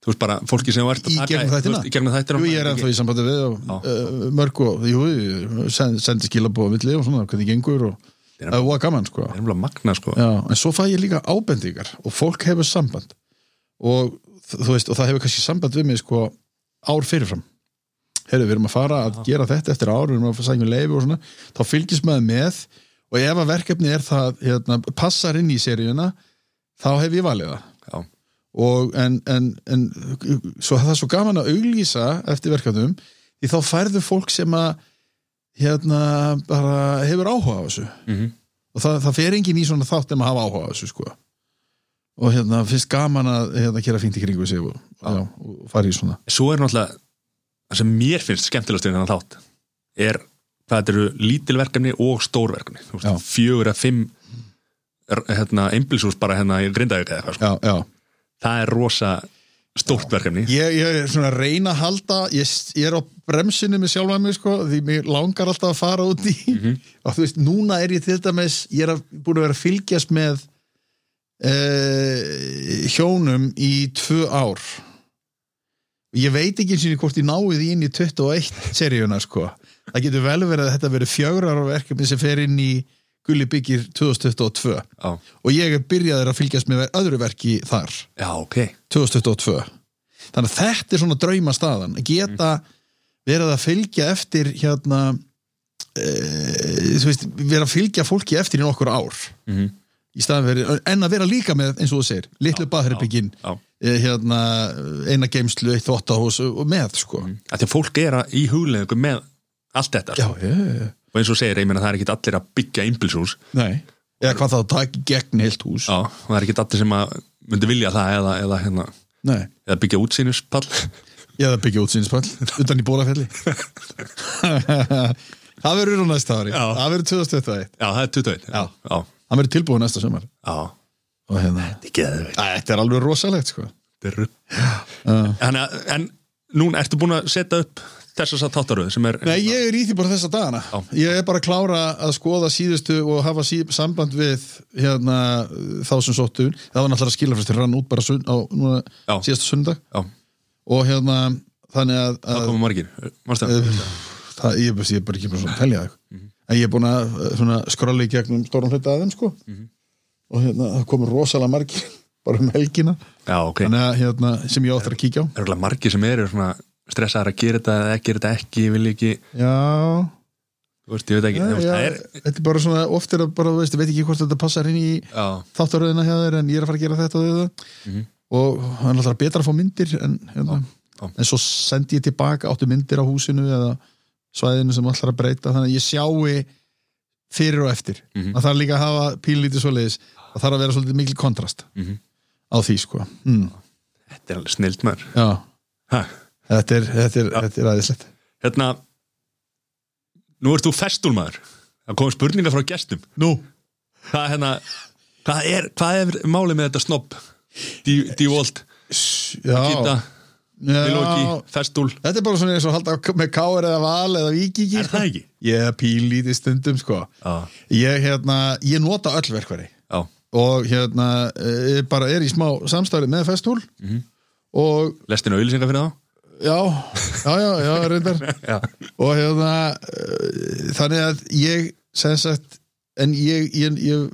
Þú veist bara, fólki sem að Í gegnum þættina? Í gegnum þættina ég er ennþá í sambandi við og, uh, mörg og, jú, ég send, sendi skilabóða milli og svona, hvernig gengur og það er voða gaman, sko. magna sko. Já, en svo fæ ég líka ábendingar og fólk hefur samband. Og þú veist, og það hefur kannski samband við mig sko ár fyrirfram. Heyrðu, við erum að fara að gera þetta eftir ár við erum að sækja um leifi og svona þá fylgist maður með. Og ef að verkefni er það, hérna, passar inn í seríuna þá hef ég valið það. Og en, en, en svo það er svo gaman að auglýsa eftir verkefnum því þá færðu fólk sem að hérna bara hefur áhuga á þessu Mhm. og það, það fer enginn í svona þátt um að hafa áhuga á þessu sko og hérna finnst gaman að hérna, gera fínt í kringu sig og, já, og fara í svona Svo er náttúrulega Það sem mér finnst skemmtilegast við þennan þátt Er þetta eru lítilverkefni og stórverkefni Fjögur að fimm hérna, einbilsús bara hérna í Grindavík eða eitthvað sko. já, já. Það er rosa stórt verkefni. Ég, ég er svona að reyna að halda ég, ég er á bremsinu með sjálfa mig sko, því mér langar alltaf að fara út í og þú veist, núna er ég til dæmis ég er að, búin að vera að fylgjast með uh, hjónum í tvö ár. Ég veit ekki eins og hvort ég náið inn í 21 seríuna sko. Það getur vel verið að þetta verið fjögrar verkefni sem fer inn í Gulli byggir 2022 Já, og ég er byrjaður að fylgjast með öðru verki þar. Já ok. 2022 þannig að þetta er svona drauma staðan að geta verið að fylgja eftir hérna e, veist, verið að fylgja fólki eftir í nokkur ár. Mhm. í staðan verið, en að vera líka með eins og þú segir, litlu baðherbyggin Já, hérna, eina geimslu, eitt þvottahús og með sko. Því að fólk er í hugleðingu með allt þetta já, sko. já, já, og eins og segir, ég meina það er ekki allir að byggja einbilsús nei. Eða hvað þá taki gegn heilt hús. Já, það er ekki allir sem að myndi vilja það eða, eða, hérna, eða byggja útsýnuspall eða byggja útsýnspall utan í bólafelli það verður á næsta ári. Já. það verður 2021 Já, það er 21 Já. já, hann verður tilbúið næsta sömar já. hérna. Þetta er alveg rosalegt sko. En, en núna ertu búin að setja upp þess að þáttaröð sem er Nei, ég er í því bara þessa dagana. Já. Ég er bara að klára að skoða síðustu og hafa sí, samband við hérna, þá sem sóttu. Það var náttúrulega skilafræstir rann út bara sunn, á núna, Já. síðasta sundag Já, og hérna þannig að, það að koma margir. Manstu? Uh, það? það, ég, ég er bara ekki bara svona að telja það en ég er búin að uh, svona, skrolla í gegnum stóran hluta að þeim sko. Og hérna, það komur rosalega margir bara um helgina. Já, ok. Þannig að hérna, sem ég áttur að kíkja á. Er margir sem eru svona stressaðar að gera þetta eða gera þetta ekki, vil ekki. Já, veist, ég veit ekki Já, þú veist, já, það er, þetta er bara svona oft er að bara, veist, ég veit ekki hvort þetta passar inn í já, þáttaröðina hjá þér en ég er að fara að gera þetta og þetta og hann er alltaf betra að fá myndir en, hérna, já. en svo sendi ég tilbaka áttu myndir á húsinu eða svæðinu sem alltaf að breyta þannig að ég sjái fyrir og eftir. Mhm. að það er líka að hafa pínlítið svoleiðis. Að það er að vera svolítið mikil kontrast Mhm. á því sko. Mm, þetta er alveg snilt maður. Já, ha. Þetta er, þetta er, þetta er aðeinslegt Hérna Nú ert þú festúlmaður Það komið spurningar frá gestum. Nú, Hvað, hérna, hvað, er, hvað er málið með þetta já, Gita, Vilóki, já Festúl. Þetta er bara svona eins og halda með káir eða val eða vikingi Er það ekki? Ég er pílítið stundum sko. Já, Ég, hérna, ég nota öll verkværi já, og hérna ég bara er í smá samstæri með festúl. Mhm. og lestinu auðlýsingar fyrir þá? Já, já, já, já, reyndar. Já, og hérna uh, þannig að ég sem sagt en ég, ég, ég,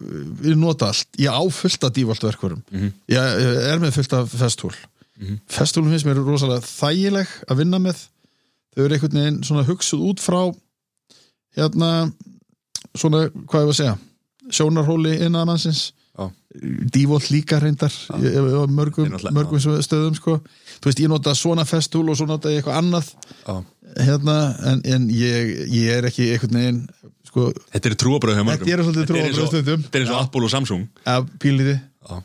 ég nota allt. Ég á fullt af dífalt verkvarum Mhm. ég, er með fullt af festúl. Mm festúlum finnst mér rosalega þægileg að vinna með. Þau eru einhvern veginn svona hugsuð út frá hérna svona, hvað ég var að segja sjónarhóli innaðamannsins Já. dívolt líka reyndar mörgum, mörgum stöðum sko. Þú veist, ég nota svona festúl og svo nota ég eitthvað annað. Já. hérna, en, en ég, ég er ekki einhvern veginn sko, Þetta er trúabröð hjá mörgum. Þetta svolítið er trúarbrögð og- stundum. Þetta er eins og Apple og Samsung. Píliði Já.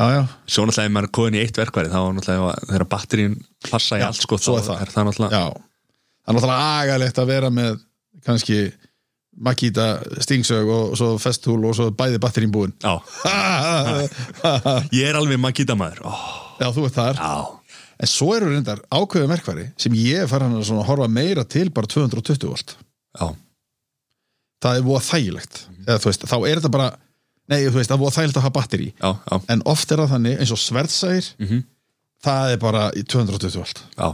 já, já, Svo náttúrulega ef maður er koðin í eitt verkværi þá náttúrulega þegar batterín passa í Já, allt sko, þá er það. er það náttúrulega já. Það er náttúrulega agalegt að vera með kannski Makita stingsög og svo festúl og svo bæði batterín búin. Ég er alveg Makita maður. Oh, þú ert þar. Já, en svo eru reyndar ákveðu merkvari sem ég fara hann að horfa meira til bara 220 volt. Já, það er voða þægilegt. Eða þú veist, þá er þetta bara nei, þú veist, það er voða þægilegt að hafa batteri já, já, en oft er það þannig eins og sverðsægir Mhm. það er bara í 220 volt. Já.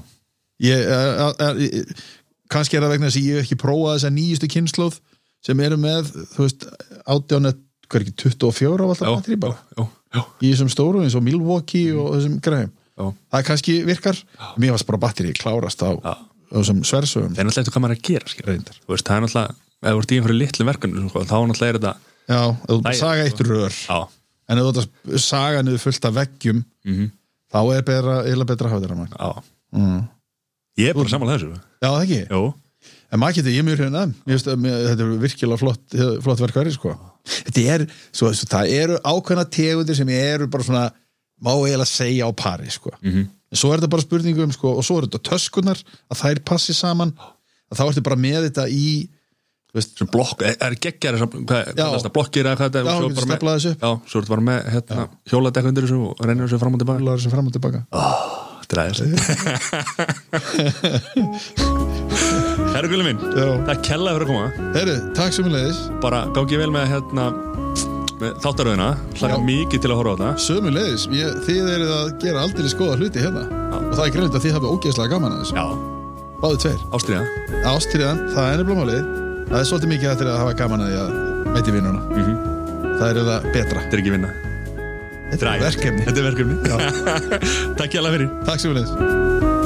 ég, er, er, er, kannski er það vegna þess að ég hef ekki prófað þessa nýjustu kynnslóð sem eru með þú veist, átjánet hvað er ekki, 24 á alltaf batteri bara? já, já, í þessum stóru eins og Milwaukee og þessum græðum það kannski virkar, mér varst bara batteri klárast á, þessum sversögum. Það er náttúrulega eftir hvað maður er að gera veist, það er náttúrulega ef þú ert í einhverju litlu verkefni sko, þá náttúrulega er þetta já, þú bara Æ, saga eitt rör. Já, en ef þú ert að saga niður fullt af veggjum Mhm. þá er eða betra að hafa já. Mm. Ég er bara samanlega þessu. Já, það ekki, Jú, en maður getur ég er mjög að að mér- þetta er virkilega flott, flott verkværi sko. Þetta er, svo, svo, það eru ákveðna tegundir sem eru bara svona má eiginlega segja á pari sko. Mhm. en svo er þetta bara spurningum sko, og svo er þetta töskunar að þær passi saman. Að þá ertu bara með þetta í sem blokk, er, er það blokkir eða hvað þetta er, Já, svo getur bara með- staflað þessu upp. Já, svo ertu bara með hérna, hjóladekk undir þessu og reynir þessu fram og tilbaka. Laður sem fram og tilbaka. Er aðeins Herru gulli minn, Já. það kellaði fyrir að koma. Herru, takk sem við leiðis bara gangi vel með hérna með þáttaröðina, hlaka Já. mikið til að horfa á þetta. Sömu leiðis, þið eruð að gera aldrei skoða hluti hérna. Og það er greinlega að þið hafið ógeðslega gaman að þessu. Já, Báðu tveir. Ástriða Ástriðan, það er nefnilega málið. Það er svolítið mikið eftir að hafa gaman að því að meiti vinnuna. Mhm. Það er það betra. Þetta er ekki vinna. Þetta er verkefni. Þetta er verkefni. Takk hjá fyrir. Takk sem við leiðis